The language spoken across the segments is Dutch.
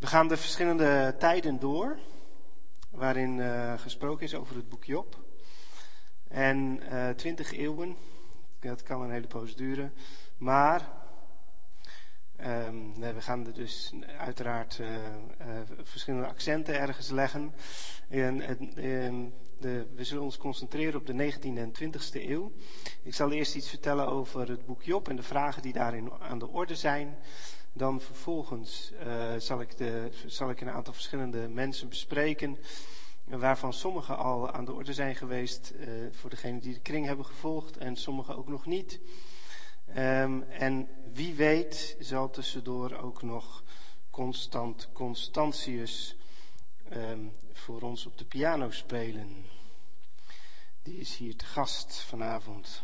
We gaan de verschillende tijden door, waarin uh, gesproken is over het boek Job. En uh, twintig eeuwen, dat kan een hele poos duren, maar um, we gaan er dus uiteraard uh, verschillende accenten ergens leggen. En, en de, we zullen ons concentreren op de 19e en 20e eeuw. Ik zal eerst iets vertellen over het boek Job en de vragen die daarin aan de orde zijn. Dan vervolgens uh, zal, ik de, zal ik een aantal verschillende mensen bespreken, waarvan sommigen al aan de orde zijn geweest, uh, voor degenen die de kring hebben gevolgd en sommigen ook nog niet. Um, en wie weet zal tussendoor ook nog Constant Constantius um, voor ons op de piano spelen. Die is hier te gast vanavond.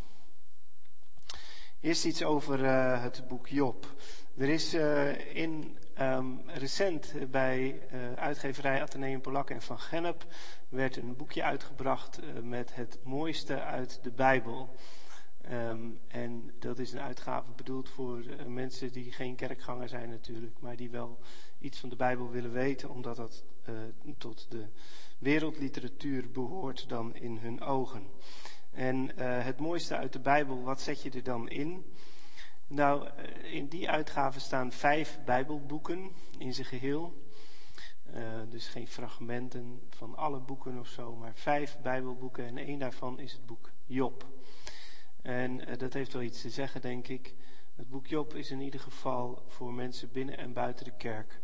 Eerst iets over uh, het boek Job. Er is uh, in um, recent bij uh, uitgeverij Atheneum Polak en Van Gennep werd een boekje uitgebracht met het mooiste uit de Bijbel. Um, en dat is een uitgave bedoeld voor mensen die geen kerkganger zijn natuurlijk, maar die wel iets van de Bijbel willen weten, omdat dat tot de wereldliteratuur behoort dan in hun ogen. En het mooiste uit de Bijbel, wat zet je er dan in? Nou, eh, in die uitgave staan vijf Bijbelboeken in zijn geheel. Uh, dus geen fragmenten van alle boeken of zo, maar vijf Bijbelboeken en één daarvan is het boek Job. En uh, dat heeft wel iets te zeggen, denk ik. Het boek Job is in ieder geval voor mensen binnen en buiten de kerk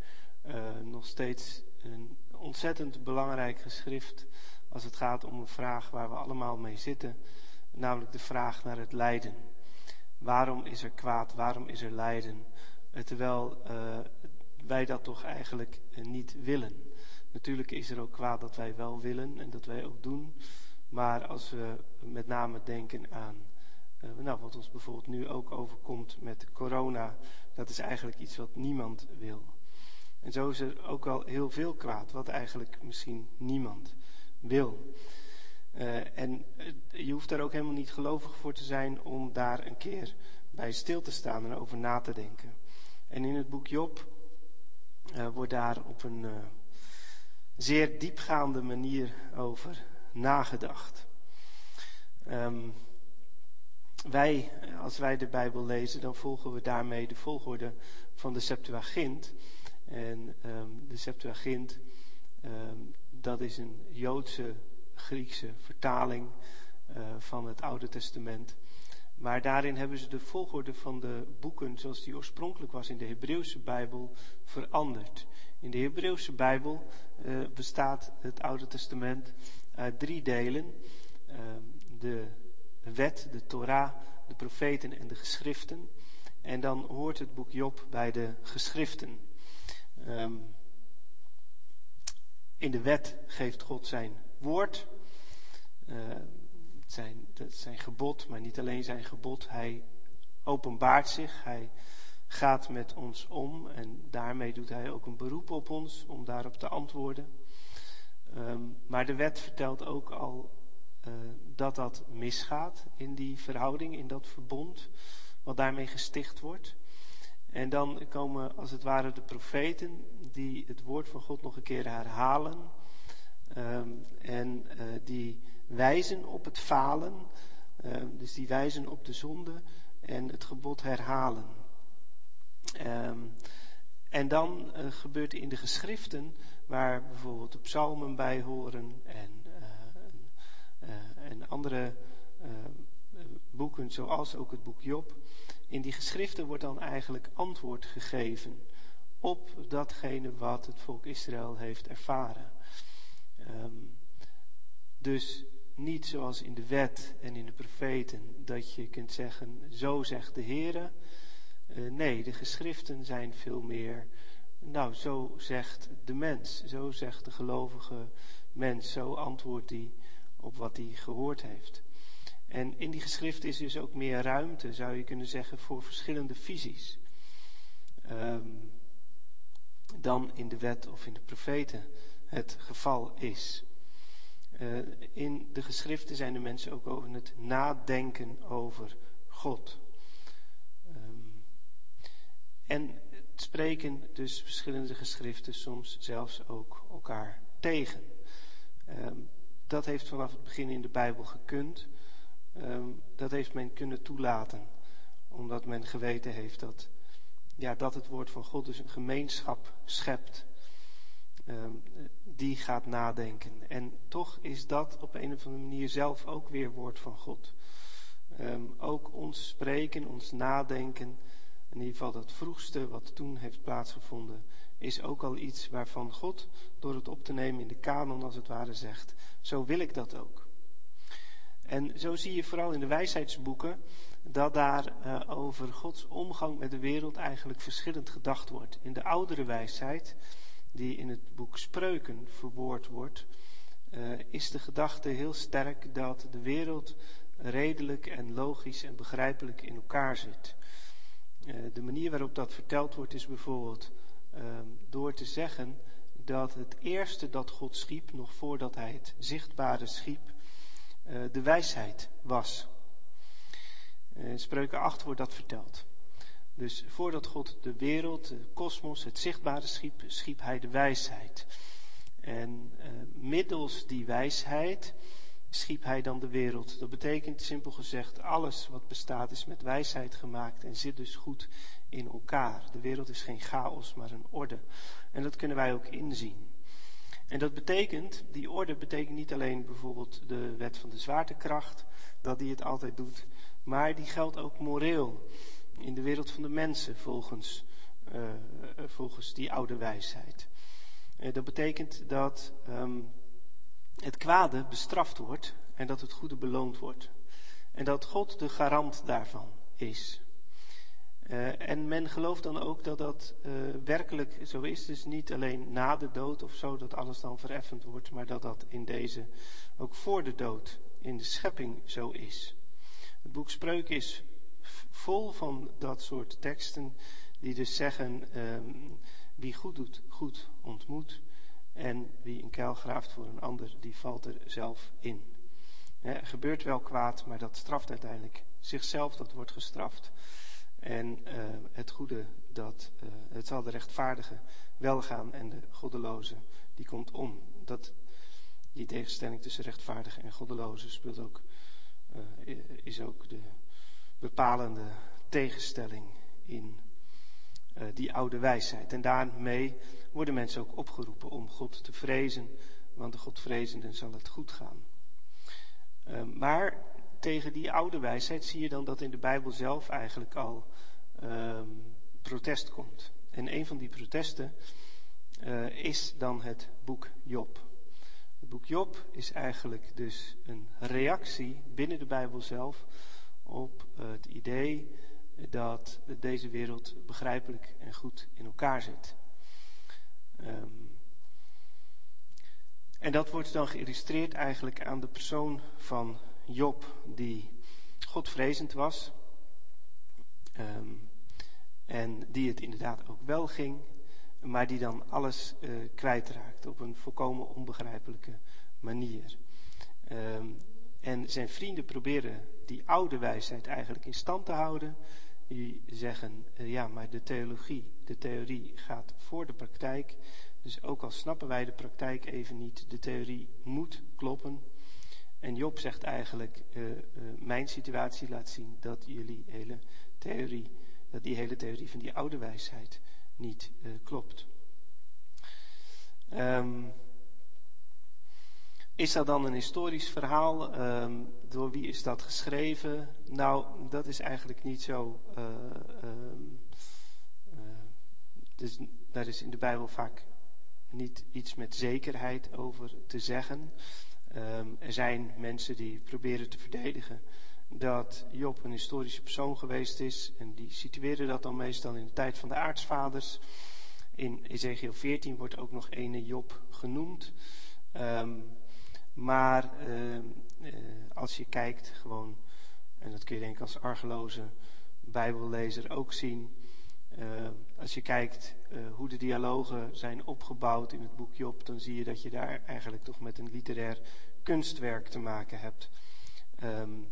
nog steeds een ontzettend belangrijk geschrift als het gaat om een vraag waar we allemaal mee zitten, namelijk de vraag naar het lijden. Waarom is er kwaad? Waarom is er lijden? Eh, terwijl uh, wij dat toch eigenlijk uh, niet willen. Natuurlijk is er ook kwaad dat wij wel willen en dat wij ook doen. Maar als we met name denken aan nou, wat ons bijvoorbeeld nu ook overkomt met corona, dat is eigenlijk iets wat niemand wil. En zo is er ook wel heel veel kwaad, wat eigenlijk misschien niemand wil. Uh, en uh, je hoeft daar ook helemaal niet gelovig voor te zijn om daar een keer bij stil te staan en over na te denken. En in het boek Job uh, wordt daar op een zeer diepgaande manier over nagedacht. Um, wij, als wij de Bijbel lezen, dan volgen we daarmee de volgorde van de Septuagint. En um, de Septuagint, um, dat is een Joodse Griekse vertaling uh, van het Oude Testament. Maar daarin hebben ze de volgorde van de boeken zoals die oorspronkelijk was in de Hebreeuwse Bijbel veranderd. In de Hebreeuwse Bijbel uh, bestaat het Oude Testament uit drie delen. Uh, de wet, de Torah, de profeten en de geschriften. En dan hoort het boek Job bij de geschriften. Um, in de wet geeft God zijn woord. Uh, zijn, zijn gebod, maar niet alleen zijn gebod. Hij openbaart zich, hij gaat met ons om en daarmee doet hij ook een beroep op ons om daarop te antwoorden. Um, maar de wet vertelt ook al uh, dat dat misgaat in die verhouding, in dat verbond, wat daarmee gesticht wordt. En dan komen als het ware de profeten die het woord van God nog een keer herhalen. Um, en uh, die wijzen op het falen, um, dus die wijzen op de zonde en het gebod herhalen. Um, en dan uh, gebeurt in de geschriften, waar bijvoorbeeld de psalmen bij horen en, uh, en andere boeken, zoals ook het boek Job, in die geschriften wordt dan eigenlijk antwoord gegeven op datgene wat het volk Israël heeft ervaren. Um, dus niet zoals in de wet en in de profeten, dat je kunt zeggen, zo zegt de Heer. Uh, nee, de geschriften zijn veel meer, nou, zo zegt de mens, zo zegt de gelovige mens, zo antwoordt hij op wat hij gehoord heeft. En in die geschrift is dus ook meer ruimte, zou je kunnen zeggen, voor verschillende visies. Um, dan in de wet of in de profeten het geval is. Uh, in de geschriften zijn de mensen ook over het nadenken over God. Um, en spreken dus verschillende geschriften soms zelfs ook elkaar tegen. Ehm, dat heeft vanaf het begin in de Bijbel gekund. Ehm, dat heeft men kunnen toelaten, omdat men geweten heeft dat, ja, dat het woord van God dus een gemeenschap schept. Ehm, die gaat nadenken. En toch is dat op een of andere manier zelf ook weer woord van God. ook ons spreken, ons nadenken, in ieder geval dat vroegste wat toen heeft plaatsgevonden, is ook al iets waarvan God door het op te nemen in de kanon als het ware zegt, zo wil ik dat ook. En zo zie je vooral in de wijsheidsboeken dat daar uh, over Gods omgang met de wereld eigenlijk verschillend gedacht wordt. In de oudere wijsheid, die in het boek Spreuken verwoord wordt, uh, is de gedachte heel sterk dat de wereld redelijk en logisch en begrijpelijk in elkaar zit. Uh, de manier waarop dat verteld wordt is bijvoorbeeld Ehm, door te zeggen dat het eerste dat God schiep, nog voordat hij het zichtbare schiep, uh, de wijsheid was. In eh, Spreuken 8 wordt dat verteld. Dus voordat God de wereld, de kosmos, het zichtbare schiep, schiep hij de wijsheid. En uh, middels die wijsheid schiep hij dan de wereld. Dat betekent simpel gezegd, alles wat bestaat is met wijsheid gemaakt en zit dus goed in elkaar. De wereld is geen chaos, maar een orde. En dat kunnen wij ook inzien. En dat betekent, die orde betekent niet alleen bijvoorbeeld de wet van de zwaartekracht, dat die het altijd doet, maar die geldt ook moreel in de wereld van de mensen volgens, uh, volgens die oude wijsheid. Uh, dat betekent dat um, het kwade bestraft wordt en dat het goede beloond wordt. En dat God de garant daarvan is. En men gelooft dan ook dat dat werkelijk zo is. Dus niet alleen na de dood of zo, dat alles dan vereffend wordt, maar dat dat in deze ook voor de dood in de schepping zo is. Het boek Spreuken is vol van dat soort teksten die dus zeggen: um, wie goed doet, goed ontmoet. En wie een kuil graaft voor een ander, die valt er zelf in. er gebeurt wel kwaad, maar dat straft uiteindelijk zichzelf, dat wordt gestraft. En uh, het goede, dat, uh, het zal de rechtvaardige wel gaan en de goddeloze, die komt om. Dat, die tegenstelling tussen rechtvaardige en goddeloze speelt ook, uh, is ook de bepalende tegenstelling in die oude wijsheid. En daarmee worden mensen ook opgeroepen om God te vrezen, want de Godvrezenden zal het goed gaan. maar tegen die oude wijsheid zie je dan dat in de Bijbel zelf eigenlijk al um, protest komt. En een van die protesten uh, is dan het boek Job. Het boek Job is eigenlijk dus een reactie binnen de Bijbel zelf op het idee dat deze wereld begrijpelijk en goed in elkaar zit. Um, en dat wordt dan geïllustreerd eigenlijk aan de persoon van Job, die godvrezend was. Um, en die het inderdaad ook wel ging, maar die dan alles uh, kwijtraakt op een volkomen onbegrijpelijke manier. Um, en zijn vrienden proberen die oude wijsheid eigenlijk in stand te houden. Die zeggen, uh, ja, maar de theologie, de theorie gaat voor de praktijk. Dus ook al snappen wij de praktijk even niet, de theorie moet kloppen. En Job zegt eigenlijk, uh, uh, mijn situatie laat zien dat jullie hele theorie, dat die hele theorie van die oude wijsheid niet klopt. Um, is dat dan een historisch verhaal? Um, door wie is dat geschreven? Nou, dat is eigenlijk niet zo. Um, dus, daar is in de Bijbel vaak niet iets met zekerheid over te zeggen. Um, er zijn mensen die proberen te verdedigen dat Job een historische persoon geweest is. En die situeren dat dan meestal in de tijd van de aartsvaders. In Ezekiel 14 wordt ook nog ene Job genoemd. Um, maar uh, uh, als je kijkt gewoon, en dat kun je denk ik als argeloze bijbellezer ook zien. Uh, als je kijkt hoe de dialogen zijn opgebouwd in het boek Job, dan zie je dat je daar eigenlijk toch met een literair kunstwerk te maken hebt. Um,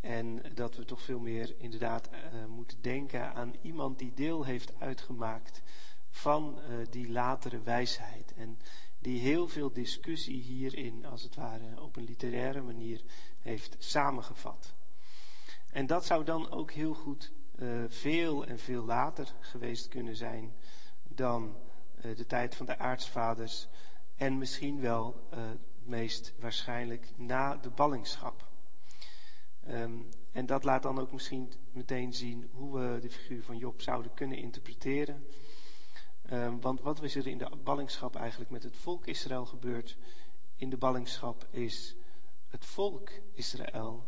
En dat we toch veel meer inderdaad moeten denken aan iemand die deel heeft uitgemaakt van die latere wijsheid. En die heel veel discussie hierin, als het ware, op een literaire manier heeft samengevat. En dat zou dan ook heel goed uh, veel en veel later geweest kunnen zijn dan uh, de tijd van de aartsvaders. En misschien wel uh, meest waarschijnlijk na de ballingschap. Um, en dat laat dan ook misschien meteen zien hoe we de figuur van Job zouden kunnen interpreteren. Um, want wat is er in de ballingschap eigenlijk met het volk Israël gebeurd? In de ballingschap is het volk Israël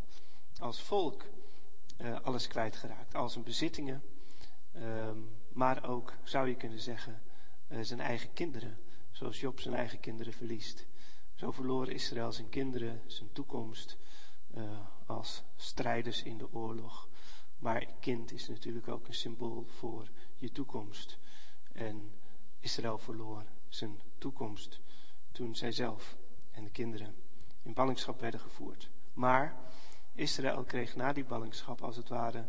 als volk uh, alles kwijtgeraakt. Al zijn bezittingen, um, maar ook, zou je kunnen zeggen, uh, zijn eigen kinderen. Zoals Job zijn eigen kinderen verliest. Zo verloor Israël zijn kinderen, zijn toekomst, uh, als strijders in de oorlog. Maar kind is natuurlijk ook een symbool voor je toekomst. En Israël verloor zijn toekomst toen zij zelf en de kinderen in ballingschap werden gevoerd. Maar Israël kreeg na die ballingschap als het ware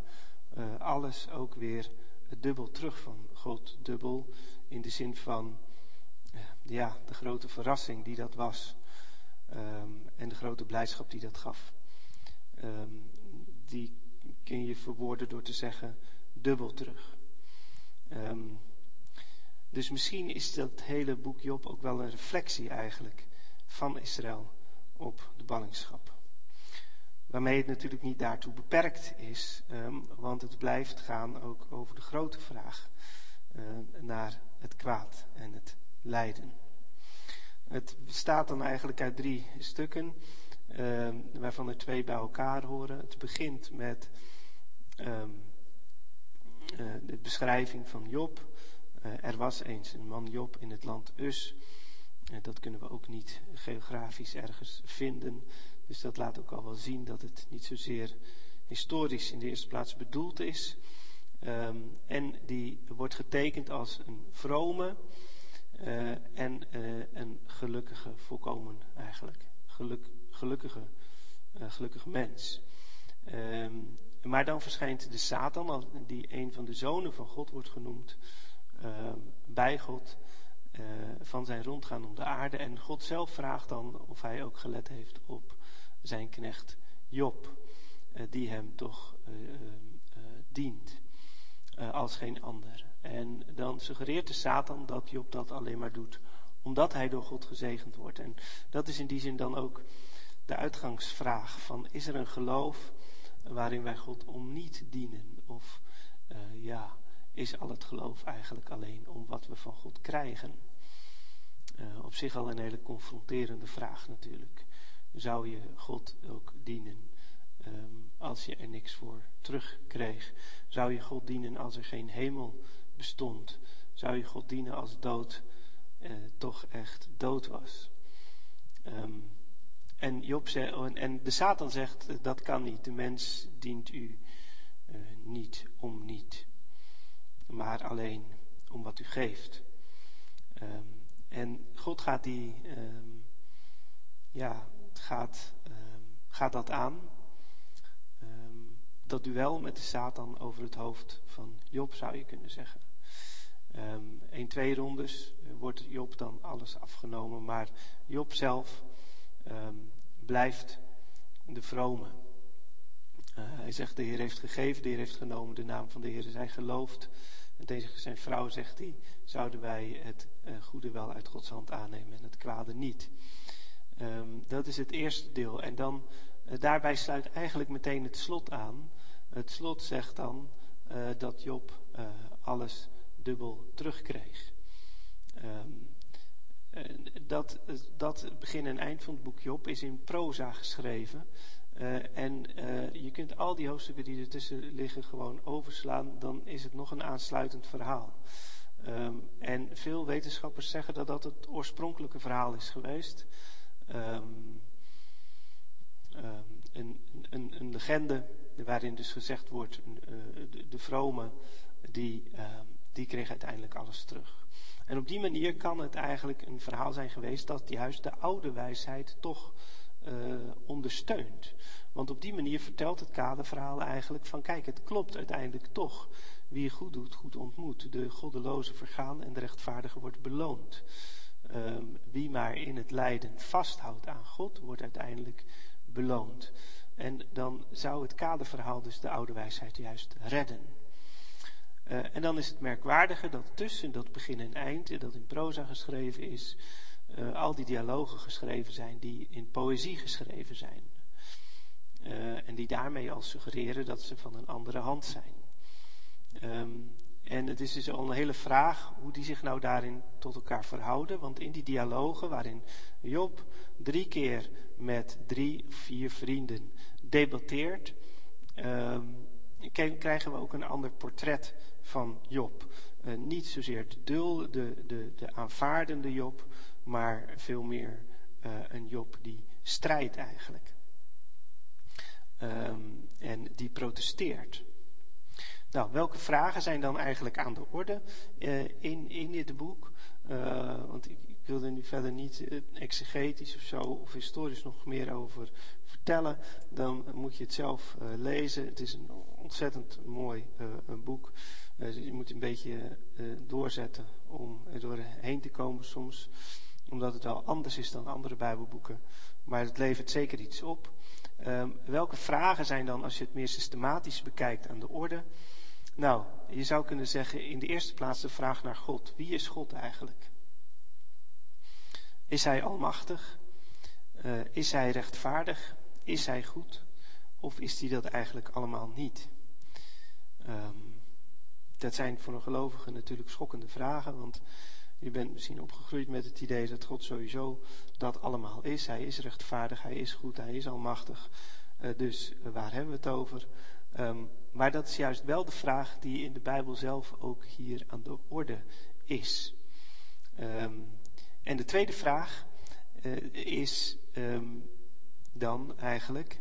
uh, alles ook weer dubbel terug van God. Dubbel in de zin van uh, ja, de grote verrassing die dat was. Um, en de grote blijdschap die dat gaf. Um, die kun je verwoorden door te zeggen dubbel terug. Um, dus misschien is dat hele boek Job ook wel een reflectie eigenlijk van Israël op de ballingschap. Waarmee het natuurlijk niet daartoe beperkt is, um, want het blijft gaan ook over de grote vraag uh, naar het kwaad en het lijden. Het bestaat dan eigenlijk uit drie stukken, uh, waarvan er twee bij elkaar horen. Het begint met um, uh, de beschrijving van Job. Uh, er was eens een man Job in het land Us. Uh, dat kunnen we ook niet geografisch ergens vinden. Dus dat laat ook al wel zien dat het niet zozeer historisch in de eerste plaats bedoeld is. Um, en die wordt getekend als een vrome uh, en een gelukkige, volkomen eigenlijk. Geluk, gelukkige, gelukkige mens. Um, maar dan verschijnt de Satan, die een van de zonen van God wordt genoemd, bij God uh, van zijn rondgaan om de aarde. En God zelf vraagt dan of hij ook gelet heeft op zijn knecht Job, uh, die hem toch dient als geen ander. En dan suggereert de Satan dat Job dat alleen maar doet omdat hij door God gezegend wordt. En dat is in die zin dan ook de uitgangsvraag van is er een geloof waarin wij God om niet dienen? Of ja, is al het geloof eigenlijk alleen om wat we van God krijgen? Uh, op zich al een hele confronterende vraag natuurlijk. Zou je God ook dienen um, als je er niks voor terugkreeg? Zou je God dienen als er geen hemel bestond? Zou je God dienen als dood uh, toch echt dood was? Um, en, Job zegt, oh, en de Satan zegt, dat kan niet. De mens dient u niet om niet. Maar alleen om wat u geeft. Um, en God gaat die, um, ja, gaat, um, gaat dat aan. dat duel met de Satan over het hoofd van Job zou je kunnen zeggen. Een, twee rondes wordt Job dan alles afgenomen, maar Job zelf blijft de vrome. Uh, hij zegt, de Heer heeft gegeven, de Heer heeft genomen, de naam van de Heer is hij geloofd. En tegen zijn vrouw zegt hij, zouden wij het uh, goede wel uit Gods hand aannemen en het kwade niet. Um, dat is het eerste deel. En dan, uh, daarbij sluit eigenlijk meteen het slot aan. Het slot zegt dan dat Job alles dubbel terugkreeg. Um, dat, dat begin en eind van het boek Job is in proza geschreven. Uh, en uh, je kunt al die hoofdstukken die ertussen liggen gewoon overslaan. Dan is het nog een aansluitend verhaal. Um, en veel wetenschappers zeggen dat dat het oorspronkelijke verhaal is geweest. Um, um, een, een, een, legende waarin dus gezegd wordt, uh, de, de vrome, die, die kreeg uiteindelijk alles terug. En op die manier kan het eigenlijk een verhaal zijn geweest dat juist de oude wijsheid toch ondersteunt. Want op die manier vertelt het kaderverhaal eigenlijk van kijk, het klopt uiteindelijk toch. Wie goed doet, goed ontmoet. De goddeloze vergaan en de rechtvaardige wordt beloond. Ehm, wie maar in het lijden vasthoudt aan God, wordt uiteindelijk beloond. En dan zou het kaderverhaal dus de oude wijsheid juist redden. Uh, en dan is het merkwaardige dat tussen dat begin en eind, dat in proza geschreven is, uh, al die dialogen geschreven zijn die in poëzie geschreven zijn. Uh, en die daarmee al suggereren dat ze van een andere hand zijn. Um, en het is dus al een hele vraag hoe die zich nou daarin tot elkaar verhouden. Want in die dialogen waarin Job drie keer met drie, vier vrienden debatteert, um, krijgen we ook een ander portret van Job. Uh, niet zozeer de, dul, de, de, de aanvaardende Job, maar veel meer uh, een Job die strijdt eigenlijk. Um, en die protesteert. Nou, welke vragen zijn dan eigenlijk aan de orde uh, in, in dit boek? Uh, want ik, ik wil er nu verder niet exegetisch of zo of historisch nog meer over vertellen. Dan moet je het zelf lezen. Het is een ontzettend mooi een boek. Dus je moet een beetje doorzetten om er doorheen te komen soms. Omdat het wel anders is dan andere Bijbelboeken. Maar het levert zeker iets op. Um, welke vragen zijn dan, als je het meer systematisch bekijkt, aan de orde? Nou, je zou kunnen zeggen in de eerste plaats de vraag naar God. Wie is God eigenlijk? Is Hij almachtig? Uh, is Hij rechtvaardig? Is Hij goed? Of is Hij dat eigenlijk allemaal niet? Um, dat zijn voor een gelovige natuurlijk schokkende vragen, want je bent misschien opgegroeid met het idee dat God sowieso dat allemaal is. Hij is rechtvaardig, Hij is goed, Hij is almachtig. Uh, dus uh, waar hebben we het over? Um, maar dat is juist wel de vraag die in de Bijbel zelf ook hier aan de orde is. Um, en de tweede vraag uh, is um, dan eigenlijk,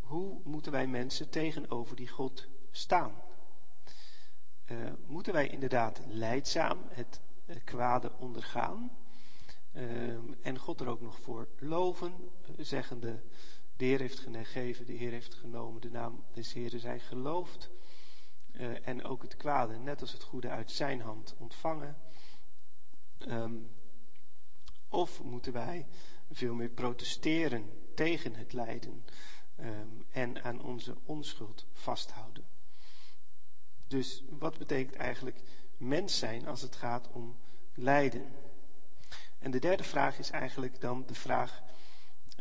hoe moeten wij mensen tegenover die God staan? Uh, moeten wij inderdaad leidzaam het kwade ondergaan? Um, en God er ook nog voor loven, zeggende, de Heer heeft gegeven, de Heer heeft genomen, de naam des Heeren zij geloofd. En ook het kwade, net als het goede, uit zijn hand ontvangen. Um, of moeten wij veel meer protesteren tegen het lijden um, en aan onze onschuld vasthouden? Dus wat betekent eigenlijk mens zijn als het gaat om lijden? En de derde vraag is eigenlijk dan de vraag: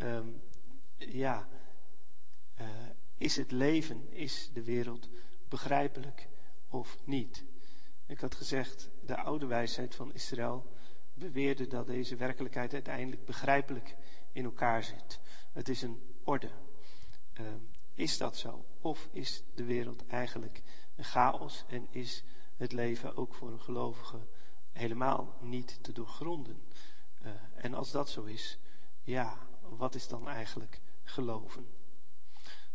um, ja, uh, is het leven, is de wereld begrijpelijk of niet? Ik had gezegd, de oude wijsheid van Israël beweerde dat deze werkelijkheid uiteindelijk begrijpelijk in elkaar zit. Het is een orde. Uh, is dat zo? Of is de wereld eigenlijk chaos en is het leven ook voor een gelovige helemaal niet te doorgronden? Uh, en als dat zo is, ja, wat is dan eigenlijk geloven?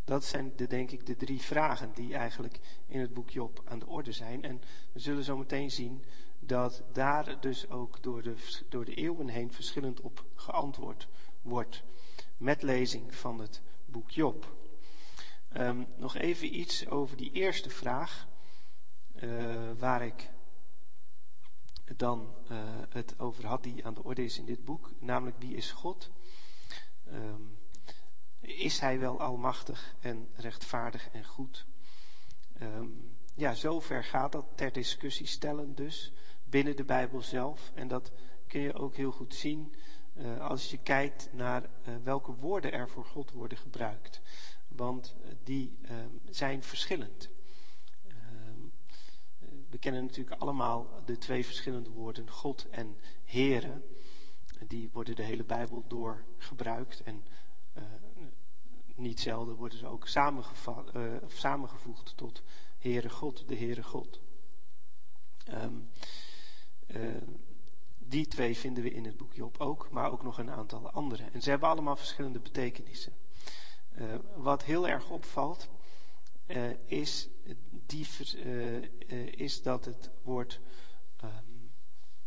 Dat zijn de, denk ik de drie vragen die eigenlijk in het boek Job aan de orde zijn. En we zullen zo meteen zien dat daar dus ook door de, door de eeuwen heen verschillend op geantwoord wordt. Met lezing van het boek Job. Um, nog even iets over die eerste vraag. Uh, waar ik dan uh, het over had, die aan de orde is in dit boek. Namelijk, wie is God? Um, is hij wel almachtig en rechtvaardig en goed? Um, ja, zover gaat dat ter discussie stellen dus binnen de Bijbel zelf. En dat kun je ook heel goed zien uh, als je kijkt naar welke woorden er voor God worden gebruikt. Want uh, die um, zijn verschillend. Um, we kennen natuurlijk allemaal de twee verschillende woorden God en Here. Die worden de hele Bijbel door gebruikt. En niet zelden worden ze ook samengevoegd tot Heere God, de Heere God. Uh, die twee vinden we in het boek Job ook, maar ook nog een aantal andere. En ze hebben allemaal verschillende betekenissen. Uh, wat heel erg opvalt, is, die, is dat het woord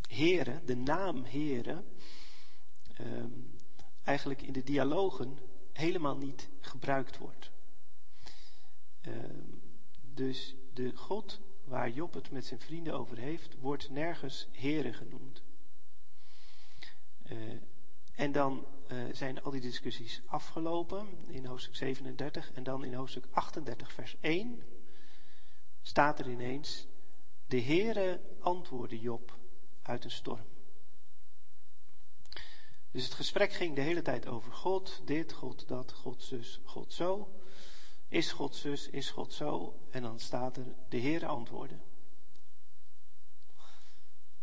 Heere, de naam Heere, um, eigenlijk in de dialogen helemaal niet gebruikt wordt. Ehm, dus de God waar Job het met zijn vrienden over heeft, wordt nergens Here genoemd. En dan uh, zijn al die discussies afgelopen in hoofdstuk 37 en dan in hoofdstuk 38 vers 1 staat er ineens, de Heere antwoordde Job uit een storm. Dus het gesprek ging de hele tijd over God, dit, God dat, God zus, God zo. Is God zus, is God zo? En dan staat er, de Heere antwoordde.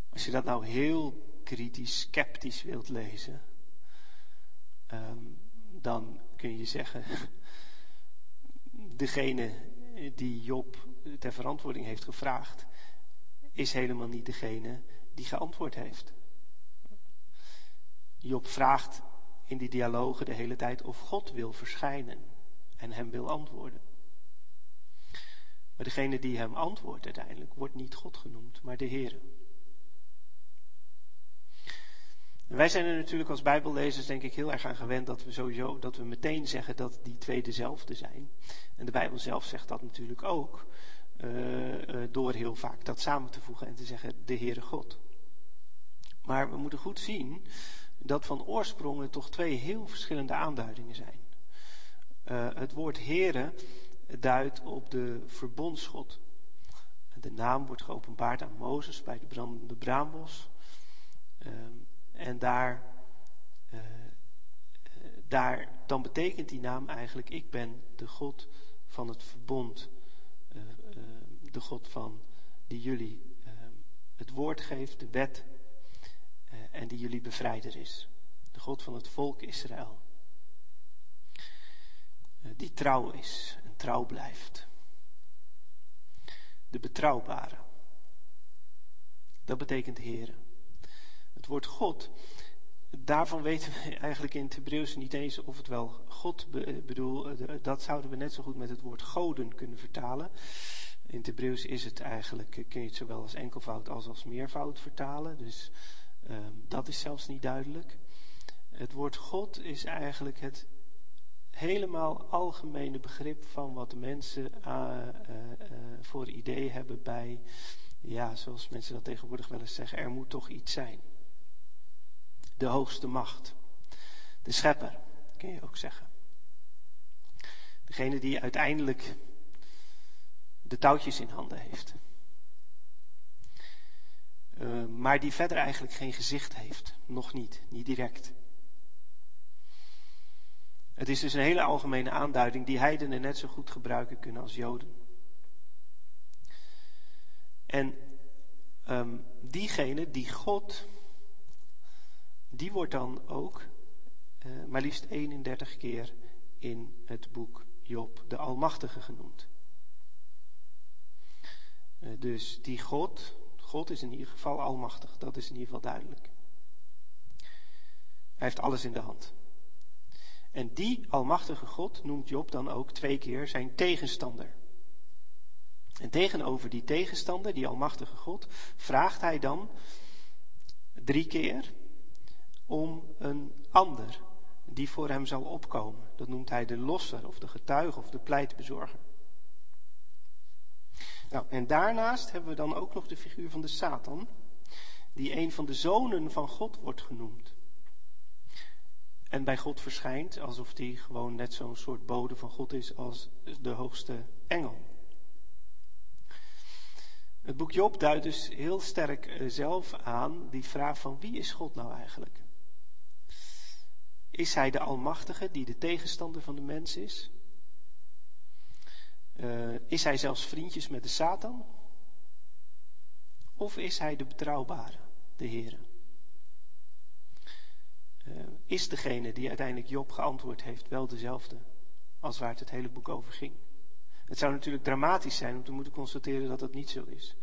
Als je dat nou heel kritisch, sceptisch wilt lezen, um, dan kun je zeggen, degene die Job ter verantwoording heeft gevraagd, is helemaal niet degene die geantwoord heeft. Job vraagt in die dialogen de hele tijd of God wil verschijnen en hem wil antwoorden. Maar degene die hem antwoordt uiteindelijk wordt niet God genoemd, maar de Heer. Wij zijn er natuurlijk als Bijbellezers denk ik heel erg aan gewend dat we sowieso, dat we meteen zeggen dat die twee dezelfde zijn. En de Bijbel zelf zegt dat natuurlijk ook, uh, door heel vaak dat samen te voegen en te zeggen de Heere God. Maar we moeten goed zien dat van oorsprong er toch twee heel verschillende aanduidingen zijn. Uh, het woord Heere duidt op de verbondsgod. De naam wordt geopenbaard aan Mozes bij de brandende braambos. Uh, en daar, uh, daar, dan betekent die naam eigenlijk, ik ben de God van het verbond. Uh, de God van die jullie het woord geeft, de wet, en die jullie bevrijder is. De God van het volk Israël. die trouw is en trouw blijft. De betrouwbare. Dat betekent Heren. Het woord God, daarvan weten we eigenlijk in het Hebreeuws niet eens of het wel God be bedoel. Eh, dat zouden we net zo goed met het woord goden kunnen vertalen. In het Hebreeuws is het eigenlijk, eh, kun je het zowel als enkelvoud als als meervoud vertalen. Dus um, dat is zelfs niet duidelijk. Het woord God is eigenlijk het helemaal algemene begrip van wat mensen voor idee hebben bij, ja, zoals mensen dat tegenwoordig wel eens zeggen, er moet toch iets zijn de hoogste macht. De schepper, kun je ook zeggen. Degene die uiteindelijk de touwtjes in handen heeft. Uh, maar die verder eigenlijk geen gezicht heeft. Nog niet, niet direct. Het is dus een hele algemene aanduiding die heidenen net zo goed gebruiken kunnen als joden. En um, diegene die God die wordt dan ook uh, maar liefst 31 keer in het boek Job de Almachtige genoemd. Uh, dus die God, God is in ieder geval almachtig, dat is in ieder geval duidelijk. Hij heeft alles in de hand. En die almachtige God noemt Job dan ook twee keer zijn tegenstander. En tegenover die tegenstander, die almachtige God, vraagt hij dan drie keer om een ander die voor hem zal opkomen. Dat noemt hij de losser of de getuige of de pleitbezorger. Nou, en daarnaast hebben we dan ook nog de figuur van de Satan, die een van de zonen van God wordt genoemd. En bij God verschijnt alsof die gewoon net zo'n soort bode van God is als de hoogste engel. Het boek Job duidt dus heel sterk eh, zelf aan die vraag van wie is God nou eigenlijk? Is hij de Almachtige die de tegenstander van de mens is? Uh, is hij zelfs vriendjes met de Satan? Of is hij de betrouwbare, de Heer? Uh, is degene die uiteindelijk Job geantwoord heeft wel dezelfde als waar het het hele boek over ging? Het zou natuurlijk dramatisch zijn om te moeten constateren dat dat niet zo is.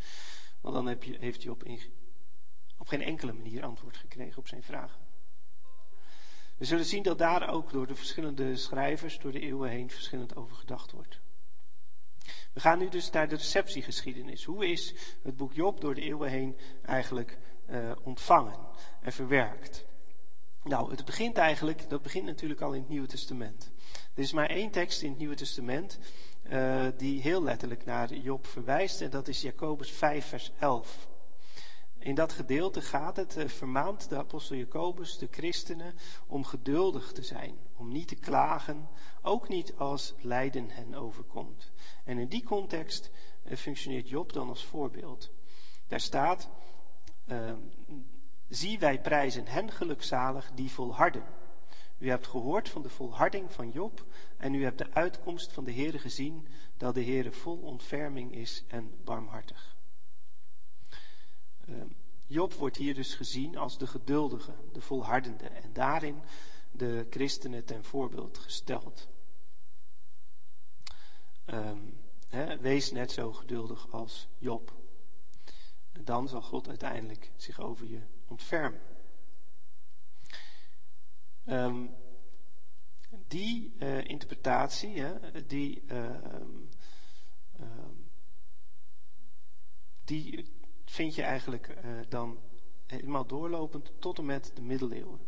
Want dan heb je, heeft Job in, op geen enkele manier antwoord gekregen op zijn vragen. We zullen zien dat daar ook door de verschillende schrijvers door de eeuwen heen verschillend over gedacht wordt. We gaan nu dus naar de receptiegeschiedenis. Hoe is het boek Job door de eeuwen heen eigenlijk uh, ontvangen en verwerkt? Nou, het begint eigenlijk, dat begint natuurlijk al in het Nieuwe Testament. Er is maar één tekst in het Nieuwe Testament uh, die heel letterlijk naar Job verwijst en dat is Jacobus 5 vers 11. In dat gedeelte gaat het, uh, vermaant de apostel Jacobus de christenen om geduldig te zijn, om niet te klagen, ook niet als lijden hen overkomt. En in die context uh, functioneert Job dan als voorbeeld. Daar staat, ehm, zie wij prijzen hen gelukzalig die volharden. U hebt gehoord van de volharding van Job en u hebt de uitkomst van de Heere gezien, dat de Heere vol ontferming is en barmhartig. Ehm, Job wordt hier dus gezien als de geduldige, de volhardende en daarin de christenen ten voorbeeld gesteld. Um, wees net zo geduldig als Job. Dan zal God uiteindelijk zich over je ontfermen. Um, die uh, interpretatie, die, die vind je eigenlijk uh, dan helemaal doorlopend tot en met de middeleeuwen.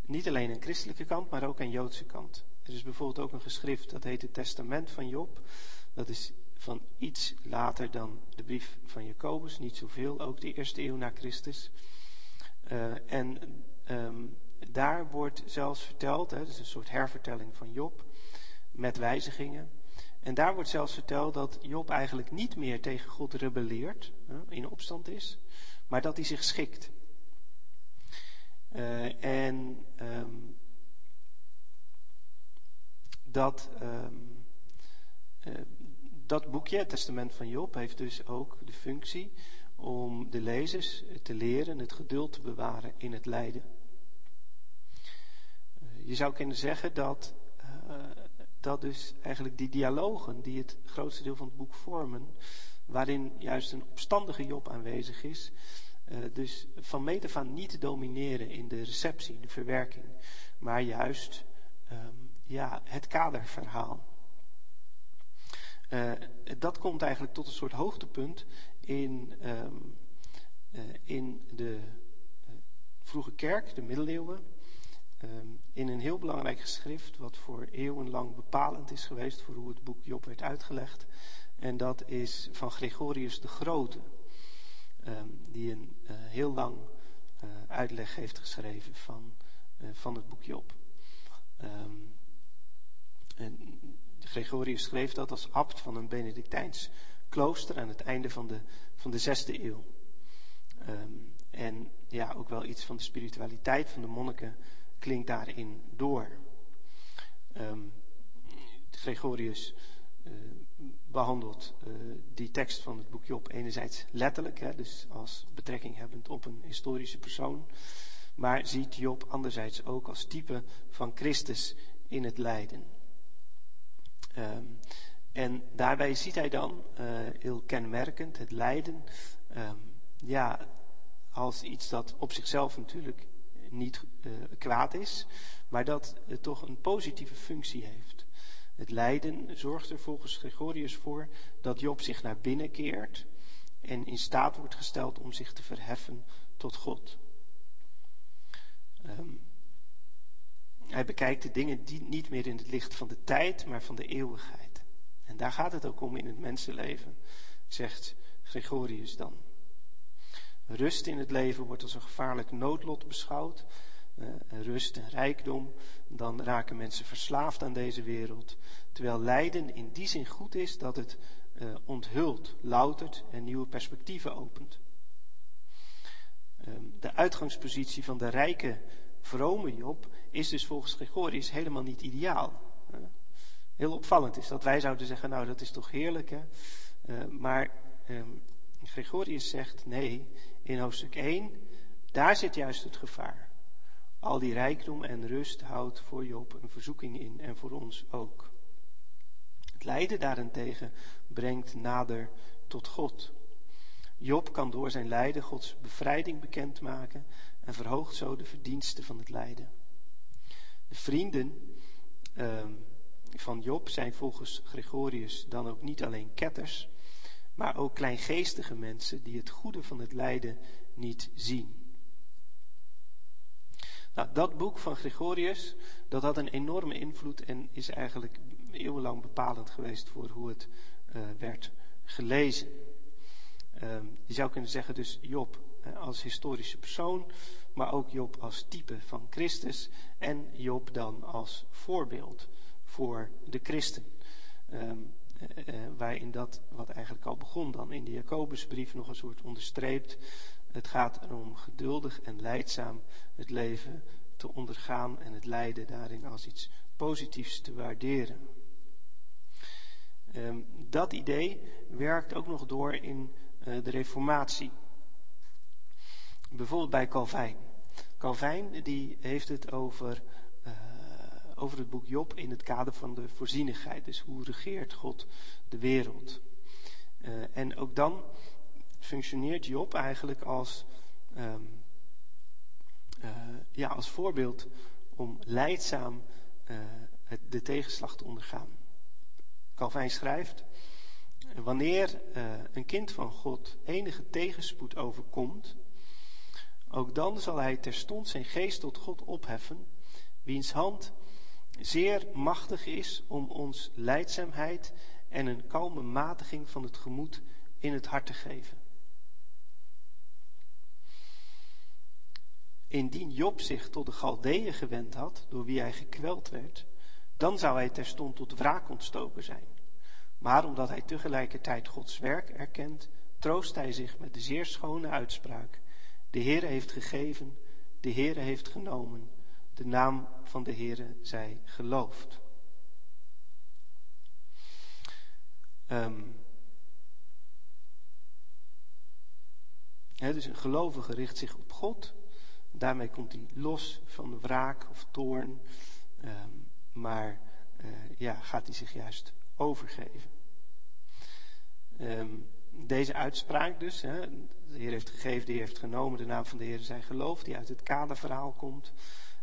Niet alleen aan christelijke kant, maar ook aan Joodse kant. Er is bijvoorbeeld ook een geschrift, dat heet het Testament van Job. Dat is van iets later dan de brief van Jacobus, niet zoveel, ook de eerste eeuw na Christus. Uh, en um, daar wordt zelfs verteld, hè, is een soort hervertelling van Job, met wijzigingen. En daar wordt zelfs verteld dat Job eigenlijk niet meer tegen God rebelleert, in opstand is, maar dat hij zich schikt. Uh, en um, dat, um, uh, dat boekje, het Testament van Job, heeft dus ook de functie om de lezers te leren het geduld te bewaren in het lijden. Je zou kunnen zeggen dat, dat dus eigenlijk die dialogen die het grootste deel van het boek vormen, waarin juist een opstandige Job aanwezig is, uh, dus van meet af aan niet domineren in de receptie, de verwerking, maar juist um, ja, het kaderverhaal. Uh, dat komt eigenlijk tot een soort hoogtepunt in, um, in de vroege kerk, de middeleeuwen. Um, in een heel belangrijk geschrift, wat voor eeuwenlang bepalend is geweest voor hoe het boek Job werd uitgelegd. En dat is van Gregorius de Grote, um, die een uh, heel lang uh, uitleg heeft geschreven van, uh, van het boek Job. Um, en Gregorius schreef dat als abt van een Benedictijns klooster aan het einde van de, van de zesde eeuw. en ja, ook wel iets van de spiritualiteit van de monniken klinkt daarin door. Um, Gregorius uh, behandelt uh, die tekst van het boek Job enerzijds letterlijk, hè, dus als betrekking hebbend op een historische persoon, maar ziet Job anderzijds ook als type van Christus in het lijden. Um, en daarbij ziet hij dan, uh, heel kenmerkend, het lijden, um, ja, als iets dat op zichzelf natuurlijk niet uh, kwaad is, maar dat het toch een positieve functie heeft. Het lijden zorgt er volgens Gregorius voor dat Job zich naar binnen keert en in staat wordt gesteld om zich te verheffen tot God. Um, hij bekijkt de dingen die niet meer in het licht van de tijd, maar van de eeuwigheid. En daar gaat het ook om in het mensenleven, zegt Gregorius dan. Rust in het leven wordt als een gevaarlijk noodlot beschouwd. Uh, rust en rijkdom, dan raken mensen verslaafd aan deze wereld. Terwijl lijden in die zin goed is dat het uh, onthult, loutert en nieuwe perspectieven opent. Um, de uitgangspositie van de rijke, vrome Job is dus volgens Gregorius helemaal niet ideaal. Heel opvallend is dat wij zouden zeggen, nou dat is toch heerlijk hè. maar um, Gregorius zegt, nee, in hoofdstuk 1, daar zit juist het gevaar. Al die rijkdom en rust houdt voor Job een verzoeking in en voor ons ook. Het lijden daarentegen brengt nader tot God. Job kan door zijn lijden Gods bevrijding bekendmaken en verhoogt zo de verdiensten van het lijden. De vrienden uh, van Job zijn volgens Gregorius dan ook niet alleen ketters, maar ook kleingeestige mensen die het goede van het lijden niet zien. Nou, dat boek van Gregorius, dat had een enorme invloed en is eigenlijk eeuwenlang bepalend geweest voor hoe het uh, werd gelezen. Um, je zou kunnen zeggen dus Job als historische persoon, maar ook Job als type van Christus en Job dan als voorbeeld voor de christen. Um, uh, waarin dat wat eigenlijk al begon dan in de Jacobusbrief nog een soort onderstreept. Het gaat erom geduldig en leidzaam het leven te ondergaan en het lijden daarin als iets positiefs te waarderen. Um, dat idee werkt ook nog door in uh, de Reformatie. Bijvoorbeeld bij Calvijn. Calvijn die heeft het over, over het boek Job in het kader van de voorzienigheid. Dus hoe regeert God de wereld? Uh, en ook dan functioneert Job eigenlijk als, um, uh, ja, als voorbeeld om leidzaam het, de tegenslag te ondergaan. Calvijn schrijft, wanneer een kind van God enige tegenspoed overkomt, ook dan zal hij terstond zijn geest tot God opheffen, wiens hand zeer machtig is om ons leidzaamheid en een kalme matiging van het gemoed in het hart te geven. Indien Job zich tot de Galdeeën gewend had, door wie hij gekweld werd, dan zou hij terstond tot wraak ontstoken zijn. Maar omdat hij tegelijkertijd Gods werk erkent, troost hij zich met de zeer schone uitspraak. De Heere heeft gegeven, de Heere heeft genomen, de naam van de Heere zij geloofd. Um, dus een gelovige richt zich op God. Daarmee komt hij los van wraak of toorn. Um, maar uh, ja, gaat hij zich juist overgeven. Um, deze uitspraak dus, de Heer heeft gegeven, de Heer heeft genomen, de naam van de Heer zijn geloof, die uit het kaderverhaal komt,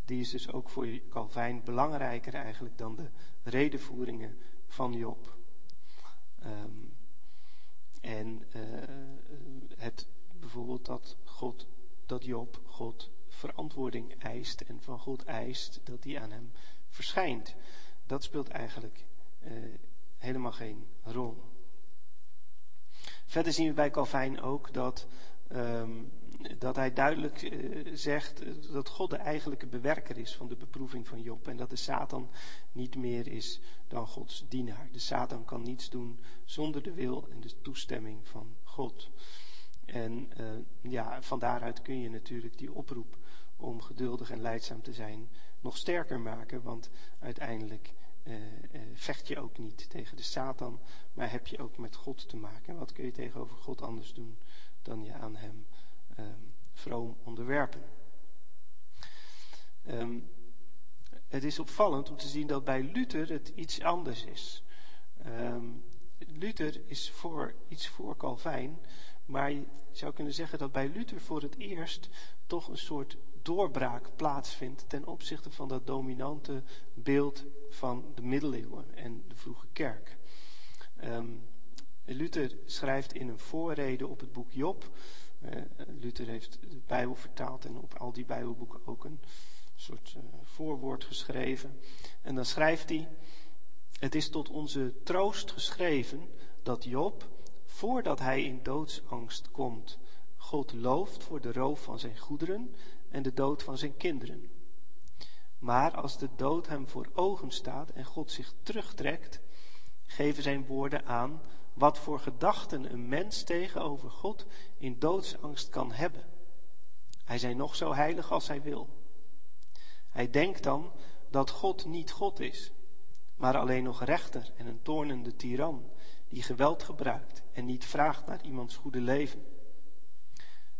die is dus ook voor Calvijn belangrijker eigenlijk dan de redenvoeringen van Job. Um, en uh, het bijvoorbeeld dat God, dat Job God verantwoording eist en van God eist dat die aan hem verschijnt. Dat speelt eigenlijk uh, helemaal geen rol. Verder zien we bij Calvijn ook dat, um, dat hij duidelijk uh, zegt dat God de eigenlijke bewerker is van de beproeving van Job. En dat de Satan niet meer is dan Gods dienaar. De Satan kan niets doen zonder de wil en de toestemming van God. En uh, ja, van daaruit kun je natuurlijk die oproep om geduldig en leidzaam te zijn nog sterker maken. Want uiteindelijk vecht je ook niet tegen de Satan, maar heb je ook met God te maken. En wat kun je tegenover God anders doen dan je aan Hem um, vroom onderwerpen? Um, het is opvallend om te zien dat bij Luther het iets anders is. Um, Luther is voor, iets voor Calvijn, maar je zou kunnen zeggen dat bij Luther voor het eerst toch een soort doorbraak plaatsvindt ten opzichte van dat dominante beeld van de middeleeuwen en de vroege kerk. Um, Luther schrijft in een voorrede op het boek Job. Uh, Luther heeft de Bijbel vertaald en op al die Bijbelboeken ook een soort uh, voorwoord geschreven. En dan schrijft hij: Het is tot onze troost geschreven dat Job, voordat hij in doodsangst komt, God looft voor de roof van zijn goederen en de dood van zijn kinderen. Maar als de dood hem voor ogen staat en God zich terugtrekt, geven zijn woorden aan wat voor gedachten een mens tegenover God in doodsangst kan hebben. Hij zij nog zo heilig als hij wil. Hij denkt dan dat God niet God is, maar alleen nog rechter en een toornende tiran, die geweld gebruikt en niet vraagt naar iemands goede leven.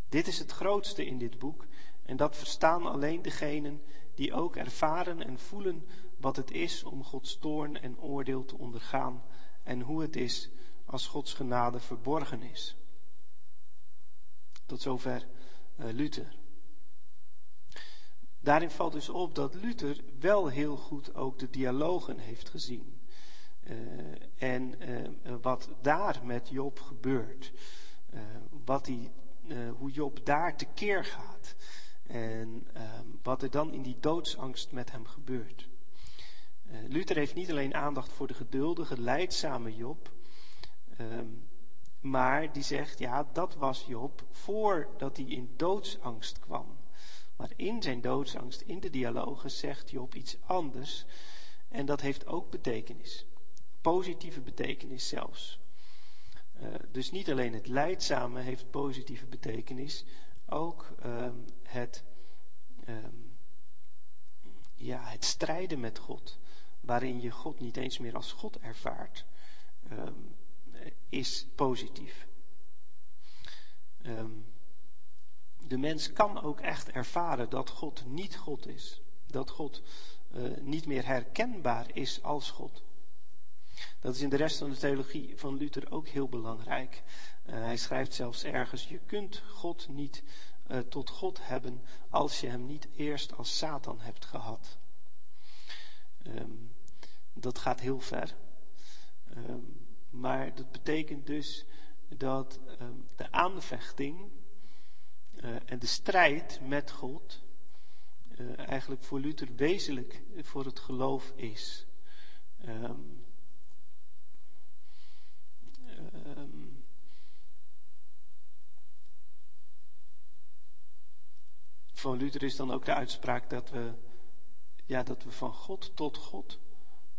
Dit is het grootste in dit boek en dat verstaan alleen degenen die ook ervaren en voelen wat het is om Gods toorn en oordeel te ondergaan en hoe het is als Gods genade verborgen is. Tot zover uh, Luther. Daarin valt dus op dat Luther wel heel goed ook de dialogen heeft gezien. Uh, en uh, wat daar met Job gebeurt. wat die, hoe Job daar tekeer gaat. En ehm, wat er dan in die doodsangst met hem gebeurt. Luther heeft niet alleen aandacht voor de geduldige, leidzame Job. Ehm, maar die zegt, ja, dat was Job voordat hij in doodsangst kwam. Maar in zijn doodsangst, in de dialogen, zegt Job iets anders. En dat heeft ook betekenis. Positieve betekenis zelfs. Uh, dus niet alleen het leidzame heeft positieve betekenis, ook um, het, um, ja, het strijden met God, waarin je God niet eens meer als God ervaart, is positief. de mens kan ook echt ervaren dat God niet God is. Dat God uh, niet meer herkenbaar is als God. Dat is in de rest van de theologie van Luther ook heel belangrijk. Uh, hij schrijft zelfs ergens: Je kunt God niet uh, tot God hebben als je hem niet eerst als Satan hebt gehad. Um, dat gaat heel ver. Um, maar dat betekent dus dat um, de aanvechting uh, en de strijd met God uh, eigenlijk voor Luther wezenlijk voor het geloof is. Um, van Luther is dan ook de uitspraak dat we, ja, dat we van God tot God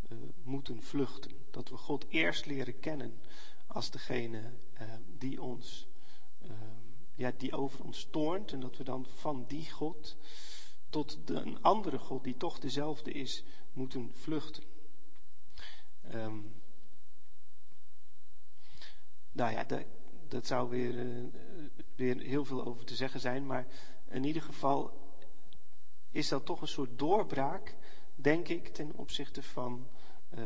uh, moeten vluchten. Dat we God eerst leren kennen als degene uh, die ons, uh, ja, die over ons toornt. En dat we dan van die God tot een andere God die toch dezelfde is, moeten vluchten. Um, nou ja, dat, dat zou weer, uh, weer heel veel over te zeggen zijn, maar in ieder geval is dat toch een soort doorbraak, denk ik, ten opzichte van uh,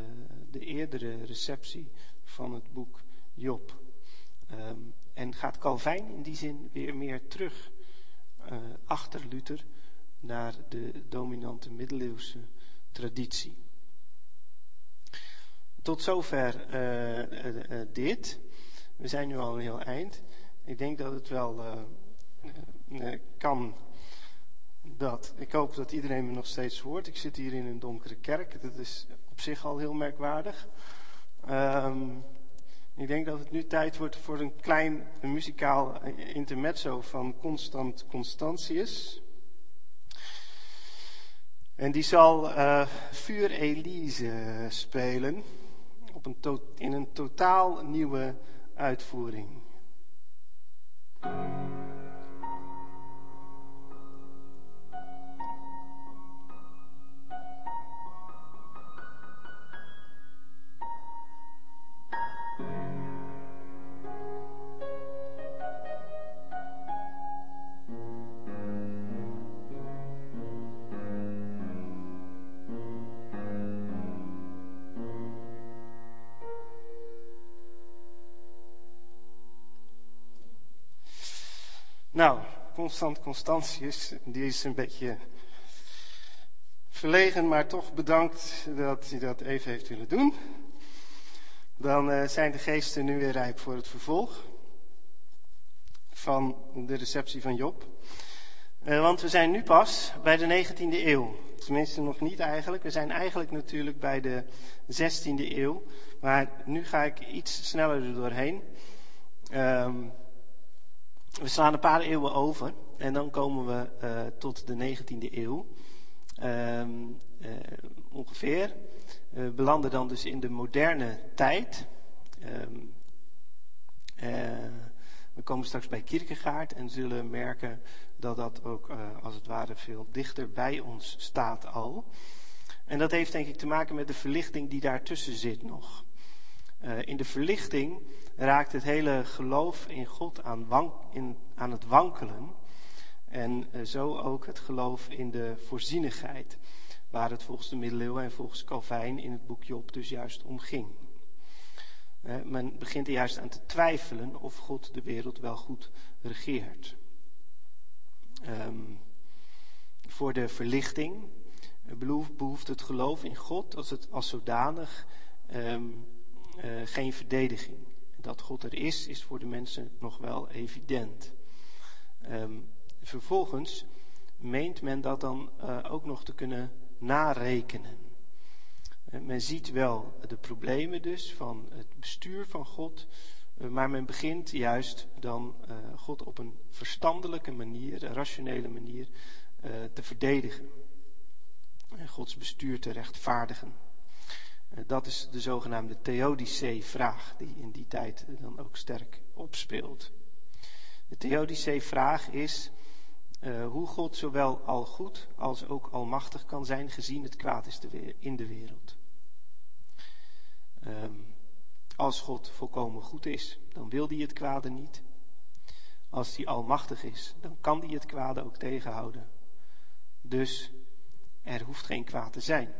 de eerdere receptie van het boek Job. Um, en gaat Calvijn in die zin weer meer terug uh, achter Luther naar de dominante middeleeuwse traditie. Tot zover uh, dit. We zijn nu al een heel eind. Ik denk dat het wel kan dat. Ik hoop dat iedereen me nog steeds hoort. Ik zit hier in een donkere kerk. Dat is op zich al heel merkwaardig. Um, ik denk dat het nu tijd wordt voor een klein muzikaal intermezzo van Constant Constantius. En die zal uh, Vuur Elise spelen op een in een totaal nieuwe uitvoering. Constant Constantius, die is een beetje verlegen, maar toch bedankt dat hij dat even heeft willen doen. Dan uh, zijn de geesten nu weer rijp voor het vervolg van de receptie van Job. Uh, want we zijn nu pas bij de 19e eeuw. Tenminste, nog niet eigenlijk. We zijn eigenlijk natuurlijk bij de 16e eeuw. Maar nu ga ik iets sneller er doorheen. Um, we slaan een paar eeuwen over en dan komen we uh, tot de 19e eeuw. Um, uh, ongeveer. We belanden dan dus in de moderne tijd. Um, uh, we komen straks bij Kierkegaard en zullen merken dat dat ook als het ware veel dichter bij ons staat al. En dat heeft denk ik te maken met de verlichting die daartussen zit nog. In de verlichting raakt het hele geloof in God aan, wank, in, aan het wankelen. En uh, zo ook het geloof in de voorzienigheid, waar het volgens de middeleeuwen en volgens Calvijn in het boek Job dus juist om ging. Uh, men begint er juist aan te twijfelen of God de wereld wel goed regeert. Um, voor de verlichting behoeft het geloof in God als, het, als zodanig um, uh, geen verdediging dat God er is, is voor de mensen nog wel evident. Um, vervolgens meent men dat dan ook nog te kunnen narekenen. Men ziet wel de problemen dus van het bestuur van God, maar men begint juist dan God op een verstandelijke manier, een rationele manier, te verdedigen. Gods bestuur te rechtvaardigen. Eh, dat is de zogenaamde Theodicee-vraag, die in die tijd dan ook sterk opspeelt. De Theodicee-vraag is uh, hoe God zowel al goed als ook almachtig kan zijn, gezien het kwaad is in de wereld. Um, als God volkomen goed is, dan wil hij het kwade niet. Als hij almachtig is, dan kan hij het kwade ook tegenhouden. Dus er hoeft geen kwaad te zijn.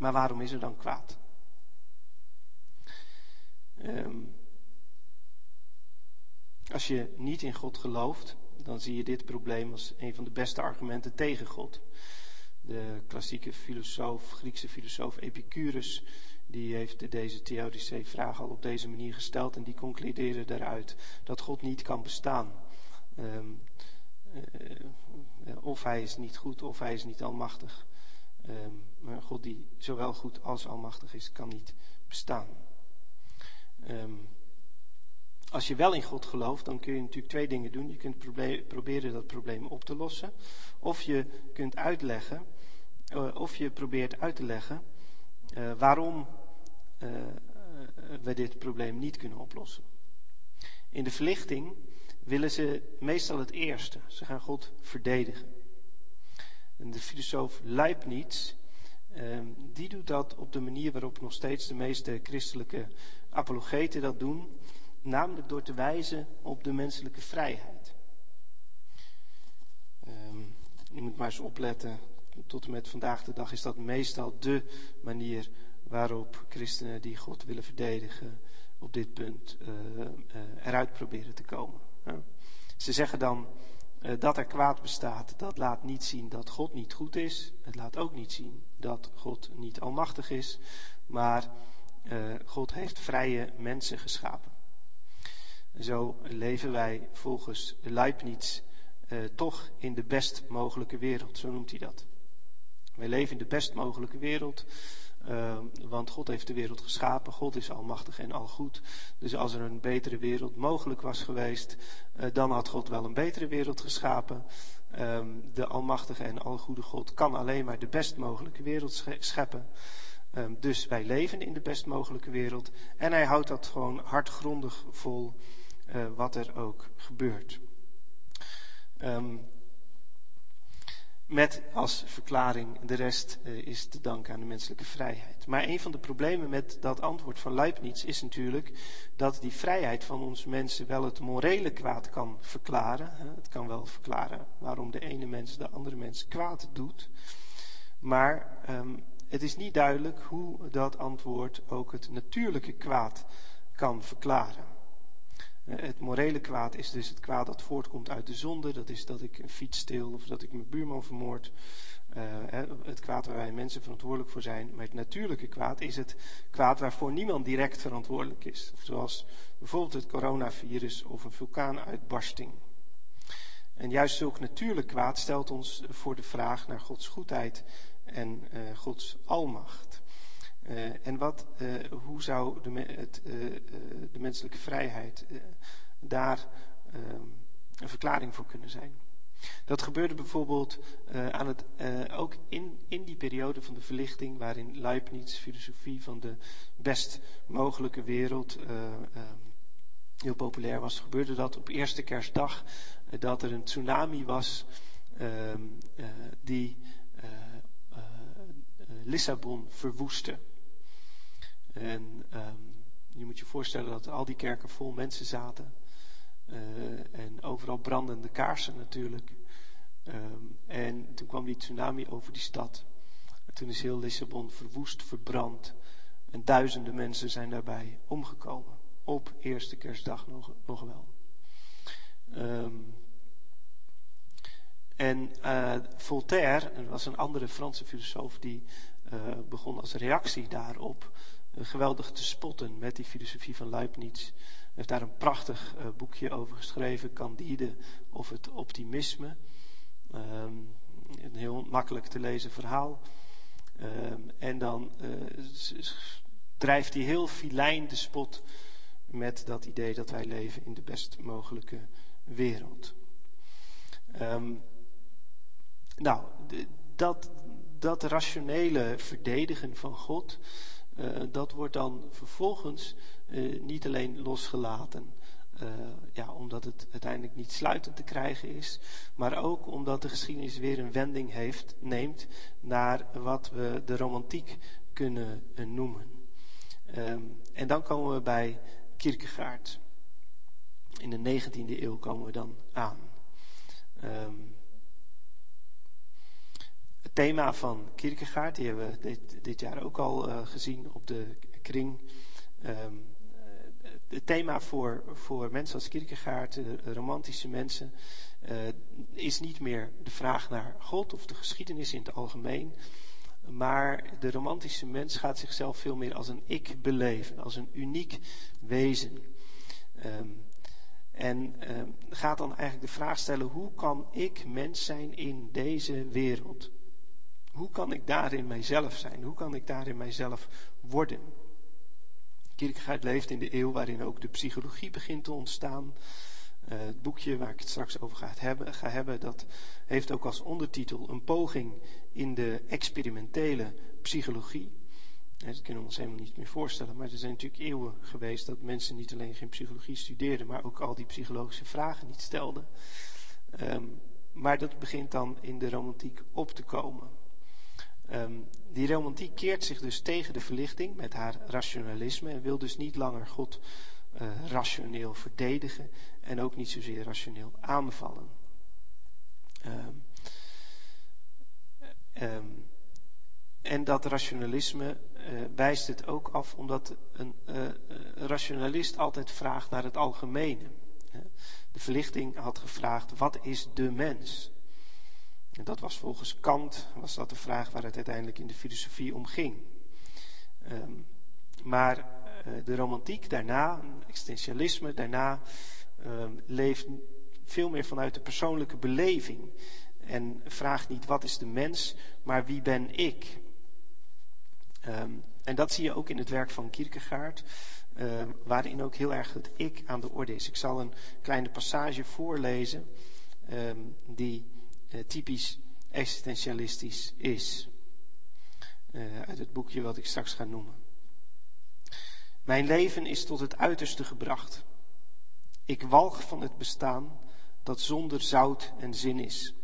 Maar waarom is er dan kwaad? Um, als je niet in God gelooft, dan zie je dit probleem als een van de beste argumenten tegen God. De klassieke filosoof, Griekse filosoof Epicurus, die heeft deze theodische vraag al op deze manier gesteld en die concludeerde daaruit dat God niet kan bestaan. Um, of hij is niet goed of hij is niet almachtig. Ehm, maar God die zowel goed als almachtig is, kan niet bestaan. Ehm, als je wel in God gelooft, dan kun je natuurlijk twee dingen doen. Je kunt proberen dat probleem op te lossen. Of je kunt uitleggen, uh, of je probeert uit te leggen uh, waarom uh, we dit probleem niet kunnen oplossen. In de verlichting willen ze meestal het eerste. Ze gaan God verdedigen. De filosoof Leibniz, ehm, die doet dat op de manier waarop nog steeds de meeste christelijke apologeten dat doen, namelijk door te wijzen op de menselijke vrijheid. Um, je moet maar eens opletten, tot en met vandaag de dag is dat meestal de manier waarop christenen die God willen verdedigen op dit punt uh, uh, eruit proberen te komen. Ze zeggen dan dat er kwaad bestaat, dat laat niet zien dat God niet goed is. Het laat ook niet zien dat God niet almachtig is. Maar uh, God heeft vrije mensen geschapen. Zo leven wij volgens Leibniz uh, toch in de best mogelijke wereld, zo noemt hij dat. Wij leven in de best mogelijke wereld uh, want God heeft de wereld geschapen. God is almachtig en algoed. Dus als er een betere wereld mogelijk was geweest, uh, dan had God wel een betere wereld geschapen. Uh, de almachtige en algoede God kan alleen maar de best mogelijke wereld scheppen. Ehm, dus wij leven in de best mogelijke wereld. En hij houdt dat gewoon hardgrondig vol, uh, wat er ook gebeurt. Um, met als verklaring de rest uh, is te danken aan de menselijke vrijheid. Maar een van de problemen met dat antwoord van Leibniz is natuurlijk dat die vrijheid van ons mensen wel het morele kwaad kan verklaren. Het kan wel verklaren waarom de ene mens de andere mens kwaad doet. Maar um, het is niet duidelijk hoe dat antwoord ook het natuurlijke kwaad kan verklaren. Eh, het morele kwaad is dus het kwaad dat voortkomt uit de zonde. Dat is dat ik een fiets steel of dat ik mijn buurman vermoord. Uh, het kwaad waar wij mensen verantwoordelijk voor zijn. Maar het natuurlijke kwaad is het kwaad waarvoor niemand direct verantwoordelijk is. Zoals bijvoorbeeld het coronavirus of een vulkaanuitbarsting. En juist zulk natuurlijk kwaad stelt ons voor de vraag naar Gods goedheid en uh, Gods almacht. Uh, en wat, uh, hoe zou de, het, uh, de menselijke vrijheid daar ehm, een verklaring voor kunnen zijn? Dat gebeurde bijvoorbeeld aan het, ook in, in die periode van de verlichting, waarin Leibniz filosofie van de best mogelijke wereld ehm, heel populair was, gebeurde dat op eerste kerstdag dat er een tsunami was ehm, die Lissabon verwoestte. En um, je moet je voorstellen dat al die kerken vol mensen zaten. Uh, en overal brandende kaarsen natuurlijk. Um, en toen kwam die tsunami over die stad. En toen is heel Lissabon verwoest, verbrand. En duizenden mensen zijn daarbij omgekomen. Op eerste kerstdag nog, wel. Um, en uh, Voltaire, er was een andere Franse filosoof die begon als reactie daarop geweldig te spotten met die filosofie van Leibniz. Hij heeft daar een prachtig boekje over geschreven, Candide of het optimisme. Ehm, een heel makkelijk te lezen verhaal. Ehm, en dan drijft hij heel filijn de spot met dat idee dat wij leven in de best mogelijke wereld. Ehm, nou, dat, dat rationele verdedigen van God, dat wordt dan vervolgens uh, niet alleen losgelaten. Uh, ja, omdat het uiteindelijk niet sluitend te krijgen is, maar ook omdat de geschiedenis weer een wending heeft, neemt naar wat we de romantiek kunnen noemen. Um, en dan komen we bij Kierkegaard. In de 19e eeuw komen we dan aan. Um, het thema van Kierkegaard, die hebben we dit, dit jaar ook al uh, gezien op de kring. Um, het thema voor, voor mensen als Kierkegaard, romantische mensen, is niet meer de vraag naar God of de geschiedenis in het algemeen. Maar de romantische mens gaat zichzelf veel meer als een ik beleven, als een uniek wezen. Um, en um, gaat dan eigenlijk de vraag stellen: hoe kan ik mens zijn in deze wereld? Hoe kan ik daarin mijzelf zijn? Hoe kan ik daarin mijzelf worden? Kierkegaard leeft in de eeuw waarin ook de psychologie begint te ontstaan. Uh, het boekje waar ik het straks over ga hebben, ga hebben, dat heeft ook als ondertitel een poging in de experimentele psychologie. Dat kunnen we ons helemaal niet meer voorstellen. Maar er zijn natuurlijk eeuwen geweest dat mensen niet alleen geen psychologie studeerden, maar ook al die psychologische vragen niet stelden. Um, maar dat begint dan in de romantiek op te komen. Um, die romantiek keert zich dus tegen de verlichting met haar rationalisme en wil dus niet langer God uh, rationeel verdedigen en ook niet zozeer rationeel aanvallen. Um, um, en dat rationalisme uh, wijst het ook af omdat een uh, rationalist altijd vraagt naar het algemene. De verlichting had gevraagd, wat is de mens? En dat was volgens Kant, was dat de vraag waar het uiteindelijk in de filosofie om ging. Um, maar uh, de romantiek daarna, existentialisme daarna, um, leeft veel meer vanuit de persoonlijke beleving. En vraagt niet wat is de mens, maar wie ben ik? Um, en dat zie je ook in het werk van Kierkegaard, waarin ook heel erg het ik aan de orde is. Ik zal een kleine passage voorlezen die uh, typisch existentialistisch is. Uh, uit het boekje wat ik straks ga noemen. Mijn leven is tot het uiterste gebracht. Ik walg van het bestaan dat zonder zout en zin is.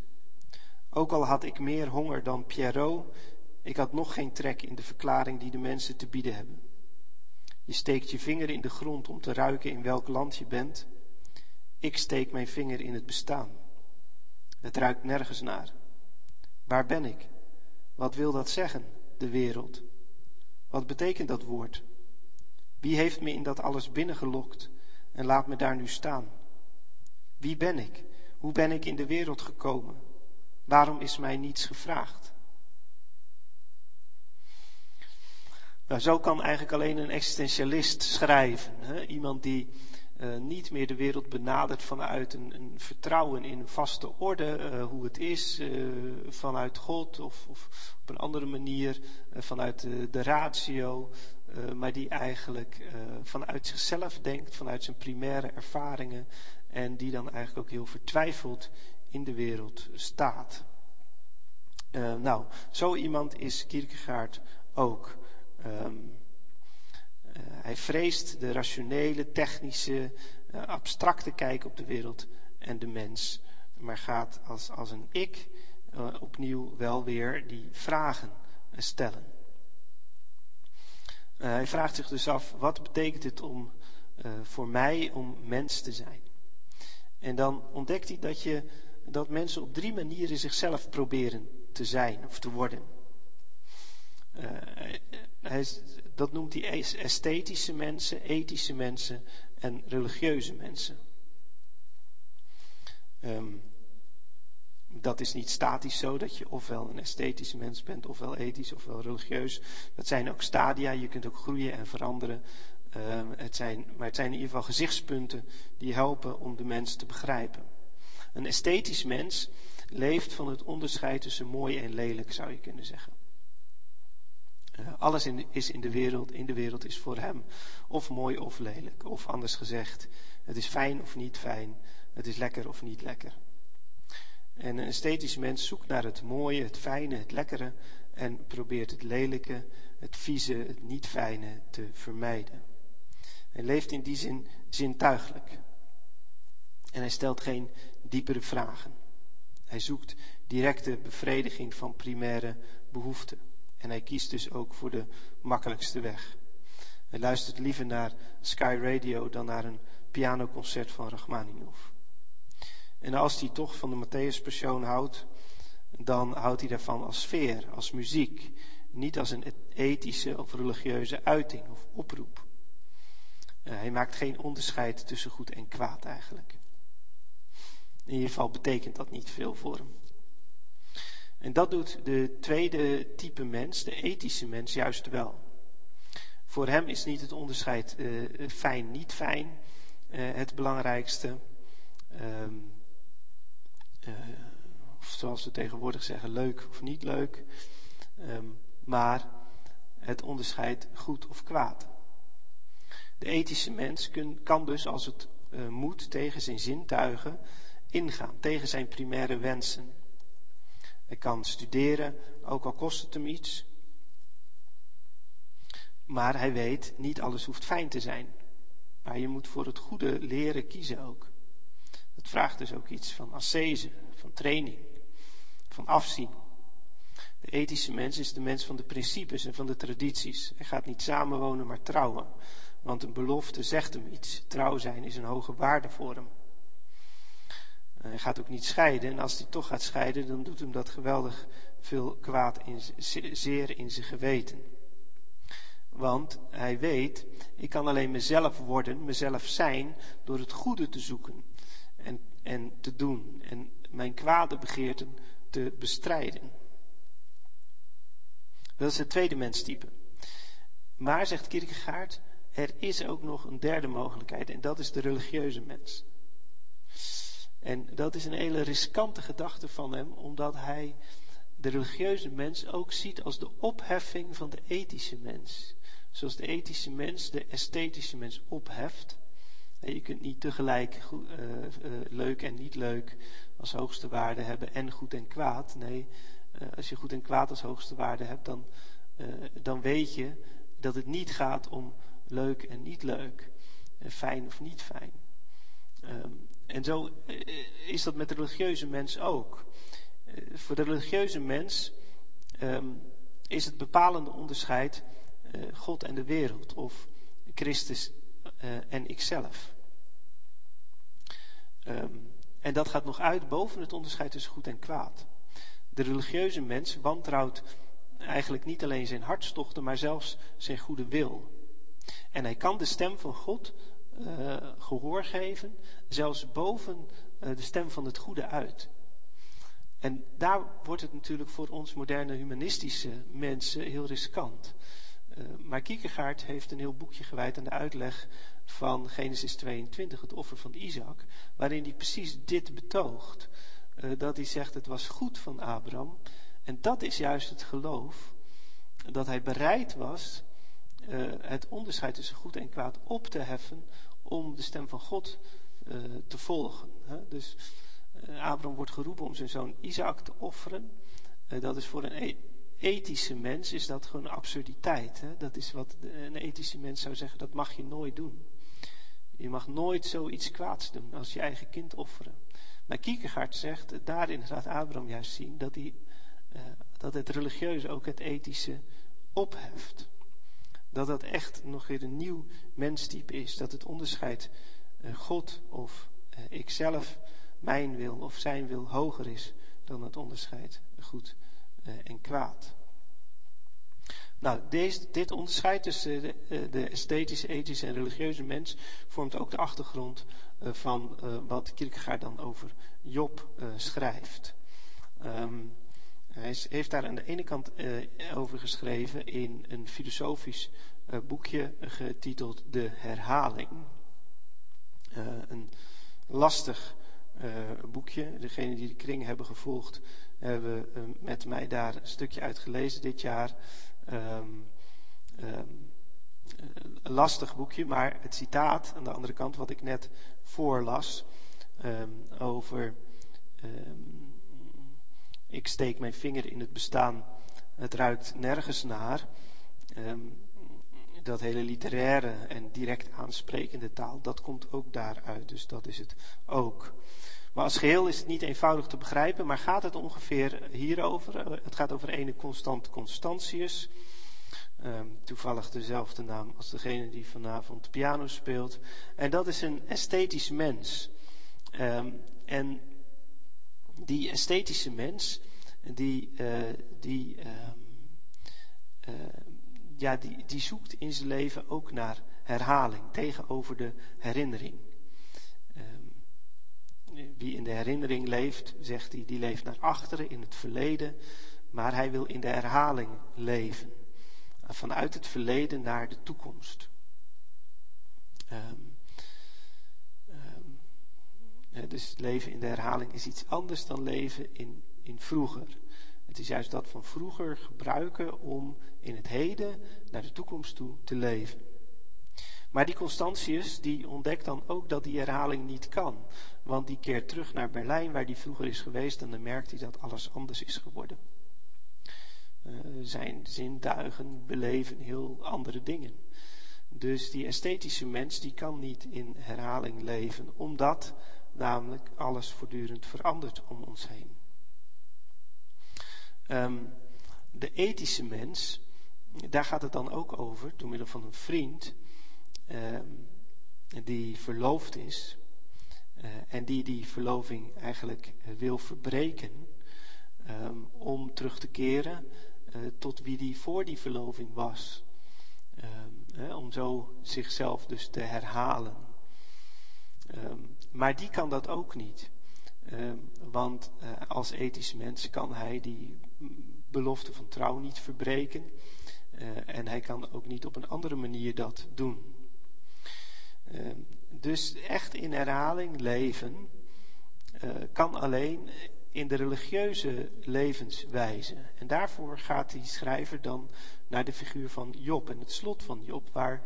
Ook al had ik meer honger dan Pierrot, ik had nog geen trek in de verklaring die de mensen te bieden hebben. Je steekt je vinger in de grond om te ruiken in welk land je bent. Ik steek mijn vinger in het bestaan. Het ruikt nergens naar. Waar ben ik? Wat wil dat zeggen, de wereld? Wat betekent dat woord? Wie heeft me in dat alles binnengelokt en laat me daar nu staan? Wie ben ik? Hoe ben ik in de wereld gekomen? Waarom is mij niets gevraagd? Nou, zo kan eigenlijk alleen een existentialist schrijven. Hè? Iemand die uh, niet meer de wereld benadert vanuit een, een vertrouwen in een vaste orde, uh, hoe het is, uh, vanuit God of, of, op een andere manier vanuit de, de ratio, maar die eigenlijk vanuit zichzelf denkt, vanuit zijn primaire ervaringen en die dan eigenlijk ook heel vertwijfeld in de wereld staat. nou, zo iemand is Kierkegaard ook. Uh, hij vreest de rationele, technische, uh, abstracte kijk op de wereld en de mens. Maar gaat als, als een ik uh, opnieuw wel weer die vragen stellen. hij vraagt zich dus af, wat betekent het om, voor mij om mens te zijn? En dan ontdekt hij dat, je, dat mensen op drie manieren zichzelf proberen te zijn of te worden. hij, dat noemt hij esthetische mensen, ethische mensen en religieuze mensen. Um, dat is niet statisch zo, dat je ofwel een esthetisch mens bent, ofwel ethisch, ofwel religieus. Dat zijn ook stadia, je kunt ook groeien en veranderen. Ehm, het zijn, maar het zijn in ieder geval gezichtspunten die helpen om de mens te begrijpen. Een esthetisch mens leeft van het onderscheid tussen mooi en lelijk, zou je kunnen zeggen. Alles in is in de wereld, in de wereld is voor hem of mooi of lelijk. Of anders gezegd, het is fijn of niet fijn, het is lekker of niet lekker. En een esthetisch mens zoekt naar het mooie, het fijne, het lekkere en probeert het lelijke, het vieze, het niet fijne te vermijden. Hij leeft in die zin zintuigelijk. En hij stelt geen diepere vragen. Hij zoekt directe bevrediging van primaire behoeften. En hij kiest dus ook voor de makkelijkste weg. Hij luistert liever naar Sky Radio dan naar een pianoconcert van Rachmaninoff. En als hij toch van de Matthäus-persoon houdt, dan houdt hij daarvan als sfeer, als muziek. Niet als een ethische of religieuze uiting of oproep. Uh, hij maakt geen onderscheid tussen goed en kwaad eigenlijk. In ieder geval betekent dat niet veel voor hem. En dat doet de tweede type mens, de ethische mens, juist wel. Voor hem is niet het onderscheid uh, fijn, niet fijn uh, het belangrijkste. Um, uh, of zoals we tegenwoordig zeggen, leuk of niet leuk. Um, maar het onderscheid goed of kwaad. De ethische mens kan dus als het moet tegen zijn zintuigen ingaan, tegen zijn primaire wensen. Hij kan studeren, ook al kost het hem iets. Maar hij weet, niet alles hoeft fijn te zijn. Maar je moet voor het goede leren kiezen ook. Dat vraagt dus ook iets van ascese, van training, van afzien. De ethische mens is de mens van de principes en van de tradities. Hij gaat niet samenwonen, maar trouwen. Want een belofte zegt hem iets. Trouw zijn is een hoge waarde voor hem. Hij gaat ook niet scheiden. En als hij toch gaat scheiden, dan doet hem dat geweldig veel kwaad in, zeer in zijn geweten. Want hij weet, ik kan alleen mezelf worden, mezelf zijn, door het goede te zoeken en, en te doen. En mijn kwade begeerten te bestrijden. Dat is het tweede menstype. Maar, zegt Kierkegaard, er is ook nog een derde mogelijkheid en dat is de religieuze mens. En dat is een hele riskante gedachte van hem, omdat hij de religieuze mens ook ziet als de opheffing van de ethische mens. Zoals de ethische mens de esthetische mens opheft. En je kunt niet tegelijk goed, uh, uh, leuk en niet leuk als hoogste waarde hebben en goed en kwaad. Nee, uh, als je goed en kwaad als hoogste waarde hebt, dan, dan weet je dat het niet gaat om leuk en niet leuk, fijn of niet fijn. Um, en zo eh, is dat met de religieuze mens ook. Eh, voor de religieuze mens um, is het bepalende onderscheid uh, God en de wereld, of Christus en ikzelf. Um, en dat gaat nog uit boven het onderscheid tussen goed en kwaad. De religieuze mens wantrouwt eigenlijk niet alleen zijn hartstochten, maar zelfs zijn goede wil. En hij kan de stem van God uh, gehoor geven, zelfs boven uh, de stem van het goede uit. En daar wordt het natuurlijk voor ons moderne humanistische mensen heel riskant. Uh, maar Kierkegaard heeft een heel boekje gewijd aan de uitleg van Genesis 22, het offer van Isaac, waarin hij precies dit betoogt. dat hij zegt, het was goed van Abraham. En dat is juist het geloof, dat hij bereid was uh, het onderscheid tussen goed en kwaad op te heffen om de stem van God uh, te volgen. Hè? Dus uh, Abraham wordt geroepen om zijn zoon Isaac te offeren. dat is voor een e ethische mens is dat gewoon absurditeit. Hè? Dat is wat een ethische mens zou zeggen, dat mag je nooit doen. Je mag nooit zoiets kwaads doen als je eigen kind offeren. Maar Kierkegaard zegt, daarin laat Abraham juist zien dat, hij, dat het religieuze ook het ethische opheft dat dat echt nog weer een nieuw menstype is. Dat het onderscheid uh, God of uh, ikzelf, mijn wil of zijn wil hoger is dan het onderscheid goed uh, en kwaad. Nou, deze, dit onderscheid tussen de, de, esthetische, ethische en religieuze mens vormt ook de achtergrond van wat Kierkegaard dan over Job schrijft. Ehm, hij heeft daar aan de ene kant over geschreven in een filosofisch boekje getiteld De Herhaling. een lastig boekje. Degenen die de kring hebben gevolgd, hebben met mij daar een stukje uit gelezen dit jaar. Um, een lastig boekje, maar het citaat aan de andere kant, wat ik net voorlas, um, over ik steek mijn vinger in het bestaan, het ruikt nergens naar. Um, dat hele literaire en direct aansprekende taal, dat komt ook daaruit. Dus dat is het ook. Maar als geheel is het niet eenvoudig te begrijpen, maar gaat het ongeveer hierover. Het gaat over ene constant Constantius. Um, toevallig dezelfde naam als degene die vanavond piano speelt. En dat is een esthetisch mens. Um, en die esthetische mens, die, uh, die, um, uh, ja, die, die zoekt in zijn leven ook naar herhaling tegenover de herinnering. wie in de herinnering leeft, zegt hij, die leeft naar achteren in het verleden, maar hij wil in de herhaling leven vanuit het verleden naar de toekomst. Um, dus leven in de herhaling is iets anders dan leven in, in vroeger. Het is juist dat van vroeger gebruiken om in het heden naar de toekomst toe te leven. Maar die Constantius die ontdekt dan ook dat die herhaling niet kan. Want die keert terug naar Berlijn waar die vroeger is geweest en dan merkt hij dat alles anders is geworden. Eh, zijn zintuigen beleven heel andere dingen. Dus die esthetische mens die kan niet in herhaling leven, omdat namelijk alles voortdurend verandert om ons heen. Um, de ethische mens, daar gaat het dan ook over, door middel van een vriend um, die verloofd is uh, en die die verloving eigenlijk wil verbreken um, om terug te keren uh, tot wie die voor die verloving was. Om zo zichzelf dus te herhalen. Um, maar die kan dat ook niet. Um, want uh, als ethisch mens kan hij die belofte van trouw niet verbreken. Uh, en hij kan ook niet op een andere manier dat doen. dus echt in herhaling leven kan alleen in de religieuze levenswijze. En daarvoor gaat die schrijver dan naar de figuur van Job en het slot van Job, waar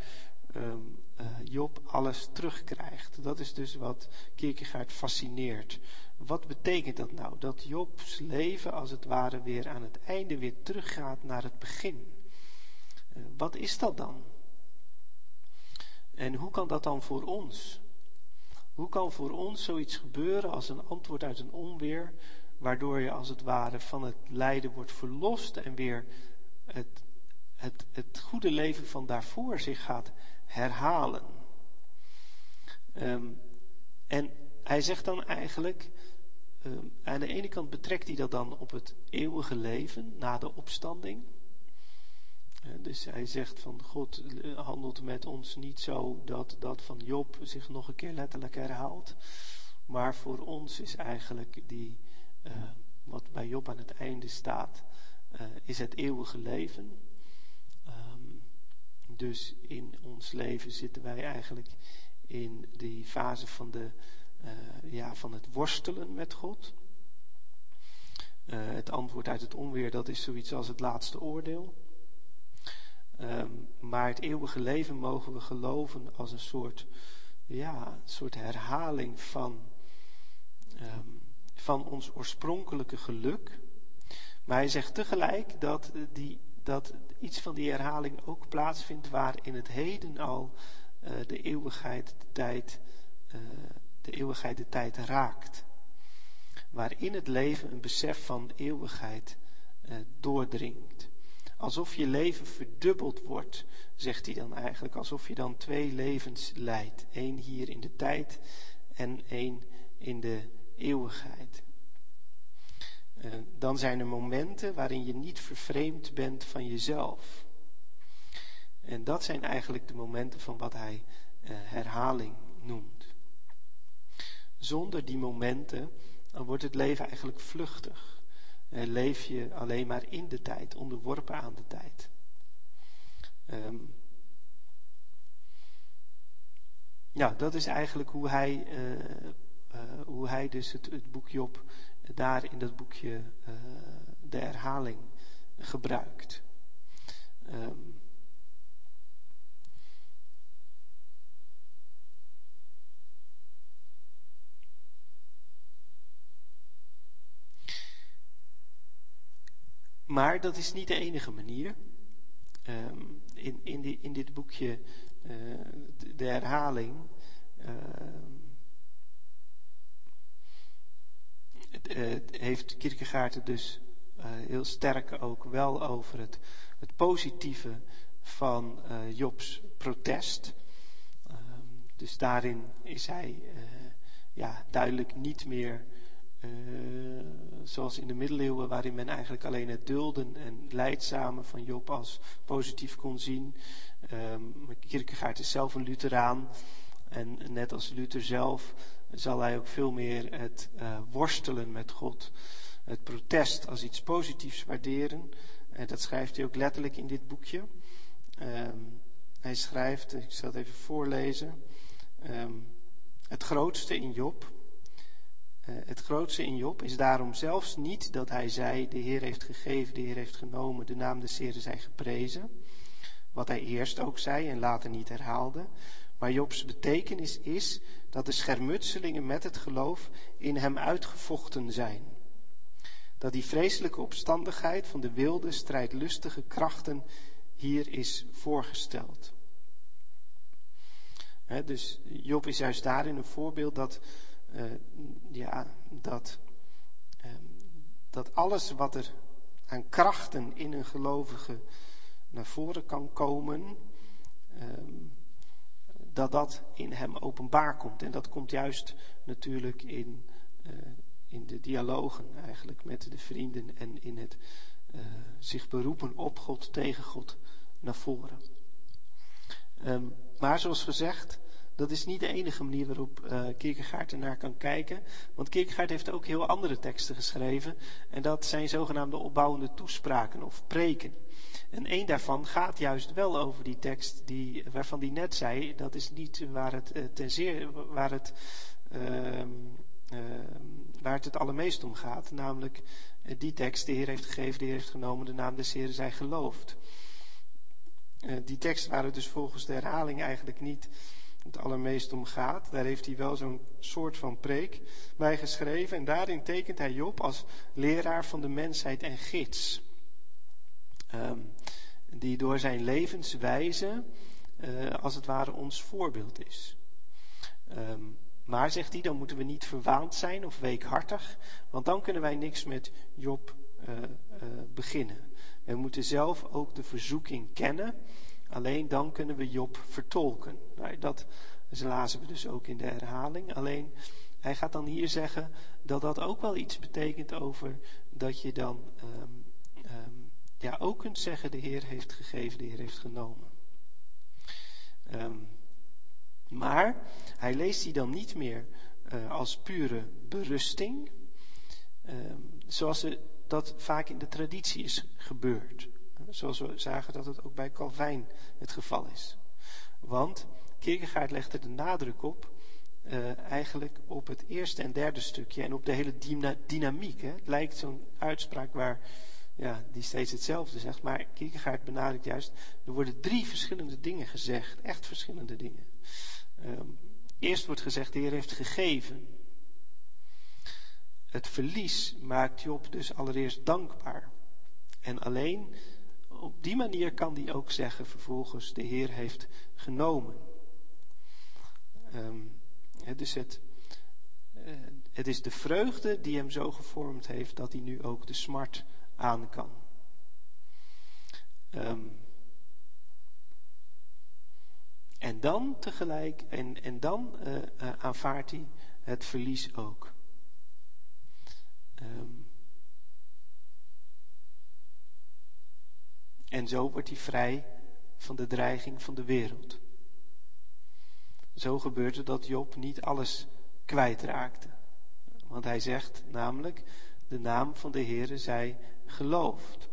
Job alles terugkrijgt. Dat is dus wat Kierkegaard fascineert. Wat betekent dat nou? Dat Jobs leven als het ware weer aan het einde weer teruggaat naar het begin. Uh, wat is dat dan? En hoe kan dat dan voor ons? Hoe kan voor ons zoiets gebeuren als een antwoord uit een onweer, waardoor je als het ware van het lijden wordt verlost en weer het, het, het goede leven van daarvoor zich gaat herhalen. Um, en hij zegt dan eigenlijk, um, aan de ene kant betrekt hij dat dan op het eeuwige leven na de opstanding. Uh, dus hij zegt van God handelt met ons niet zo dat dat van Job zich nog een keer letterlijk herhaalt. Maar voor ons is eigenlijk die uh, wat bij Job aan het einde staat, is het eeuwige leven. Dus in ons leven zitten wij eigenlijk in die fase van, de, uh, ja, van het worstelen met God. het antwoord uit het onweer, dat is zoiets als het laatste oordeel. Um, maar het eeuwige leven mogen we geloven als een soort, ja, soort herhaling van um, van ons oorspronkelijke geluk. Maar hij zegt tegelijk dat, die, dat iets van die herhaling ook plaatsvindt waar in het heden al uh, de eeuwigheid de tijd, uh, de eeuwigheid de tijd raakt. Waarin het leven een besef van eeuwigheid uh, doordringt. Alsof je leven verdubbeld wordt, zegt hij dan eigenlijk. Alsof je dan twee levens leidt. Eén hier in de tijd en één in de eeuwigheid. Uh, dan zijn er momenten waarin je niet vervreemd bent van jezelf. En dat zijn eigenlijk de momenten van wat hij uh, herhaling noemt. Zonder die momenten dan wordt het leven eigenlijk vluchtig. leef je alleen maar in de tijd, onderworpen aan de tijd. Um, ja, dat is eigenlijk hoe hij, hoe hij dus het, het boek Job daar in dat boekje uh, de herhaling gebruikt. Um, Maar dat is niet de enige manier. Um, in, in, die, in, dit boekje, uh, de, herhaling. Uh, het, uh, heeft Kierkegaard het dus eh, heel sterk ook wel over het, het positieve van Jobs protest. Ehm, dus daarin is hij ja, duidelijk niet meer zoals in de middeleeuwen, waarin men eigenlijk alleen het dulden en lijdzame van Job als positief kon zien. Um, Kierkegaard is zelf een Lutheraan. En net als Luther zelf zal hij ook veel meer het uh, worstelen met God, het protest als iets positiefs waarderen. En dat schrijft hij ook letterlijk in dit boekje. Um, hij schrijft, ik zal het even voorlezen. Um, het grootste in Job eh, het grootste in Job is daarom zelfs niet dat hij zei: De Heer heeft gegeven, de Heer heeft genomen, de naam des Heeren zij geprezen. Wat hij eerst ook zei en later niet herhaalde. Maar Jobs betekenis is dat de schermutselingen met het geloof in hem uitgevochten zijn. Dat die vreselijke opstandigheid van de wilde, strijdlustige krachten hier is voorgesteld. dus Job is juist daarin een voorbeeld dat uh, ja, dat, uh, dat alles wat er aan krachten in een gelovige naar voren kan komen, uh, dat dat in hem openbaar komt. En dat komt juist natuurlijk in, eh, in de dialogen eigenlijk met de vrienden en in het eh, zich beroepen op God, tegen God naar voren. Um, maar zoals gezegd, dat is niet de enige manier waarop uh, Kierkegaard ernaar kan kijken. Want Kierkegaard heeft ook heel andere teksten geschreven. En dat zijn zogenaamde opbouwende toespraken of preken. En een daarvan gaat juist wel over die tekst die, waarvan hij net zei. Dat is niet waar het, uh, ten zeer, waar het, uh, waar het het allermeest om gaat. Namelijk uh, die tekst, de Heer heeft gegeven, de Heer heeft genomen, de naam des Heeren zij geloofd. die tekst waren dus volgens de herhaling eigenlijk niet het allermeest om gaat. Daar heeft hij wel zo'n soort van preek bij geschreven. En daarin tekent hij Job als leraar van de mensheid en gids. Um, die door zijn levenswijze uh, als het ware ons voorbeeld is. Um, maar, zegt hij, dan moeten we niet verwaand zijn of weekhartig, want dan kunnen wij niks met Job uh, uh, beginnen. We moeten zelf ook de verzoeking kennen Alleen dan kunnen we Job vertolken. Nou, dat lazen we dus ook in de herhaling. Alleen hij gaat dan hier zeggen dat dat ook wel iets betekent over dat je dan um, ja, ook kunt zeggen: de Heer heeft gegeven, de Heer heeft genomen. Um, maar hij leest die dan niet meer uh, als pure berusting, zoals dat vaak in de traditie is gebeurd. Zoals we zagen dat het ook bij Calvijn het geval is. Want Kierkegaard legde de nadruk op, uh, eigenlijk op het eerste en derde stukje en op de hele dyna dynamiek. Hè. Het lijkt zo'n uitspraak waar, ja, die steeds hetzelfde zegt, maar Kierkegaard benadrukt juist, er worden drie verschillende dingen gezegd, echt verschillende dingen. Um, eerst wordt gezegd, de Heer heeft gegeven. Het verlies maakt Job dus allereerst dankbaar. En alleen op die manier kan hij ook zeggen vervolgens, de Heer heeft genomen. Um, dus het, uh, het is de vreugde die hem zo gevormd heeft dat hij nu ook de smart aan kan. Um, en dan tegelijk, en, en dan uh, aanvaardt hij het verlies ook. Um, En zo wordt hij vrij van de dreiging van de wereld. Zo gebeurt het dat Job niet alles kwijtraakte. Want hij zegt namelijk de naam van de Heere zij geloofd.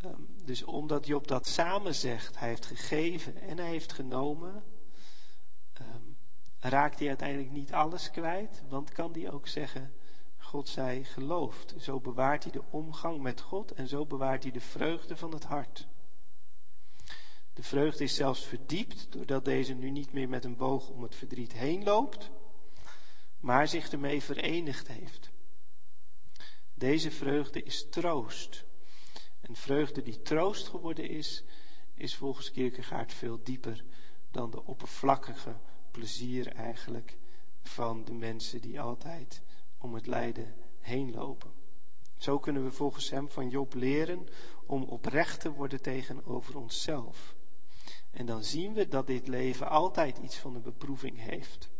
Ehm, dus omdat Job dat samen zegt, hij heeft gegeven en hij heeft genomen, ehm, raakt hij uiteindelijk niet alles kwijt, want kan hij ook zeggen, God zij geloofd. Zo bewaart hij de omgang met God en zo bewaart hij de vreugde van het hart. De vreugde is zelfs verdiept doordat deze nu niet meer met een boog om het verdriet heen loopt, maar zich ermee verenigd heeft. Deze vreugde is troost. En vreugde die troost geworden is, is volgens Kierkegaard veel dieper dan de oppervlakkige plezier eigenlijk van de mensen die altijd om het lijden heen lopen. Zo kunnen we volgens hem van Job leren om oprecht te worden tegenover onszelf. En dan zien we dat dit leven altijd iets van een beproeving heeft.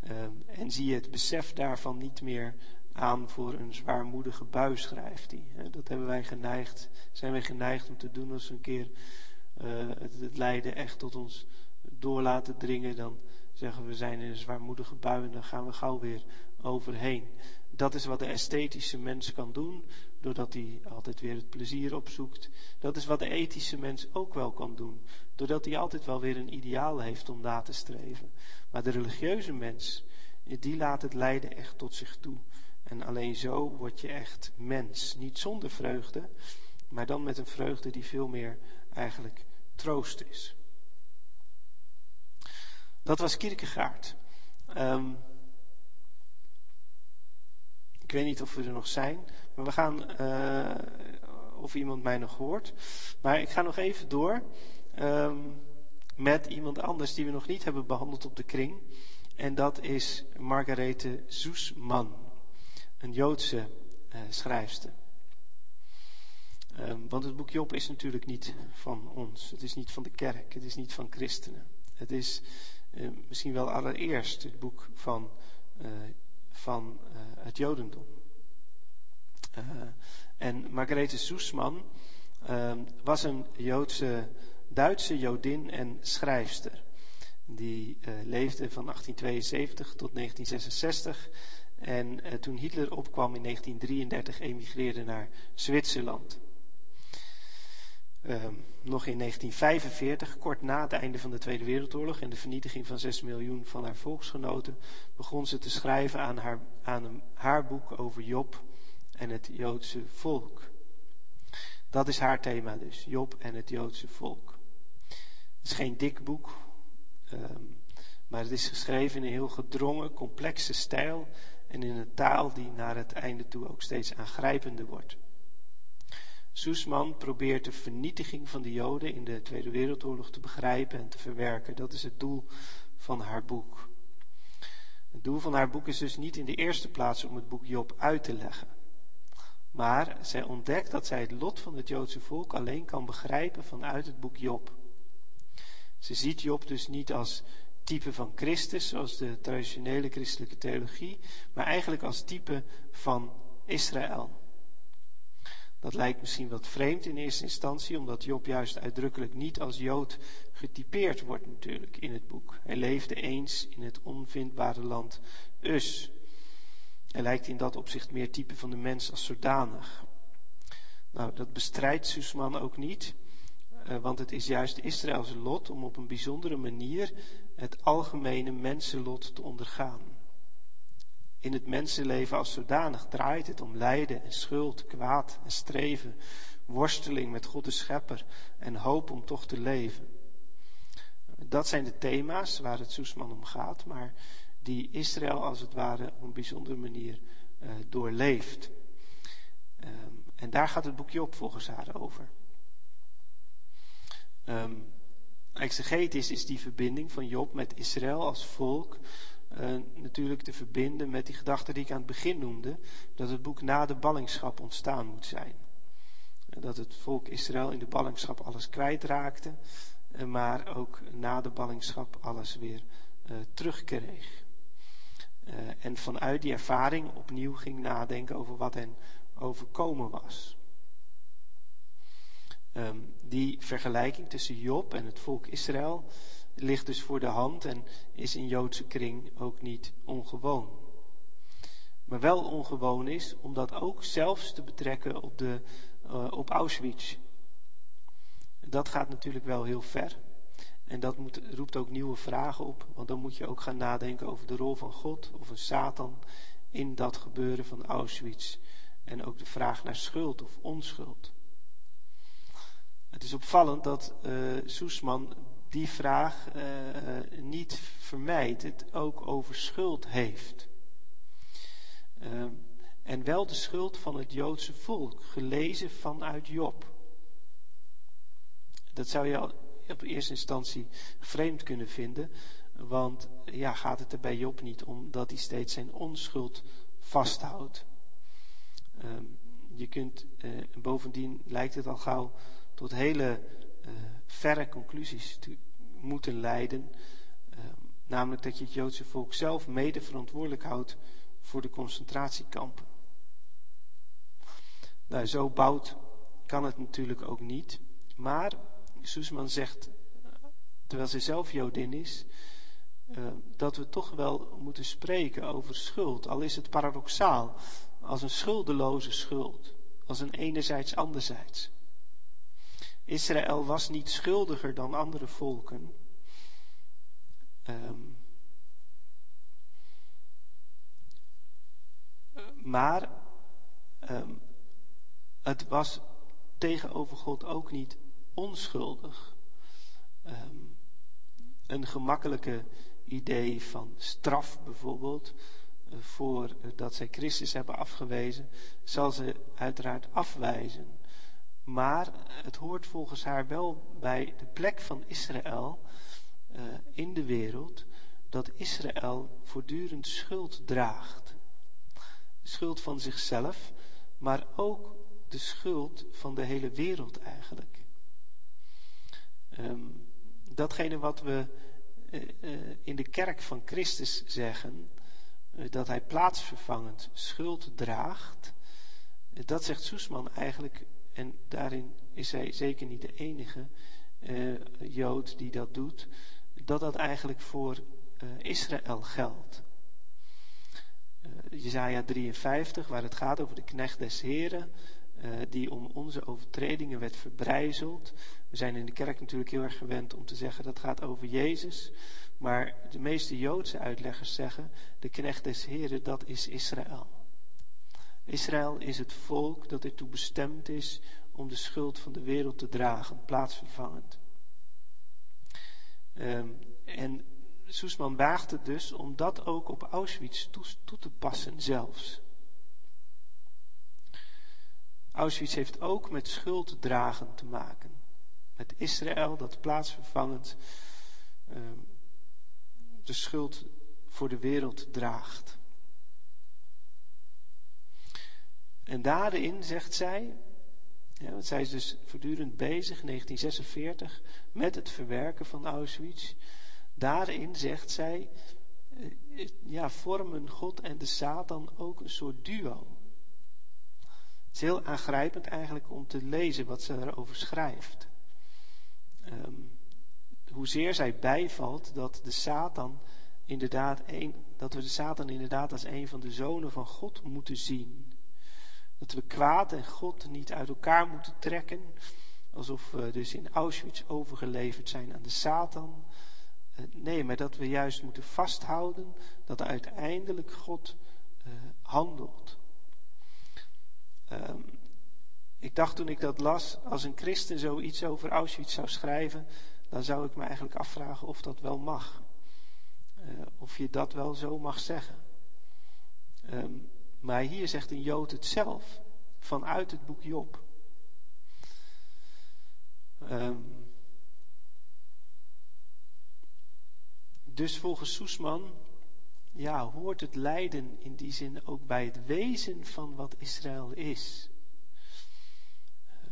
Ehm, en zie je het besef daarvan niet meer aan voor een zwaarmoedige bui, schrijft hij. Dat hebben wij geneigd, zijn wij geneigd om te doen als we een keer uh, het, het, lijden echt tot ons door laten dringen. Dan zeggen we, we zijn in een zwaarmoedige bui en dan gaan we gauw weer overheen. Dat is wat de esthetische mens kan doen, doordat hij altijd weer het plezier opzoekt. Dat is wat de ethische mens ook wel kan doen, doordat hij altijd wel weer een ideaal heeft om na te streven. Maar de religieuze mens, die laat het lijden echt tot zich toe. En alleen zo word je echt mens. Niet zonder vreugde, maar dan met een vreugde die veel meer eigenlijk troost is. Dat was Kierkegaard. Um, ik weet niet of we er nog zijn, maar we gaan, uh, of iemand mij nog hoort. Maar ik ga nog even door um, met iemand anders die we nog niet hebben behandeld op de kring. En dat is Margarethe Soesman een Joodse uh, schrijfster. Um, want het boek Job is natuurlijk niet van ons. Het is niet van de kerk. Het is niet van christenen. Het is uh, misschien wel allereerst het boek van, uh, van het Jodendom. en Margarethe Soesman ehm, was een Joodse, Duitse Jodin en schrijfster. Die leefde van 1872 tot 1966 en uh, toen Hitler opkwam in 1933 emigreerde naar Zwitserland. Uh, nog in 1945, kort na het einde van de Tweede Wereldoorlog en de vernietiging van 6 miljoen van haar volksgenoten, begon ze te schrijven aan haar, aan haar boek over Job en het Joodse volk. Dat is haar thema dus, Job en het Joodse volk. Het is geen dik boek, um, maar het is geschreven in een heel gedrongen, complexe stijl en in een taal die naar het einde toe ook steeds aangrijpender wordt. Soesman probeert de vernietiging van de Joden in de Tweede Wereldoorlog te begrijpen en te verwerken. Dat is het doel van haar boek. Het doel van haar boek is dus niet in de eerste plaats om het boek Job uit te leggen. Maar zij ontdekt dat zij het lot van het Joodse volk alleen kan begrijpen vanuit het boek Job. Ze ziet Job dus niet als type van Christus, zoals de traditionele christelijke theologie, maar eigenlijk als type van Israël. Dat lijkt misschien wat vreemd in eerste instantie, omdat Job juist uitdrukkelijk niet als Jood getypeerd wordt natuurlijk in het boek. Hij leefde eens in het onvindbare land Us. Hij lijkt in dat opzicht meer type van de mens als zodanig. Nou, dat bestrijdt Sussman ook niet, want het is juist Israëls lot om op een bijzondere manier het algemene mensenlot te ondergaan. In het mensenleven als zodanig draait het om lijden en schuld, kwaad en streven, worsteling met God de Schepper en hoop om toch te leven. Dat zijn de thema's waar het Soesman om gaat, maar die Israël als het ware op een bijzondere manier uh, doorleeft. Um, en daar gaat het boekje op volgens haar over. Um, Exegetisch is die verbinding van Job met Israël als volk uh, natuurlijk te verbinden met die gedachte die ik aan het begin noemde, dat het boek na de ballingschap ontstaan moet zijn. Dat het volk Israël in de ballingschap alles kwijtraakte, uh, maar ook na de ballingschap alles weer terugkreeg. en vanuit die ervaring opnieuw ging nadenken over wat hen overkomen was. Um, die vergelijking tussen Job en het volk Israël ligt dus voor de hand en is in Joodse kring ook niet ongewoon. Maar wel ongewoon is om dat ook zelfs te betrekken op, de, uh, op Auschwitz. Dat gaat natuurlijk wel heel ver. En dat moet, roept ook nieuwe vragen op, want dan moet je ook gaan nadenken over de rol van God of een Satan in dat gebeuren van Auschwitz. En ook de vraag naar schuld of onschuld. Het is opvallend dat uh, Soesman die vraag uh, niet vermijdt, het ook over schuld heeft. En wel de schuld van het Joodse volk, gelezen vanuit Job. Dat zou je op eerste instantie vreemd kunnen vinden, want ja, gaat het er bij Job niet om dat hij steeds zijn onschuld vasthoudt. Ehm, je kunt, bovendien lijkt het al gauw tot hele uh, verre conclusies te moeten leiden. Uh, namelijk dat je het Joodse volk zelf mede verantwoordelijk houdt voor de concentratiekampen. Nou, zo bouwt kan het natuurlijk ook niet. Maar Soesman zegt, terwijl zij zelf Jodin is, uh, dat we toch wel moeten spreken over schuld. Al is het paradoxaal, als een schuldeloze schuld. Als een enerzijds anderzijds. Israël was niet schuldiger dan andere volken. Um, maar um, het was tegenover God ook niet onschuldig. Um, een gemakkelijke idee van straf bijvoorbeeld, uh, voor uh, dat zij Christus hebben afgewezen, zal ze uiteraard afwijzen. Maar het hoort volgens haar wel bij de plek van Israël uh, in de wereld dat Israël voortdurend schuld draagt. De schuld van zichzelf, maar ook de schuld van de hele wereld eigenlijk. Um, datgene wat we uh, uh, in de kerk van Christus zeggen, dat hij plaatsvervangend schuld draagt, dat zegt Soesman eigenlijk en daarin is hij zeker niet de enige uh, Jood die dat doet, dat dat eigenlijk voor uh, Israël geldt. Uh, Jezaja 53, waar het gaat over de knecht des Heren, die om onze overtredingen werd verbrijzeld. We zijn in de kerk natuurlijk heel erg gewend om te zeggen dat gaat over Jezus. Maar de meeste Joodse uitleggers zeggen, de knecht des Heren, dat is Israël. Israël is het volk dat ertoe bestemd is om de schuld van de wereld te dragen, plaatsvervangend. Um, en Soesman waagt het dus om dat ook op Auschwitz toe, te passen zelfs. Auschwitz heeft ook met schuld dragen te maken. Met Israël dat plaatsvervangend um, de schuld voor de wereld draagt. En daarin, zegt zij, want zij is dus voortdurend bezig, 1946, met het verwerken van Auschwitz. Daarin, zegt zij, eh, ja, vormen God en de Satan ook een soort duo. Het is heel aangrijpend eigenlijk om te lezen wat ze erover schrijft. Um, hoezeer zij bijvalt dat de Satan inderdaad een, dat we de Satan inderdaad als een van de zonen van God moeten zien. Dat we kwaad en God niet uit elkaar moeten trekken. Alsof we dus in Auschwitz overgeleverd zijn aan de Satan. Eh, nee, maar dat we juist moeten vasthouden dat uiteindelijk God uh, handelt. Um, ik dacht toen ik dat las, als een christen zoiets over Auschwitz zou schrijven, dan zou ik me eigenlijk afvragen of dat wel mag. Uh, of je dat wel zo mag zeggen. Um, maar hier zegt een Jood het zelf, vanuit het boek Job. Um, dus volgens Soesman ja, hoort het lijden in die zin ook bij het wezen van wat Israël is.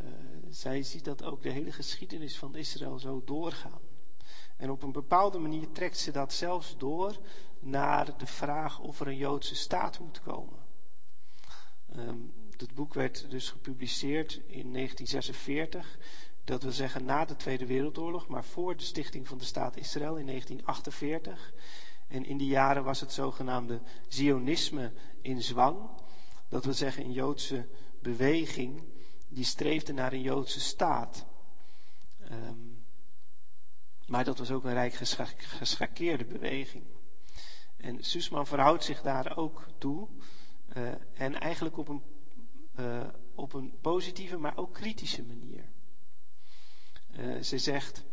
Uh, zij ziet dat ook de hele geschiedenis van Israël zo doorgaan. En op een bepaalde manier trekt ze dat zelfs door naar de vraag of er een Joodse staat moet komen. Um, het boek werd dus gepubliceerd in 1946. Dat wil zeggen na de Tweede Wereldoorlog, maar voor de stichting van de staat Israël in 1948. En in die jaren was het zogenaamde Zionisme in zwang. Dat wil zeggen een Joodse beweging die streefde naar een Joodse staat. Ehm, maar dat was ook een rijk geschakeerde beweging. En Sussman verhoudt zich daar ook toe. Uh, en eigenlijk op een, uh, op een positieve, maar ook kritische manier. Uh, ze zegt,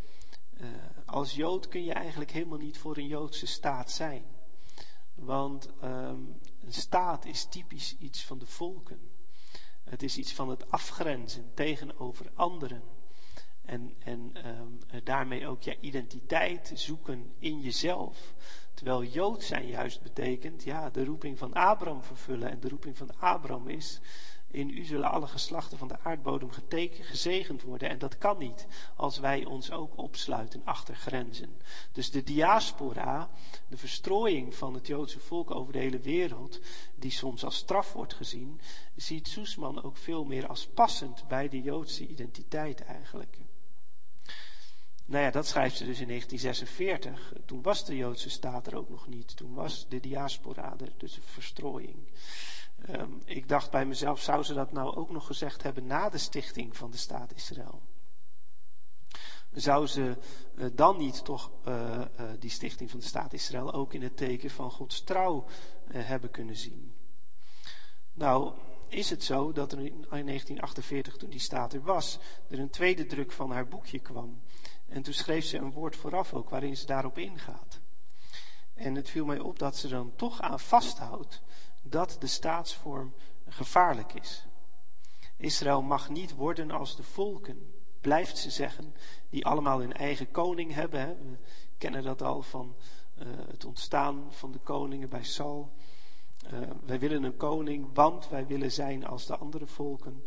als Jood kun je eigenlijk helemaal niet voor een Joodse staat zijn. Want um, een staat is typisch iets van de volken. Het is iets van het afgrenzen tegenover anderen. En, en um, daarmee ook je identiteit zoeken in jezelf. Terwijl Jood zijn juist betekent, ja, de roeping van Abraham vervullen. En de roeping van Abraham is, in u zullen alle geslachten van de aardbodem gezegend worden. En dat kan niet als wij ons ook opsluiten achter grenzen. Dus de diaspora, de verstrooiing van het Joodse volk over de hele wereld, die soms als straf wordt gezien, ziet Soesman ook veel meer als passend bij de Joodse identiteit eigenlijk. Nou ja, dat schrijft ze dus in 1946. Toen was de Joodse staat er ook nog niet. Toen was de diaspora er, dus de verstrooiing. Um, ik dacht bij mezelf, zou ze dat nou ook nog gezegd hebben na de stichting van de staat Israël? Zou ze uh, dan niet toch uh, uh, die stichting van de staat Israël ook in het teken van Gods trouw hebben kunnen zien? Nou, is het zo dat er in 1948, toen die staat er was, er een tweede druk van haar boekje kwam. En toen schreef ze een woord vooraf ook waarin ze daarop ingaat. En het viel mij op dat ze dan toch aan vasthoudt dat de staatsvorm gevaarlijk is. Israël mag niet worden als de volken, blijft ze zeggen, die allemaal hun eigen koning hebben. We kennen dat al van uh, het ontstaan van de koningen bij Saul. Uh, wij willen een koning, want wij willen zijn als de andere volken.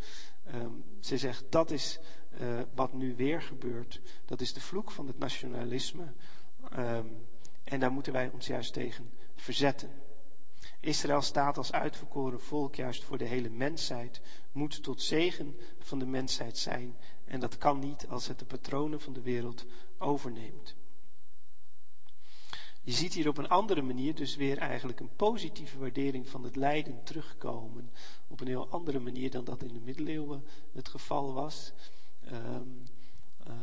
Um, ze zegt dat is uh, wat nu weer gebeurt. Dat is de vloek van het nationalisme. Um, en daar moeten wij ons juist tegen verzetten. Israël staat als uitverkoren volk juist voor de hele mensheid, moet tot zegen van de mensheid zijn. En dat kan niet als het de patronen van de wereld overneemt. Je ziet hier op een andere manier dus weer eigenlijk een positieve waardering van het lijden terugkomen. Op een heel andere manier dan dat in de middeleeuwen het geval was. Um, uh,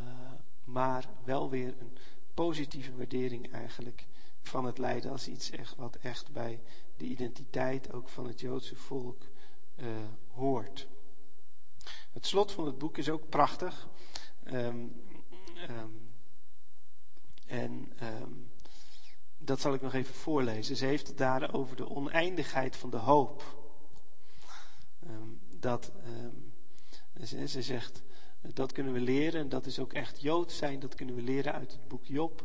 maar wel weer een positieve waardering eigenlijk van het lijden als iets echt, wat echt bij de identiteit ook van het Joodse volk uh, hoort. Het slot van het boek is ook prachtig. Um, um, en dat zal ik nog even voorlezen. Ze heeft het daar over de oneindigheid van de hoop. dat, ze, ze zegt, dat kunnen we leren, en dat is ook echt Jood zijn, dat kunnen we leren uit het boek Job.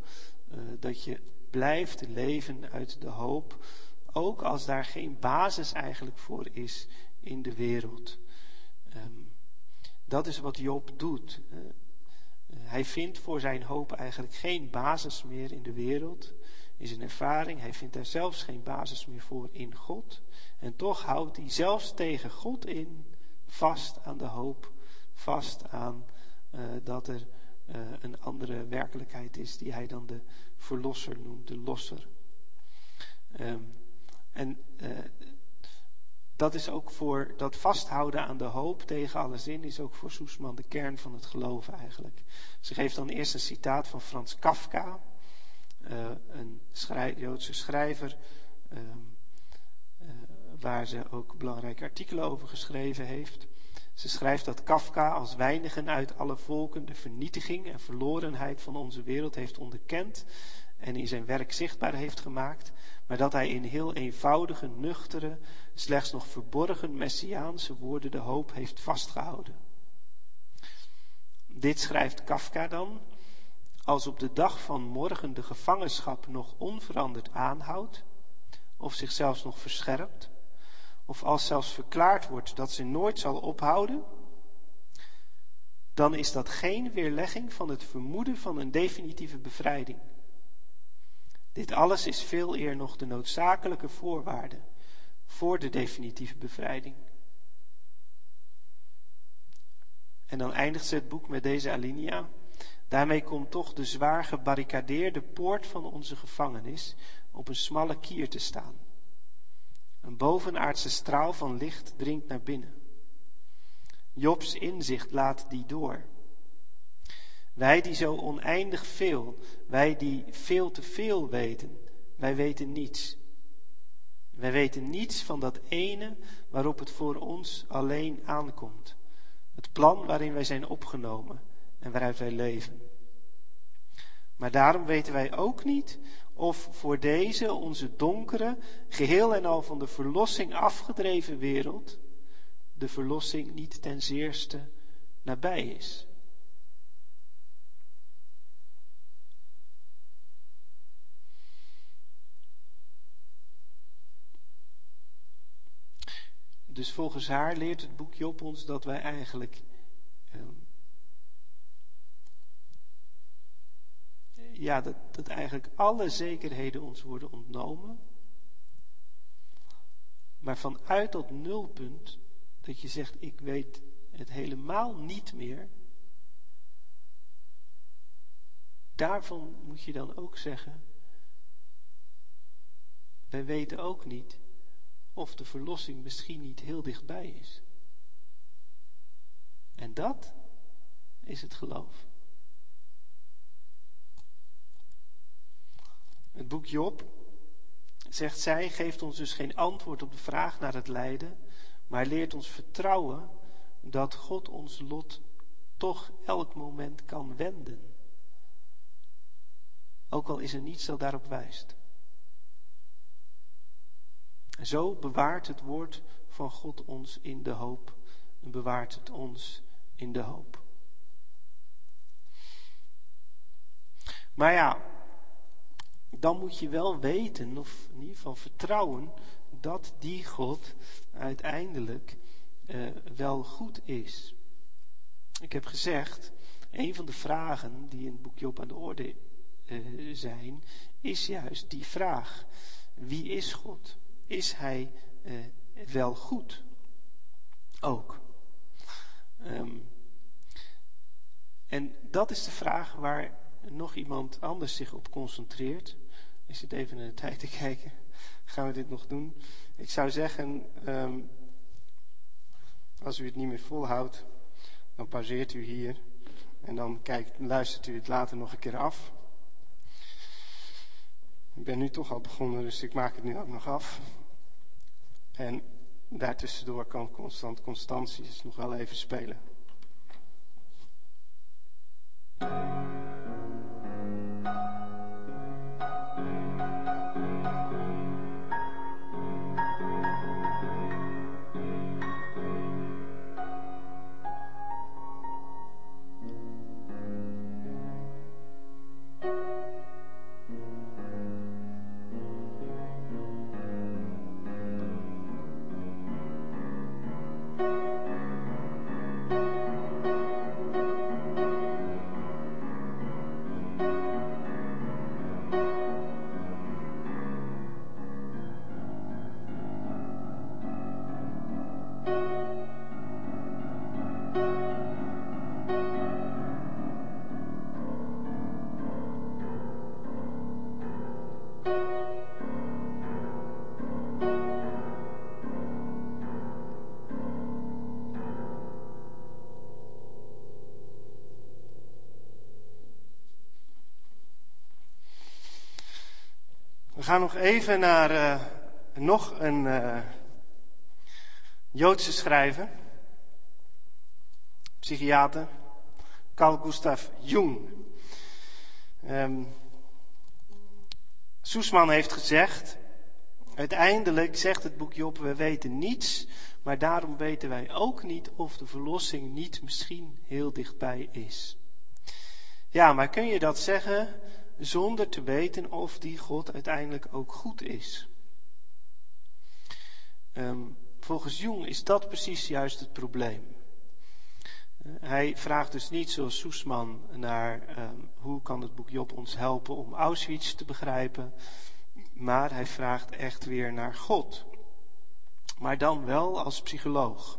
Uh, dat je blijft leven uit de hoop, ook als daar geen basis eigenlijk voor is in de wereld. Um, dat is wat Job doet. Uh, hij vindt voor zijn hoop eigenlijk geen basis meer in de wereld, in zijn ervaring. Hij vindt daar zelfs geen basis meer voor in God. En toch houdt hij zelfs tegen God in vast aan de hoop vast aan uh, dat er uh, een andere werkelijkheid is die hij dan de verlosser noemt, de losser. Um, en uh, dat is ook voor dat vasthouden aan de hoop tegen alle zin, is ook voor Soesman de kern van het geloven eigenlijk. Ze geeft dan eerst een citaat van Frans Kafka, een Joodse schrijver, um, waar ze ook belangrijke artikelen over geschreven heeft. Ze schrijft dat Kafka als weinigen uit alle volken de vernietiging en verlorenheid van onze wereld heeft onderkend en in zijn werk zichtbaar heeft gemaakt, maar dat hij in heel eenvoudige, nuchtere, slechts nog verborgen messiaanse woorden de hoop heeft vastgehouden. Dit schrijft Kafka dan, als op de dag van morgen de gevangenschap nog onveranderd aanhoudt, of zich zelfs nog verscherpt, of als zelfs verklaard wordt dat ze nooit zal ophouden, dan is dat geen weerlegging van het vermoeden van een definitieve bevrijding. Dit alles is veel eer nog de noodzakelijke voorwaarde voor de definitieve bevrijding. En dan eindigt het boek met deze alinea. Daarmee komt toch de zwaar gebarricadeerde poort van onze gevangenis op een smalle kier te staan. Een bovenaardse straal van licht dringt naar binnen. Jobs inzicht laat die door. Wij die zo oneindig veel, wij die veel te veel weten, wij weten niets. Wij weten niets van dat ene waarop het voor ons alleen aankomt. Het plan waarin wij zijn opgenomen en waaruit wij leven. Maar daarom weten wij ook niet of voor deze onze donkere, geheel en al van de verlossing afgedreven wereld, de verlossing niet ten zeerste nabij is. Dus volgens haar leert het boekje op ons dat wij eigenlijk ja, dat, dat eigenlijk alle zekerheden ons worden ontnomen. Maar vanuit dat nulpunt, dat je zegt, ik weet het helemaal niet meer. Daarvan moet je dan ook zeggen, wij weten ook niet of de verlossing misschien niet heel dichtbij is. En dat is het geloof. Het boek Job, zegt zij, geeft ons dus geen antwoord op de vraag naar het lijden, maar leert ons vertrouwen dat God ons lot toch elk moment kan wenden. Ook al is er niets dat daarop wijst. Zo bewaart het woord van God ons in de hoop en bewaart het ons in de hoop. Maar ja, dan moet je wel weten, of in ieder geval vertrouwen, dat die God uiteindelijk uh, wel goed is. Ik heb gezegd, een van de vragen die in het boekje op aan de orde uh, zijn, is juist die vraag: wie is God? Is Hij uh, wel goed? Ook. Um, en dat is de vraag waar nog iemand anders zich op concentreert. Ik zit even naar de tijd te kijken. Gaan we dit nog doen? Ik zou zeggen, um, als u het niet meer volhoudt, dan pauzeert u hier. En dan kijkt, luistert u het later nog een keer af. Ik ben nu toch al begonnen, dus ik maak het nu ook nog af. En daartussendoor kan Constant Constantius nog wel even spelen. Gaan nog even naar uh, nog een uh, Joodse schrijver, psychiater, Carl Gustav Jung. Um, Soesman heeft gezegd, uiteindelijk zegt het boekje op, we weten niets, maar daarom weten wij ook niet of de verlossing niet misschien heel dichtbij is. Ja, maar kun je dat zeggen zonder te weten of die God uiteindelijk ook goed is. Um, volgens Jung is dat precies juist het probleem. Uh, hij vraagt dus niet zoals Soesman naar um, hoe kan het boek Job ons helpen om Auschwitz te begrijpen, maar hij vraagt echt weer naar God. Maar dan wel als psycholoog.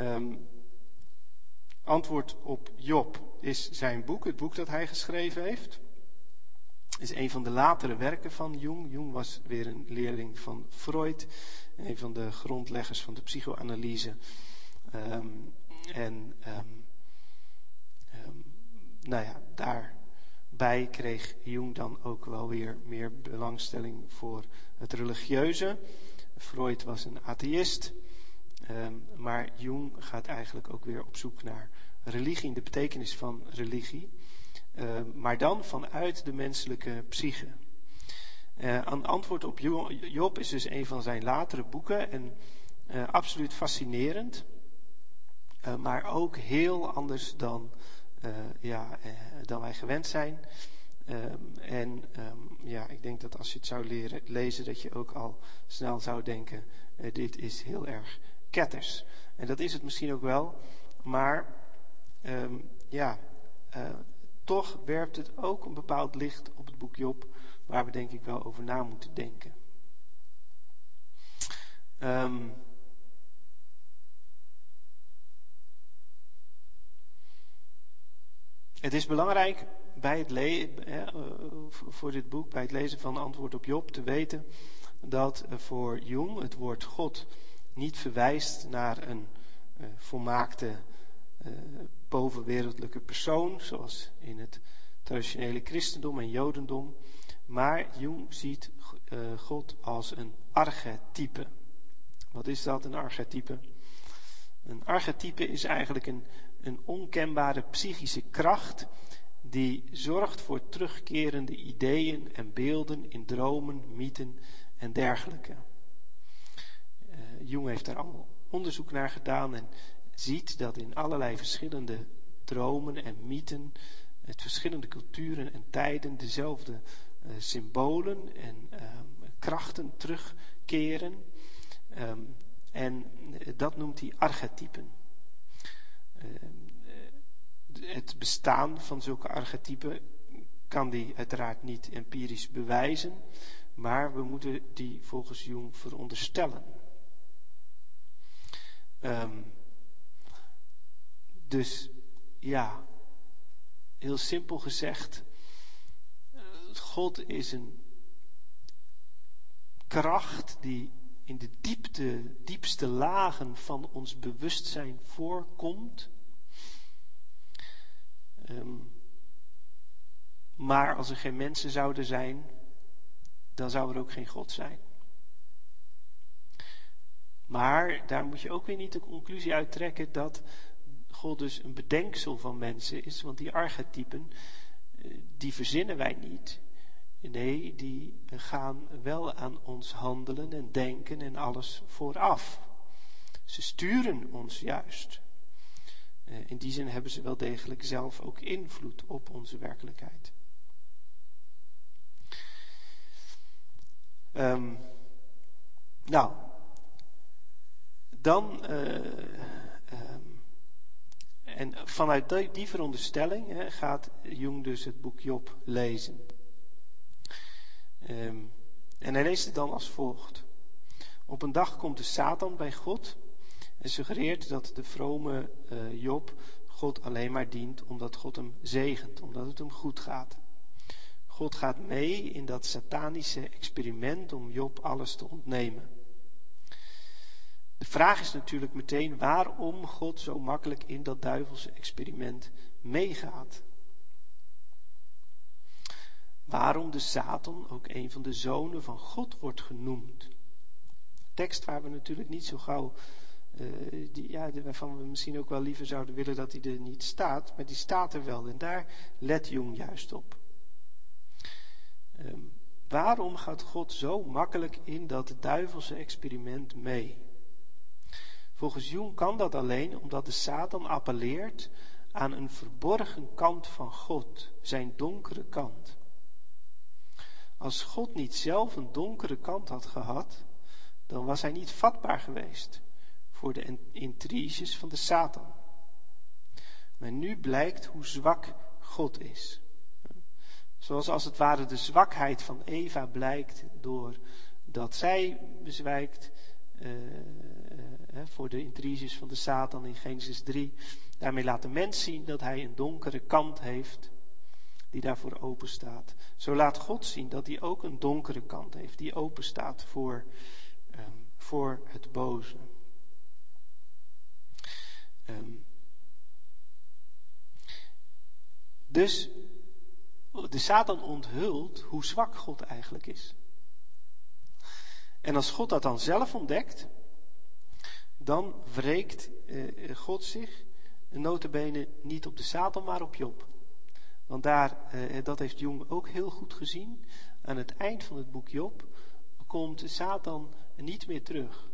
Um, antwoord op Job is zijn boek, het boek dat hij geschreven heeft. is een van de latere werken van Jung. Jung was weer een leerling van Freud, een van de grondleggers van de psychoanalyse. Ehm, en um, um, nou ja, daarbij kreeg Jung dan ook wel weer meer belangstelling voor het religieuze. Freud was een atheïst, maar Jung gaat eigenlijk ook weer op zoek naar religie, de betekenis van religie. Uh, maar dan vanuit de menselijke psyche. Uh, een antwoord op Job is dus een van zijn latere boeken en uh, absoluut fascinerend, maar ook heel anders dan, ja, dan wij gewend zijn. En um, ja, ik denk dat als je het zou leren, lezen, dat je ook al snel zou denken: dit is heel erg ketters. En dat is het misschien ook wel, maar um, ja, toch werpt het ook een bepaald licht op het boek Job, waar we denk ik wel over na moeten denken. Um, het is belangrijk bij het lezen, eh, voor dit boek, bij het lezen van Antwoord op Job, te weten dat voor Jung het woord God niet verwijst naar een uh, volmaakte uh, bovenwereldlijke persoon, zoals in het traditionele christendom en jodendom. Maar Jung ziet uh, God als een archetype. Wat is dat, een archetype? Een archetype is eigenlijk een, een onkenbare psychische kracht die zorgt voor terugkerende ideeën en beelden in dromen, mythen en dergelijke. Uh, Jung heeft daar allemaal onderzoek naar gedaan en ziet dat in allerlei verschillende dromen en mythen, uit verschillende culturen en tijden, dezelfde uh, symbolen en uh, krachten terugkeren. Um, en dat noemt hij archetypen. Uh, het bestaan van zulke archetypen kan die uiteraard niet empirisch bewijzen, maar we moeten die volgens Jung veronderstellen. Um, dus ja, heel simpel gezegd, God is een kracht die in de diepte, diepste lagen van ons bewustzijn voorkomt. Um, maar als er geen mensen zouden zijn, dan zou er ook geen God zijn. Maar daar moet je ook weer niet de conclusie uit trekken dat God dus een bedenksel van mensen is, want die archetypen, eh, die verzinnen wij niet. Nee, die gaan wel aan ons handelen en denken en alles vooraf. Ze sturen ons juist. Eh, in die zin hebben ze wel degelijk zelf ook invloed op onze werkelijkheid. Um, nou, dan uh, en vanuit die, veronderstelling hè, gaat Jung dus het boek Job lezen. Um, en hij leest het dan als volgt. Op een dag komt de Satan bij God en suggereert dat de vrome uh, Job God alleen maar dient omdat God hem zegent, omdat het hem goed gaat. God gaat mee in dat satanische experiment om Job alles te ontnemen. De vraag is natuurlijk meteen waarom God zo makkelijk in dat duivelse experiment meegaat. Waarom de Satan ook een van de zonen van God wordt genoemd. Tekst waar we natuurlijk niet zo gauw, uh, die, ja, waarvan we misschien ook wel liever zouden willen dat hij er niet staat, maar die staat er wel en daar let Jung juist op. Um, waarom gaat God zo makkelijk in dat duivelse experiment mee? Volgens Jung kan dat alleen omdat de Satan appelleert aan een verborgen kant van God, zijn donkere kant. Als God niet zelf een donkere kant had gehad, dan was hij niet vatbaar geweest voor de intriges van de Satan. Maar nu blijkt hoe zwak God is. Zoals als het ware de zwakheid van Eva blijkt doordat zij bezwijkt. Uh, voor de intriges van de Satan in Genesis 3. Daarmee laat de mens zien dat hij een donkere kant heeft. die daarvoor open staat. Zo laat God zien dat hij ook een donkere kant heeft, die open staat voor, um, voor het boze. Um, dus de Satan onthult hoe zwak God eigenlijk is. En als God dat dan zelf ontdekt, dan wreekt eh, God zich, notabene niet op de Satan, maar op Job. Want daar, eh, dat heeft Jung ook heel goed gezien, aan het eind van het boek Job komt Satan niet meer terug.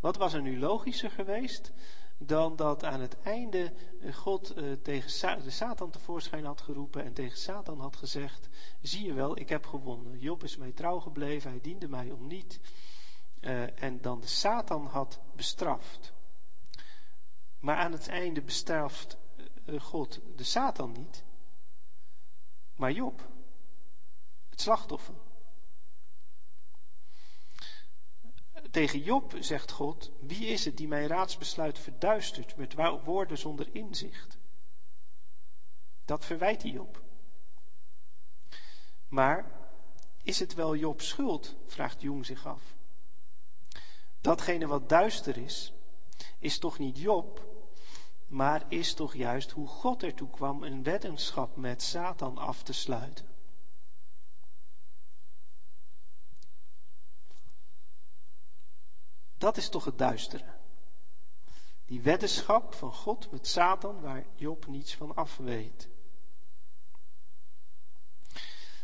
Wat was er nu logischer geweest dan dat aan het einde eh, God eh, tegen de Satan tevoorschijn had geroepen en tegen Satan had gezegd: Zie je wel, ik heb gewonnen. Job is mij trouw gebleven, hij diende mij om niet. Uh, en dan de Satan had bestraft. Maar aan het einde bestraft God de Satan niet, maar Job, het slachtoffer. Tegen Job zegt God: Wie is het die mijn raadsbesluit verduistert met woorden zonder inzicht? Dat verwijt hij Job. Maar is het wel Jobs schuld? vraagt Jong zich af. Datgene wat duister is, is toch niet Job, maar is toch juist hoe God ertoe kwam een weddenschap met Satan af te sluiten. Dat is toch het duistere. Die weddenschap van God met Satan, waar Job niets van af weet.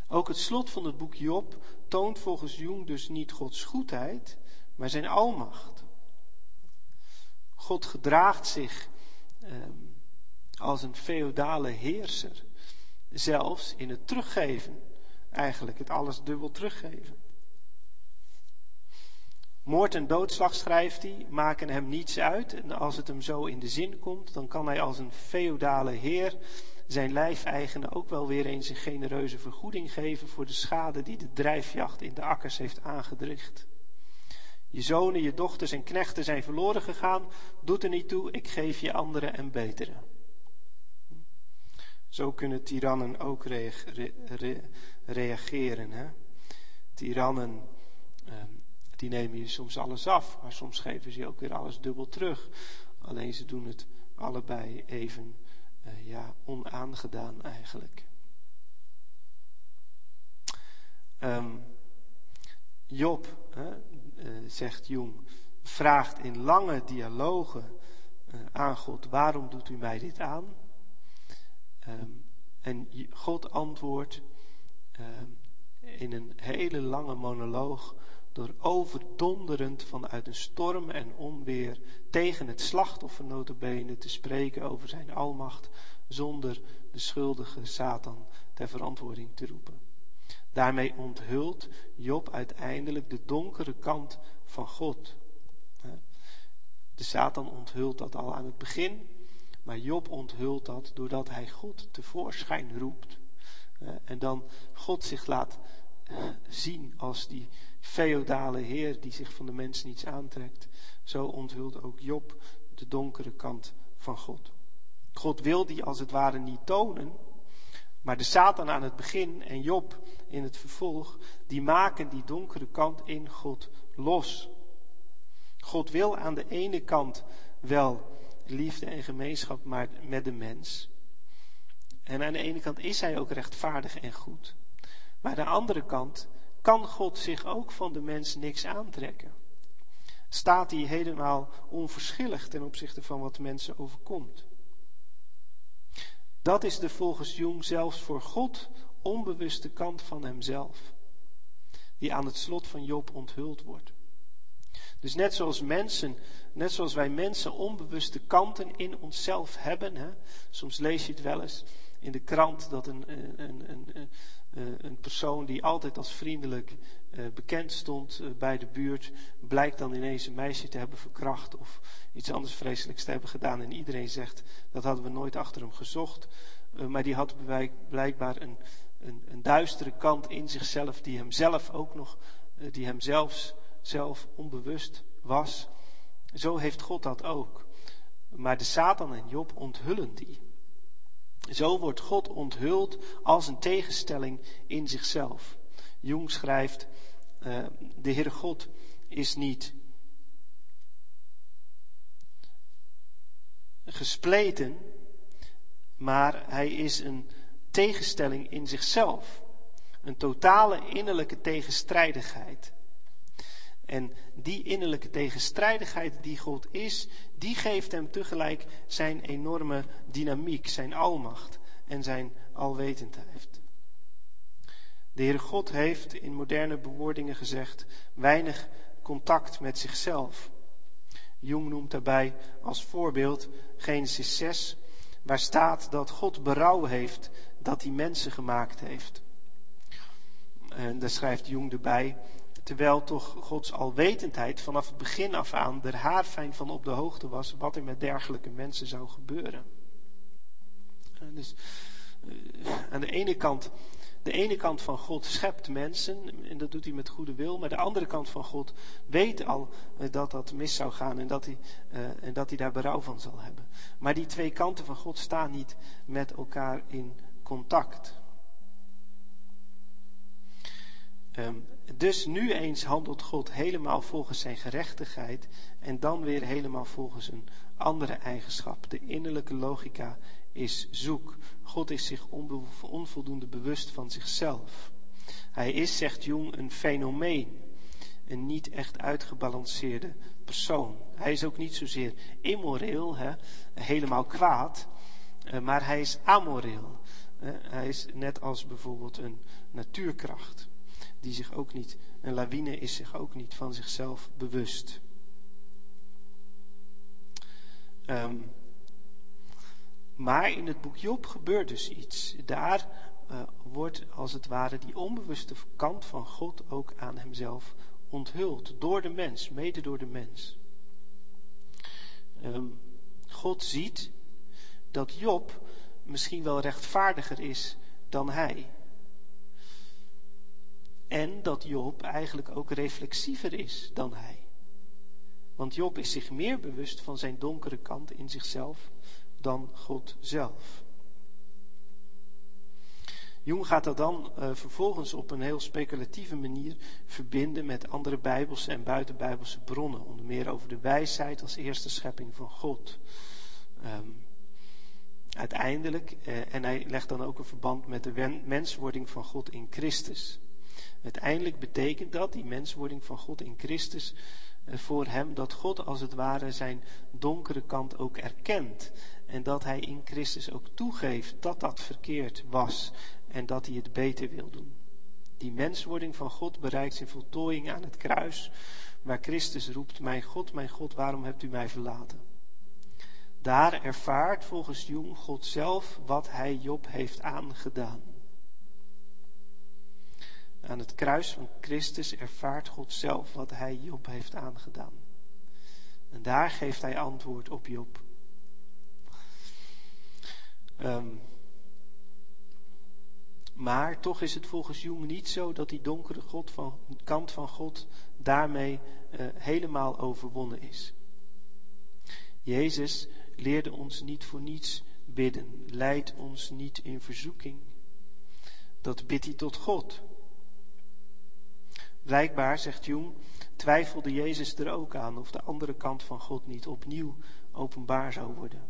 Ook het slot van het boek Job toont volgens Jung dus niet Gods goedheid, maar zijn almacht. God gedraagt zich eh, als een feodale heerser, zelfs in het teruggeven, eigenlijk het alles dubbel teruggeven. Moord en doodslag, schrijft hij, maken hem niets uit. En als het hem zo in de zin komt, dan kan hij als een feodale heer zijn lijfeigenen ook wel weer eens een genereuze vergoeding geven voor de schade die de drijfjacht in de akkers heeft aangedricht. Je zonen, je dochters en knechten zijn verloren gegaan, doet er niet toe, ik geef je andere en betere. Zo kunnen tirannen ook reageren. Hè? Tirannen ehm, die nemen je soms alles af, maar soms geven ze je ook weer alles dubbel terug. Alleen ze doen het allebei even uh, ja, onaangedaan eigenlijk. Um, Job, uh, zegt Jung, vraagt in lange dialogen uh, aan God: waarom doet u mij dit aan? Um, en God antwoordt um, in een hele lange monoloog door overdonderend vanuit een storm en onweer tegen het slachtoffer notabene te spreken over zijn almacht, zonder de schuldige Satan ter verantwoording te roepen. Daarmee onthult Job uiteindelijk de donkere kant van God. De Satan onthult dat al aan het begin, maar Job onthult dat doordat hij God tevoorschijn roept. En dan God zich laat zien als die feodale heer die zich van de mens niets aantrekt. Zo onthult ook Job de donkere kant van God. God wil die als het ware niet tonen, maar de Satan aan het begin en Job in het vervolg, die maken die donkere kant in God los. God wil aan de ene kant wel liefde en gemeenschap met de mens. En aan de ene kant is hij ook rechtvaardig en goed. Maar aan de andere kant kan God zich ook van de mens niks aantrekken. Staat hij helemaal onverschillig ten opzichte van wat mensen overkomt. Dat is de volgens Jung zelfs voor God onbewuste kant van hemzelf, die aan het slot van Job onthuld wordt. Dus net zoals mensen, net zoals wij mensen onbewuste kanten in onszelf hebben, hè, soms lees je het wel eens in de krant dat een, een, een, een persoon die altijd als vriendelijk uh, bekend stond uh, bij de buurt, blijkt dan ineens een meisje te hebben verkracht of iets anders vreselijks te hebben gedaan. En iedereen zegt, dat hadden we nooit achter hem gezocht. maar die had blijkbaar een, een, een, duistere kant in zichzelf, die hem zelf ook nog, die hem zelfs, zelf onbewust was. Zo heeft God dat ook. Maar de Satan en Job onthullen die. Zo wordt God onthuld als een tegenstelling in zichzelf. Jung schrijft, uh, de Heere God is niet gespleten, maar hij is een tegenstelling in zichzelf. Een totale innerlijke tegenstrijdigheid. En die innerlijke tegenstrijdigheid die God is, die geeft hem tegelijk zijn enorme dynamiek, zijn almacht en zijn alwetendheid. De Heere God heeft in moderne bewoordingen gezegd weinig contact met zichzelf. Jung noemt daarbij als voorbeeld Genesis 6, waar staat dat God berouw heeft dat hij mensen gemaakt heeft. En daar schrijft Jung erbij, terwijl toch Gods alwetendheid vanaf het begin af aan er haarfijn van op de hoogte was wat er met dergelijke mensen zou gebeuren. Dus eh, aan de ene kant de ene kant van God schept mensen en dat doet hij met goede wil, maar de andere kant van God weet al eh, dat dat mis zou gaan en dat hij, en dat hij daar berouw van zal hebben. Maar die twee kanten van God staan niet met elkaar in contact. Um, dus nu eens handelt God helemaal volgens zijn gerechtigheid en dan weer helemaal volgens een andere eigenschap. De innerlijke logica is zoek. God is zich onvoldoende bewust van zichzelf. Hij is, zegt Jung, een fenomeen. Een niet echt uitgebalanceerde persoon. Hij is ook niet zozeer immoreel, hè, helemaal kwaad, eh, maar hij is amoreel. Hij is net als bijvoorbeeld een natuurkracht, die zich ook niet, een lawine is zich ook niet van zichzelf bewust. Um, maar in het boek Job gebeurt dus iets. Daar uh, wordt als het ware die onbewuste kant van God ook aan hemzelf onthuld. Door de mens, mede door de mens. Um, God ziet dat Job misschien wel rechtvaardiger is dan hij. En dat Job eigenlijk ook reflexiever is dan hij. Want Job is zich meer bewust van zijn donkere kant in zichzelf dan God zelf. Jung gaat dat dan uh, vervolgens op een heel speculatieve manier verbinden met andere bijbelse en buitenbijbelse bronnen. Onder meer over de wijsheid als eerste schepping van God. Um, uiteindelijk, uh, en hij legt dan ook een verband met de menswording van God in Christus. Uiteindelijk betekent dat, die menswording van God in Christus, uh, voor hem dat God als het ware zijn donkere kant ook erkent. En dat hij in Christus ook toegeeft dat dat verkeerd was en dat hij het beter wil doen. Die menswording van God bereikt zijn voltooiing aan het kruis, waar Christus roept: Mijn God, mijn God, waarom hebt u mij verlaten? Daar ervaart volgens Jung God zelf wat hij Job heeft aangedaan. Aan het kruis van Christus ervaart God zelf wat hij Job heeft aangedaan. En daar geeft hij antwoord op Job. Um, maar toch is het volgens Jung niet zo dat die donkere God van, kant van God daarmee uh, helemaal overwonnen is. Jezus leerde ons niet voor niets bidden, leidt ons niet in verzoeking. Dat bidt hij tot God. Blijkbaar, zegt Jung, twijfelde Jezus er ook aan of de andere kant van God niet opnieuw openbaar zou worden.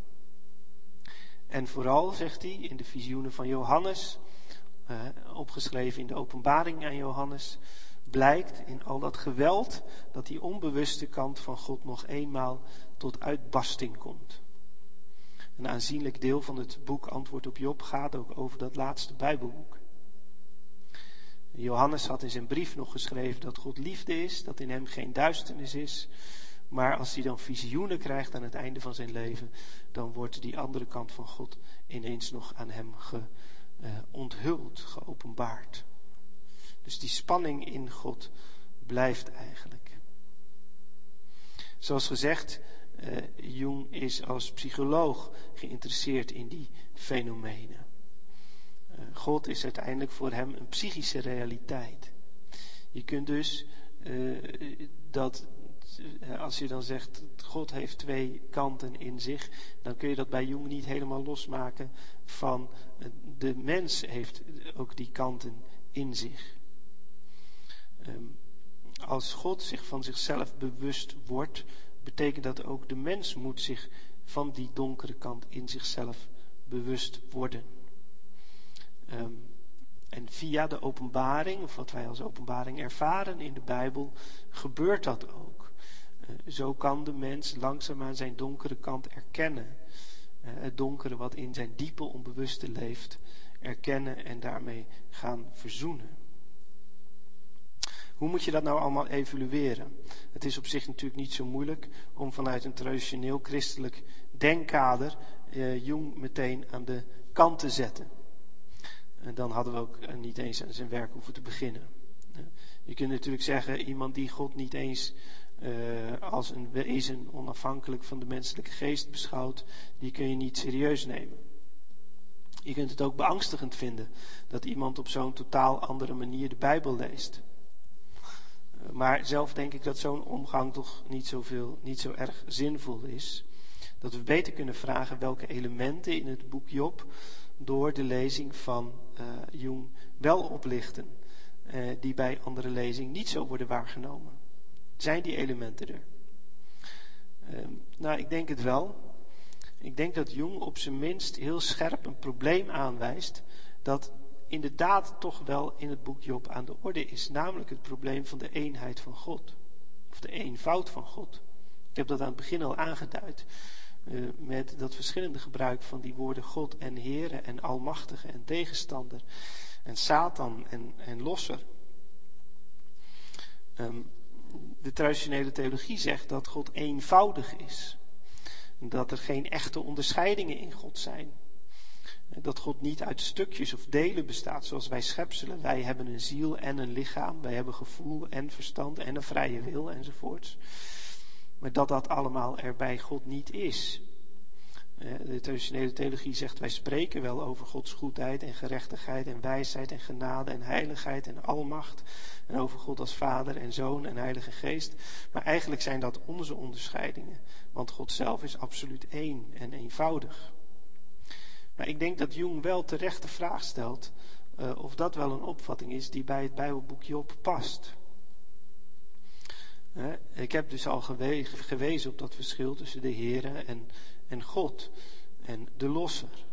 En vooral, zegt hij, in de visioenen van Johannes, uh, opgeschreven in de openbaring aan Johannes, blijkt in al dat geweld dat die onbewuste kant van God nog eenmaal tot uitbarsting komt. Een aanzienlijk deel van het boek Antwoord op Job gaat ook over dat laatste Bijbelboek. Johannes had in zijn brief nog geschreven dat God liefde is, dat in hem geen duisternis is, maar als hij dan visioenen krijgt aan het einde van zijn leven, dan wordt die andere kant van God ineens nog aan hem ge, uh, onthuld, geopenbaard. Dus die spanning in God blijft eigenlijk. Zoals gezegd, uh, Jung is als psycholoog geïnteresseerd in die fenomenen. Uh, God is uiteindelijk voor hem een psychische realiteit. Je kunt dus dat als je dan zegt, God heeft twee kanten in zich, dan kun je dat bij Jung niet helemaal losmaken van de mens heeft ook die kanten in zich. Ehm, als God zich van zichzelf bewust wordt, betekent dat ook de mens moet zich van die donkere kant in zichzelf bewust worden. Ehm, en via de openbaring, of wat wij als openbaring ervaren in de Bijbel, gebeurt dat ook. Uh, zo kan de mens langzaamaan zijn donkere kant erkennen. Uh, het donkere wat in zijn diepe onbewuste leeft, erkennen en daarmee gaan verzoenen. Hoe moet je dat nou allemaal evalueren? Het is op zich natuurlijk niet zo moeilijk om vanuit een traditioneel christelijk denkkader uh, Jung meteen aan de kant te zetten. En dan hadden we ook eh, niet eens aan zijn werk hoeven te beginnen. Je kunt natuurlijk zeggen, iemand die God niet eens uh, als een wezen onafhankelijk van de menselijke geest beschouwt, die kun je niet serieus nemen. Je kunt het ook beangstigend vinden dat iemand op zo'n totaal andere manier de Bijbel leest. Maar zelf denk ik dat zo'n omgang toch niet, zoveel, niet zo erg zinvol is. Dat we beter kunnen vragen welke elementen in het boek Job door de lezing van Jung wel oplichten, uh, die bij andere lezing niet zo worden waargenomen. Zijn die elementen er? Uh, nou, ik denk het wel. Ik denk dat Jung op zijn minst heel scherp een probleem aanwijst dat inderdaad toch wel in het boek Job aan de orde is, namelijk het probleem van de eenheid van God, of de eenvoud van God. Ik heb dat aan het begin al aangeduid. Uh, met dat verschillende gebruik van die woorden God en Heere en Almachtige en tegenstander en Satan en, en losser. Um, de traditionele theologie zegt dat God eenvoudig is. Dat er geen echte onderscheidingen in God zijn. Dat God niet uit stukjes of delen bestaat zoals wij schepselen. Wij hebben een ziel en een lichaam. Wij hebben gevoel en verstand en een vrije wil enzovoorts. Maar dat dat allemaal er bij God niet is. De traditionele theologie zegt wij spreken wel over Gods goedheid en gerechtigheid en wijsheid en genade en heiligheid en almacht. En over God als Vader en Zoon en Heilige Geest. Maar eigenlijk zijn dat onze onderscheidingen. Want God zelf is absoluut één en eenvoudig. Maar ik denk dat Jung wel terecht de vraag stelt uh, of dat wel een opvatting is die bij het Bijbelboek Job past. Ik heb dus al gewezen op dat verschil tussen de Here en, en God en de Losser.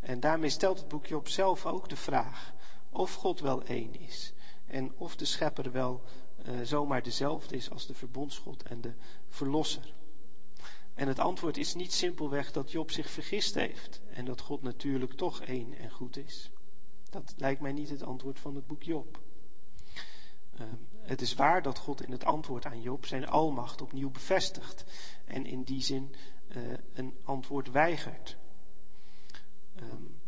En daarmee stelt het boekje op zelf ook de vraag of God wel één is. En of de schepper wel uh, zomaar dezelfde is als de verbondsgod en de verlosser. En het antwoord is niet simpelweg dat Job zich vergist heeft en dat God natuurlijk toch één en goed is. Dat lijkt mij niet het antwoord van het boek Job. Uh, het is waar dat God in het antwoord aan Job zijn almacht opnieuw bevestigt en in die zin uh, een antwoord weigert. Um,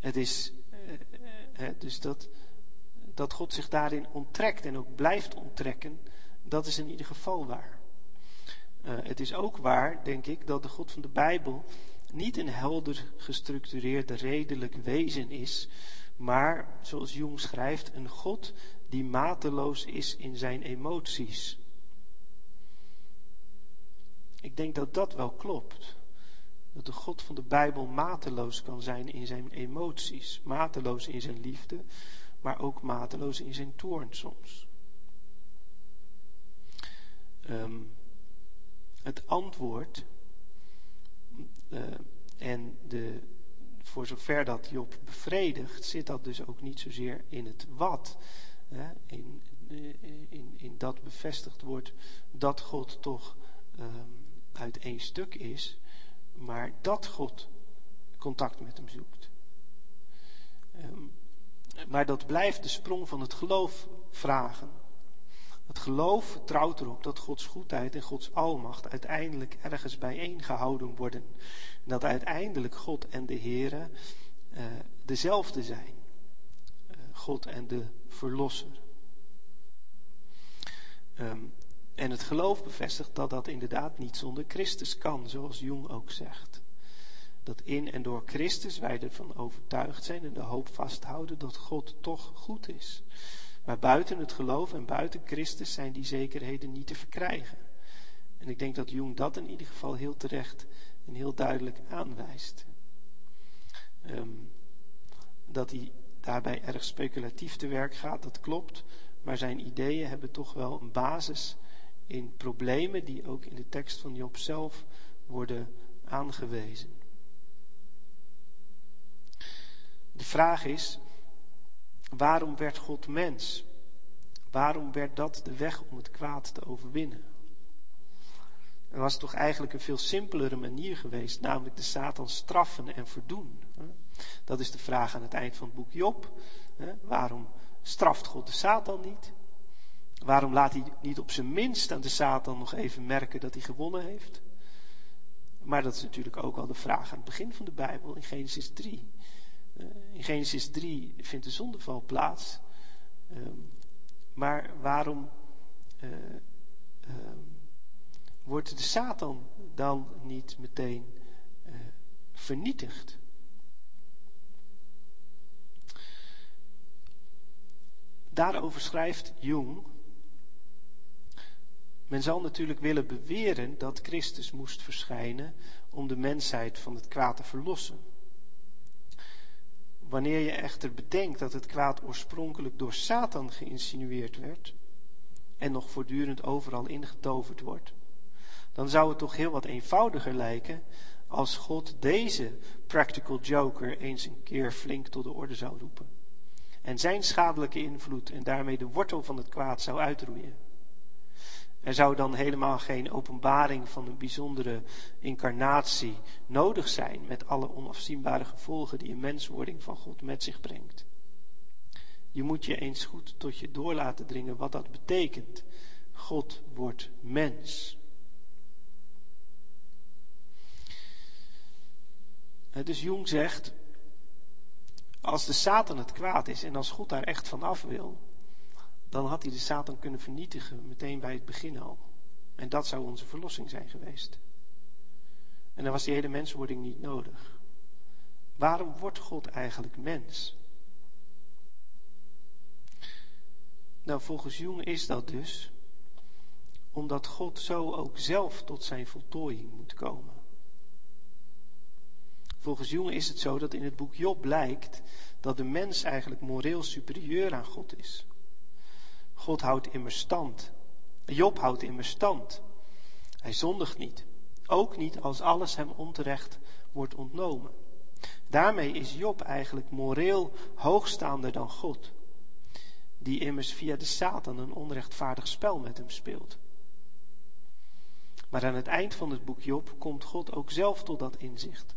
het is uh, dus dat, dat God zich daarin onttrekt en ook blijft onttrekken, dat is in ieder geval waar. het is ook waar, denk ik, dat de God van de Bijbel niet een helder gestructureerd redelijk wezen is, maar, zoals Jung schrijft, een God die mateloos is in zijn emoties. Ik denk dat dat wel klopt. Dat de God van de Bijbel mateloos kan zijn in zijn emoties, mateloos in zijn liefde, maar ook mateloos in zijn toorn soms. Um, het antwoord uh, en de, voor zover dat Job bevredigt, zit dat dus ook niet zozeer in het wat, in, in, in dat bevestigd wordt dat God toch um, uit één stuk is, maar dat God contact met hem zoekt. Um, maar dat blijft de sprong van het geloof vragen. Het geloof vertrouwt erop dat Gods goedheid en Gods almacht uiteindelijk ergens bijeen gehouden worden. En dat uiteindelijk God en de Heere uh, dezelfde zijn. Uh, God en de verlosser. Um, en het geloof bevestigt dat dat inderdaad niet zonder Christus kan, zoals Jung ook zegt. Dat in en door Christus wij ervan overtuigd zijn en de hoop vasthouden dat God toch goed is. Maar buiten het geloof en buiten Christus zijn die zekerheden niet te verkrijgen. En ik denk dat Jung dat in ieder geval heel terecht en heel duidelijk aanwijst. Ehm, dat hij daarbij erg speculatief te werk gaat, dat klopt. Maar zijn ideeën hebben toch wel een basis in problemen die ook in de tekst van Job zelf worden aangewezen. De vraag is, waarom werd God mens? Waarom werd dat de weg om het kwaad te overwinnen? Er was toch eigenlijk een veel simpelere manier geweest, namelijk de Satan straffen en verdoen. Dat is de vraag aan het eind van het boek Job. Waarom straft God de Satan niet? Waarom laat hij niet op zijn minst aan de Satan nog even merken dat hij gewonnen heeft? Maar dat is natuurlijk ook al de vraag aan het begin van de Bijbel in Genesis 3. In Genesis 3 vindt de zondeval plaats. Ehm, maar waarom uh, wordt de Satan dan niet meteen uh, vernietigd? Daarover schrijft Jung. Men zal natuurlijk willen beweren dat Christus moest verschijnen om de mensheid van het kwaad te verlossen. Wanneer je echter bedenkt dat het kwaad oorspronkelijk door Satan geïnsinueerd werd en nog voortdurend overal ingetoverd wordt, dan zou het toch heel wat eenvoudiger lijken als God deze practical joker eens een keer flink tot de orde zou roepen. En zijn schadelijke invloed en daarmee de wortel van het kwaad zou uitroeien. Er zou dan helemaal geen openbaring van een bijzondere incarnatie nodig zijn met alle onafzienbare gevolgen die een menswording van God met zich brengt. Je moet je eens goed tot je door laten dringen wat dat betekent. God wordt mens. Dus Jung zegt, als de Satan het kwaad is en als God daar echt van af wil, dan had hij de Satan kunnen vernietigen meteen bij het begin al. En dat zou onze verlossing zijn geweest. En dan was die hele menswording niet nodig. Waarom wordt God eigenlijk mens? Nou, volgens Jung is dat dus omdat God zo ook zelf tot zijn voltooiing moet komen. Volgens Jung is het zo dat in het boek Job blijkt dat de mens eigenlijk moreel superieur aan God is. God houdt immers stand. Job houdt immers stand. Hij zondigt niet. Ook niet als alles hem onterecht wordt ontnomen. Daarmee is Job eigenlijk moreel hoogstaander dan God, die immers via de Satan een onrechtvaardig spel met hem speelt. Maar aan het eind van het boek Job komt God ook zelf tot dat inzicht.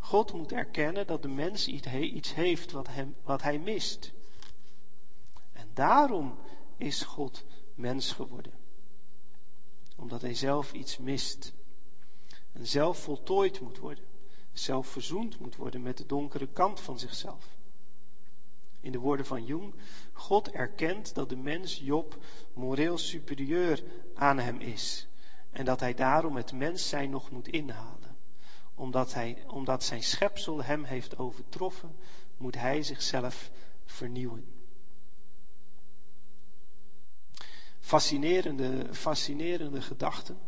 God moet erkennen dat de mens iets heeft wat, hem, wat hij mist. En daarom is God mens geworden. Omdat hij zelf iets mist. En zelf voltooid moet worden. Zelf verzoend moet worden met de donkere kant van zichzelf. In de woorden van Jung, God erkent dat de mens Job moreel superieur aan hem is. En dat hij daarom het mens zijn nog moet inhalen. Omdat, hij, omdat zijn schepsel hem heeft overtroffen, moet hij zichzelf vernieuwen. fascinerende, fascinerende gedachten.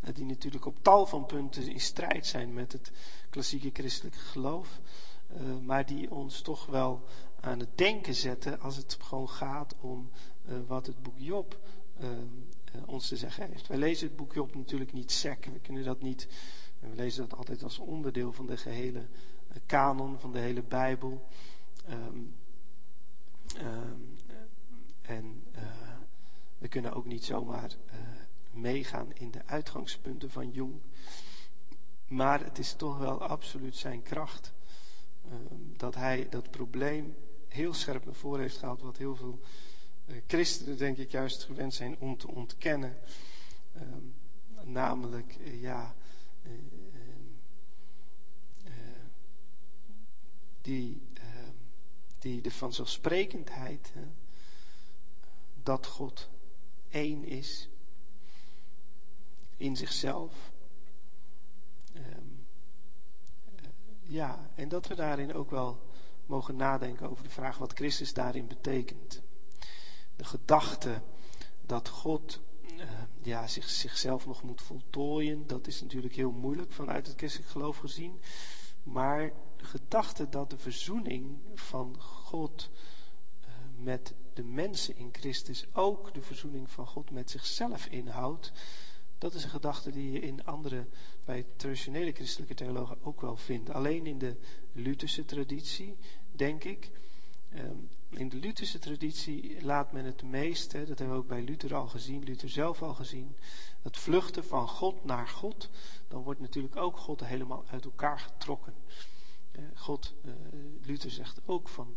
Eh, die natuurlijk op tal van punten in strijd zijn met het klassieke christelijke geloof. Eh, maar die ons toch wel aan het denken zetten als het gewoon gaat om uh, wat het boek Job ons te zeggen heeft. Wij lezen het boek Job natuurlijk niet sec. We kunnen dat niet. We lezen dat altijd als onderdeel van de gehele kanon, van de hele Bijbel. Um, um, en we kunnen ook niet zomaar uh, meegaan in de uitgangspunten van Jung. Maar het is toch wel absoluut zijn kracht uh, dat hij dat probleem heel scherp naar voren heeft gehaald, wat heel veel christenen denk ik juist gewend zijn om te ontkennen. Ehm, namelijk, ja, die, ehm, die de vanzelfsprekendheid dat God één is in zichzelf. Um, ja, en dat we daarin ook wel mogen nadenken over de vraag wat Christus daarin betekent. De gedachte dat God ja, zich, zichzelf nog moet voltooien. Dat is natuurlijk heel moeilijk vanuit het christelijk geloof gezien. Maar de gedachte dat de verzoening van God uh, met de mensen in Christus ook de verzoening van God met zichzelf inhoudt. Dat is een gedachte die je in andere, bij traditionele christelijke theologen ook wel vindt. Alleen in de Lutherse traditie, denk ik. Um, in de Lutherse traditie laat men het meest, hè, dat hebben we ook bij Luther al gezien, Luther zelf al gezien, het vluchten van God naar God. Dan wordt natuurlijk ook God helemaal uit elkaar getrokken. God, uh, Luther zegt ook van,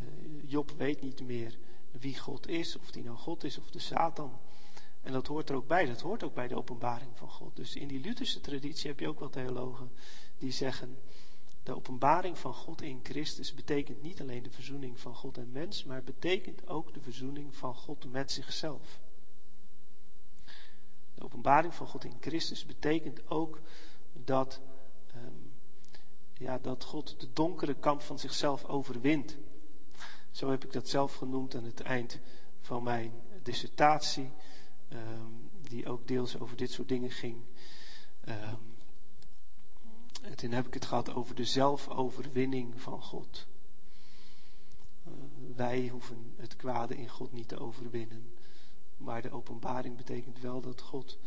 uh, Job weet niet meer wie God is, of die nou God is of de Satan. En dat hoort er ook bij, dat hoort ook bij de openbaring van God. Dus in die Lutherse traditie heb je ook wel theologen die zeggen, de openbaring van God in Christus betekent niet alleen de verzoening van God en mens, maar betekent ook de verzoening van God met zichzelf. De openbaring van God in Christus betekent ook dat, um, ja, dat God de donkere kant van zichzelf overwint. Zo heb ik dat zelf genoemd aan het eind van mijn dissertatie, um, die ook deels over dit soort dingen ging. Um, en toen heb ik het gehad over de zelfoverwinning van God. Uh, wij hoeven het kwade in God niet te overwinnen. Maar de openbaring betekent wel dat God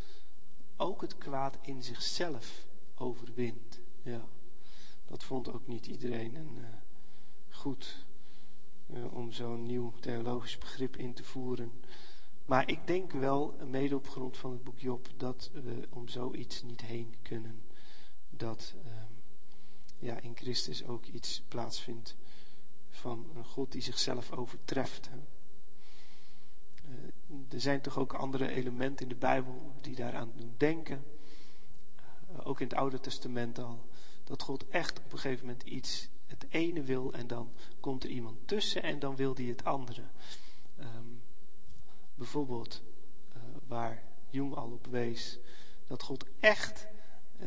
ook het kwaad in zichzelf overwint. Ja, dat vond ook niet iedereen een, uh, goed uh, om zo'n nieuw theologisch begrip in te voeren. Maar ik denk wel, mede op grond van het boek Job, dat we om zoiets niet heen kunnen dat um, ja, in Christus ook iets plaatsvindt van een God die zichzelf overtreft. Uh, er zijn toch ook andere elementen in de Bijbel die daaraan doen denken. Uh, ook in het Oude Testament al. Dat God echt op een gegeven moment iets, het ene wil en dan komt er iemand tussen en dan wil die het andere. Um, bijvoorbeeld uh, waar Jung al op wees, dat God echt eh,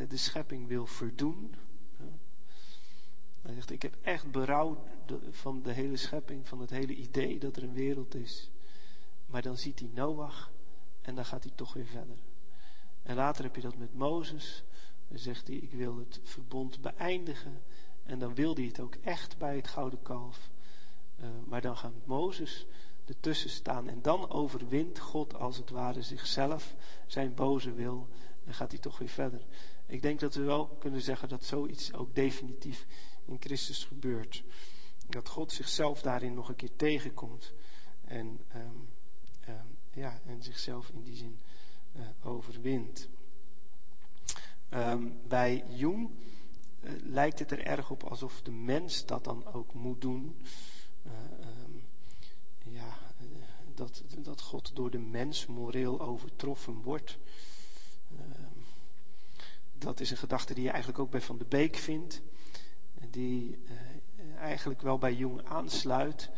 de schepping wil verdoen. Hij zegt, ik heb echt berouw van de hele schepping, van het hele idee dat er een wereld is. Maar dan ziet hij Noach en dan gaat hij toch weer verder. En later heb je dat met Mozes. Dan zegt hij, ik wil het verbond beëindigen. En dan wil hij het ook echt bij het gouden kalf. Uh, maar dan gaat Mozes ertussen staan. En dan overwint God als het ware zichzelf, zijn boze wil. En gaat hij toch weer verder. Ik denk dat we wel kunnen zeggen dat zoiets ook definitief in Christus gebeurt. Dat God zichzelf daarin nog een keer tegenkomt. En, um, um, ja, en zichzelf in die zin uh, overwint. Um, bij Jung uh, lijkt het er erg op alsof de mens dat dan ook moet doen. Uh, ja, dat, dat God door de mens moreel overtroffen wordt dat is een gedachte die je eigenlijk ook bij Van de Beek vindt. Die uh, eigenlijk wel bij Jung aansluit.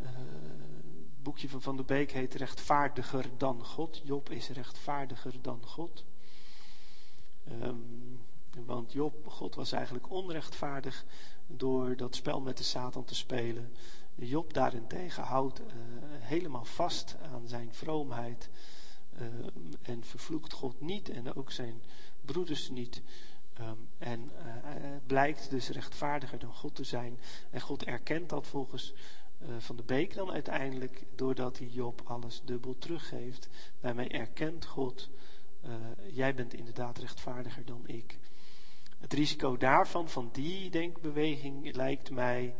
Uh, het boekje van Van de Beek heet Rechtvaardiger dan God. Job is rechtvaardiger dan God. Um, want Job, God was eigenlijk onrechtvaardig door dat spel met de Satan te spelen. Job daarentegen houdt uh, helemaal vast aan zijn vroomheid. Uh, en vervloekt God niet en ook zijn broeders niet. Um, en uh, blijkt dus rechtvaardiger dan God te zijn. En God erkent dat volgens uh, Van de Beek dan uiteindelijk, doordat hij Job alles dubbel teruggeeft. Daarmee erkent God, jij bent inderdaad rechtvaardiger dan ik. Het risico daarvan, van die denkbeweging, lijkt mij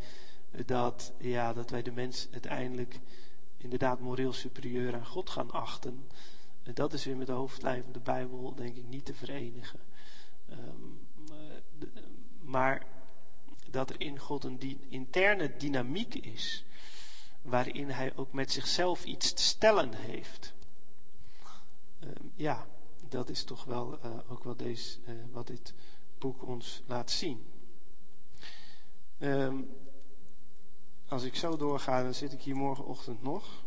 dat, ja, dat wij de mens uiteindelijk inderdaad moreel superieur aan God gaan achten. Dat is weer met de hoofdlijn van de Bijbel, denk ik, niet te verenigen. Um, maar dat er in God een interne dynamiek is, waarin hij ook met zichzelf iets te stellen heeft. Um, ja, dat is toch wel uh, ook wel deze, uh, wat dit boek ons laat zien. Um, als ik zo doorga, dan zit ik hier morgenochtend nog.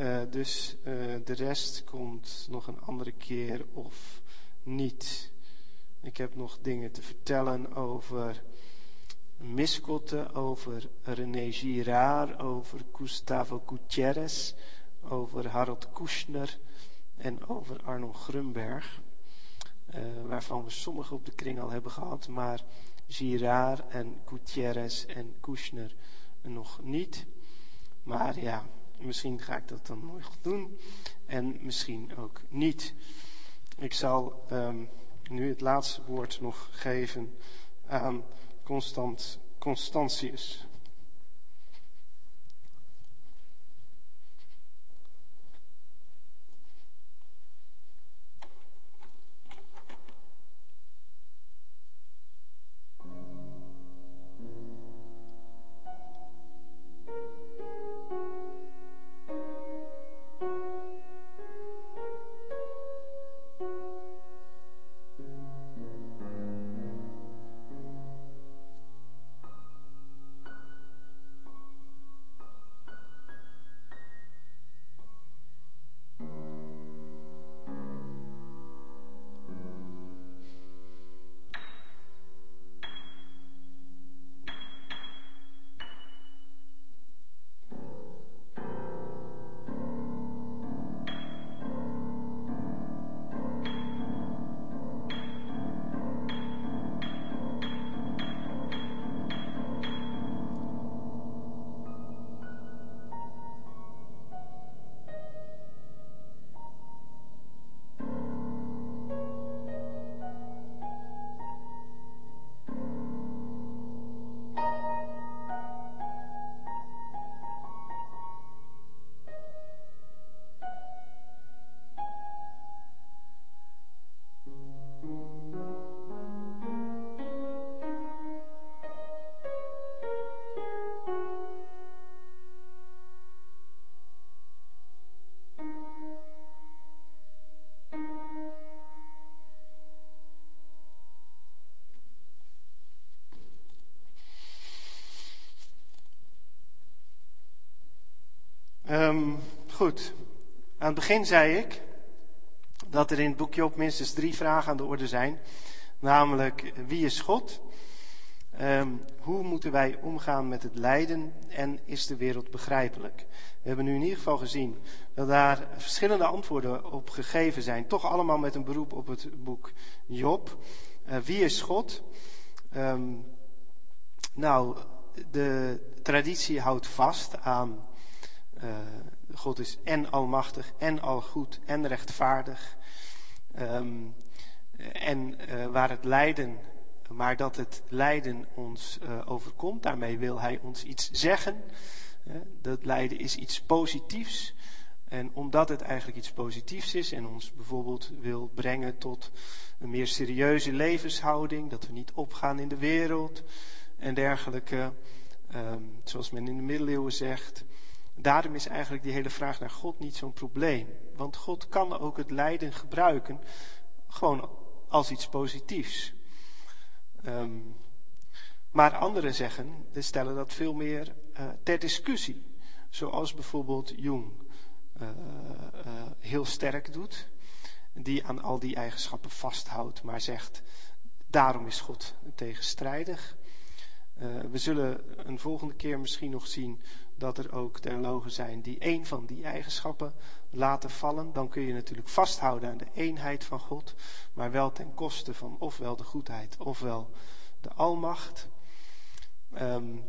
Uh, dus uh, de rest komt nog een andere keer of niet. Ik heb nog dingen te vertellen over Miskotte, over René Girard, over Gustavo Gutierrez, over Harold Kushner en over Arno Grunberg. Uh, waarvan we sommige op de kring al hebben gehad, maar Girard en Gutierrez en Kushner nog niet. Maar ja, misschien ga ik dat dan nog doen en misschien ook niet. Ik zal um, nu het laatste woord nog geven aan Constant, Constantius. Het begin zei ik dat er in het boekje op minstens drie vragen aan de orde zijn. Namelijk, wie is God? Um, hoe moeten wij omgaan met het lijden en is de wereld begrijpelijk? We hebben nu in ieder geval gezien dat daar verschillende antwoorden op gegeven zijn. Toch allemaal met een beroep op het boek Job. Uh, wie is God? Um, nou, de traditie houdt vast aan uh, God is en almachtig en algoed en rechtvaardig. Um, en uh, waar het lijden, maar dat het lijden ons uh, overkomt, daarmee wil hij ons iets zeggen. dat lijden is iets positiefs. En omdat het eigenlijk iets positiefs is en ons bijvoorbeeld wil brengen tot een meer serieuze levenshouding, dat we niet opgaan in de wereld en dergelijke, um, zoals men in de middeleeuwen zegt, Daarom is eigenlijk die hele vraag naar God niet zo'n probleem. Want God kan ook het lijden gebruiken, gewoon als iets positiefs. Um, maar anderen zeggen, stellen dat veel meer uh, ter discussie. Zoals bijvoorbeeld Jung uh, uh, heel sterk doet. Die aan al die eigenschappen vasthoudt, maar zegt, daarom is God tegenstrijdig. we zullen een volgende keer misschien nog zien dat er ook theologen zijn die één van die eigenschappen laten vallen. Dan kun je natuurlijk vasthouden aan de eenheid van God, maar wel ten koste van ofwel de goedheid ofwel de almacht. Um,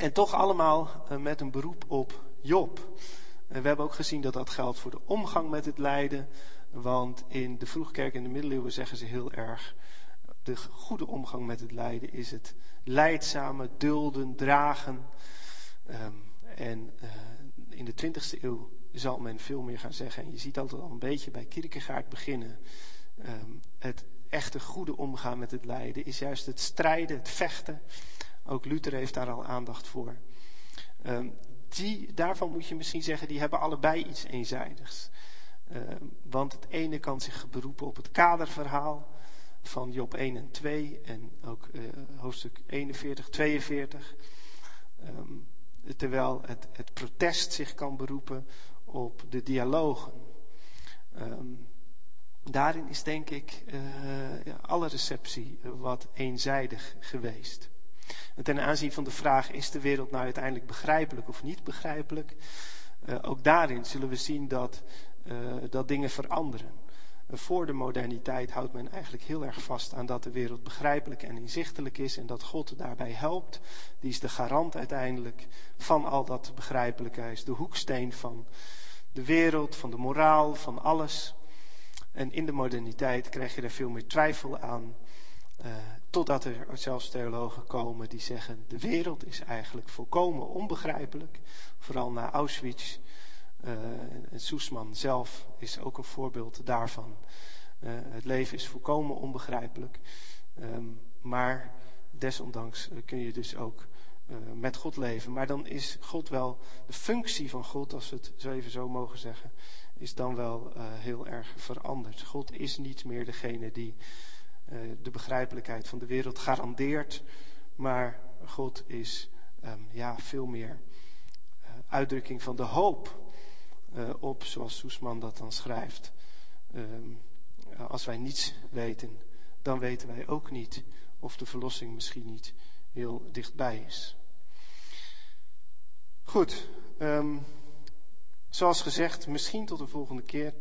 en toch allemaal uh, met een beroep op Job. En we hebben ook gezien dat dat geldt voor de omgang met het lijden. Want in de vroegkerk in de middeleeuwen zeggen ze heel erg. De goede omgang met het lijden is het lijdzame, dulden, dragen. Um, en uh, in de 20e eeuw zal men veel meer gaan zeggen. En je ziet altijd al een beetje bij Kierkegaard beginnen. Um, het echte goede omgaan met het lijden is juist het strijden, het vechten. Ook Luther heeft daar al aandacht voor. Um, die, daarvan moet je misschien zeggen, die hebben allebei iets eenzijdigs. Um, want het ene kan zich beroepen op het kaderverhaal van Job 1 en 2 en ook uh, hoofdstuk 41, 42. Um, terwijl het, het protest zich kan beroepen op de dialogen. Um, daarin is denk ik uh, ja, alle receptie wat eenzijdig geweest. En ten aanzien van de vraag, is de wereld nou uiteindelijk begrijpelijk of niet begrijpelijk? ook daarin zullen we zien dat, dat dingen veranderen. Voor de moderniteit houdt men eigenlijk heel erg vast aan dat de wereld begrijpelijk en inzichtelijk is en dat God daarbij helpt. Die is de garant uiteindelijk van al dat begrijpelijke. Hij is de hoeksteen van de wereld, van de moraal, van alles. En in de moderniteit krijg je er veel meer twijfel aan. Uh, totdat er zelfs theologen komen die zeggen: de wereld is eigenlijk volkomen onbegrijpelijk. Vooral na Auschwitz uh, en Soesman zelf is ook een voorbeeld daarvan. Uh, het leven is volkomen onbegrijpelijk. Um, maar desondanks uh, kun je dus ook met God leven. Maar dan is God wel, de functie van God, als we het zo even zo mogen zeggen, is dan wel heel erg veranderd. God is niet meer degene die de begrijpelijkheid van de wereld garandeert, maar God is um, ja, veel meer uitdrukking van de hoop op, zoals Soesman dat dan schrijft. Um, als wij niets weten, dan weten wij ook niet of de verlossing misschien niet heel dichtbij is. Goed, um, zoals gezegd, misschien tot de volgende keer.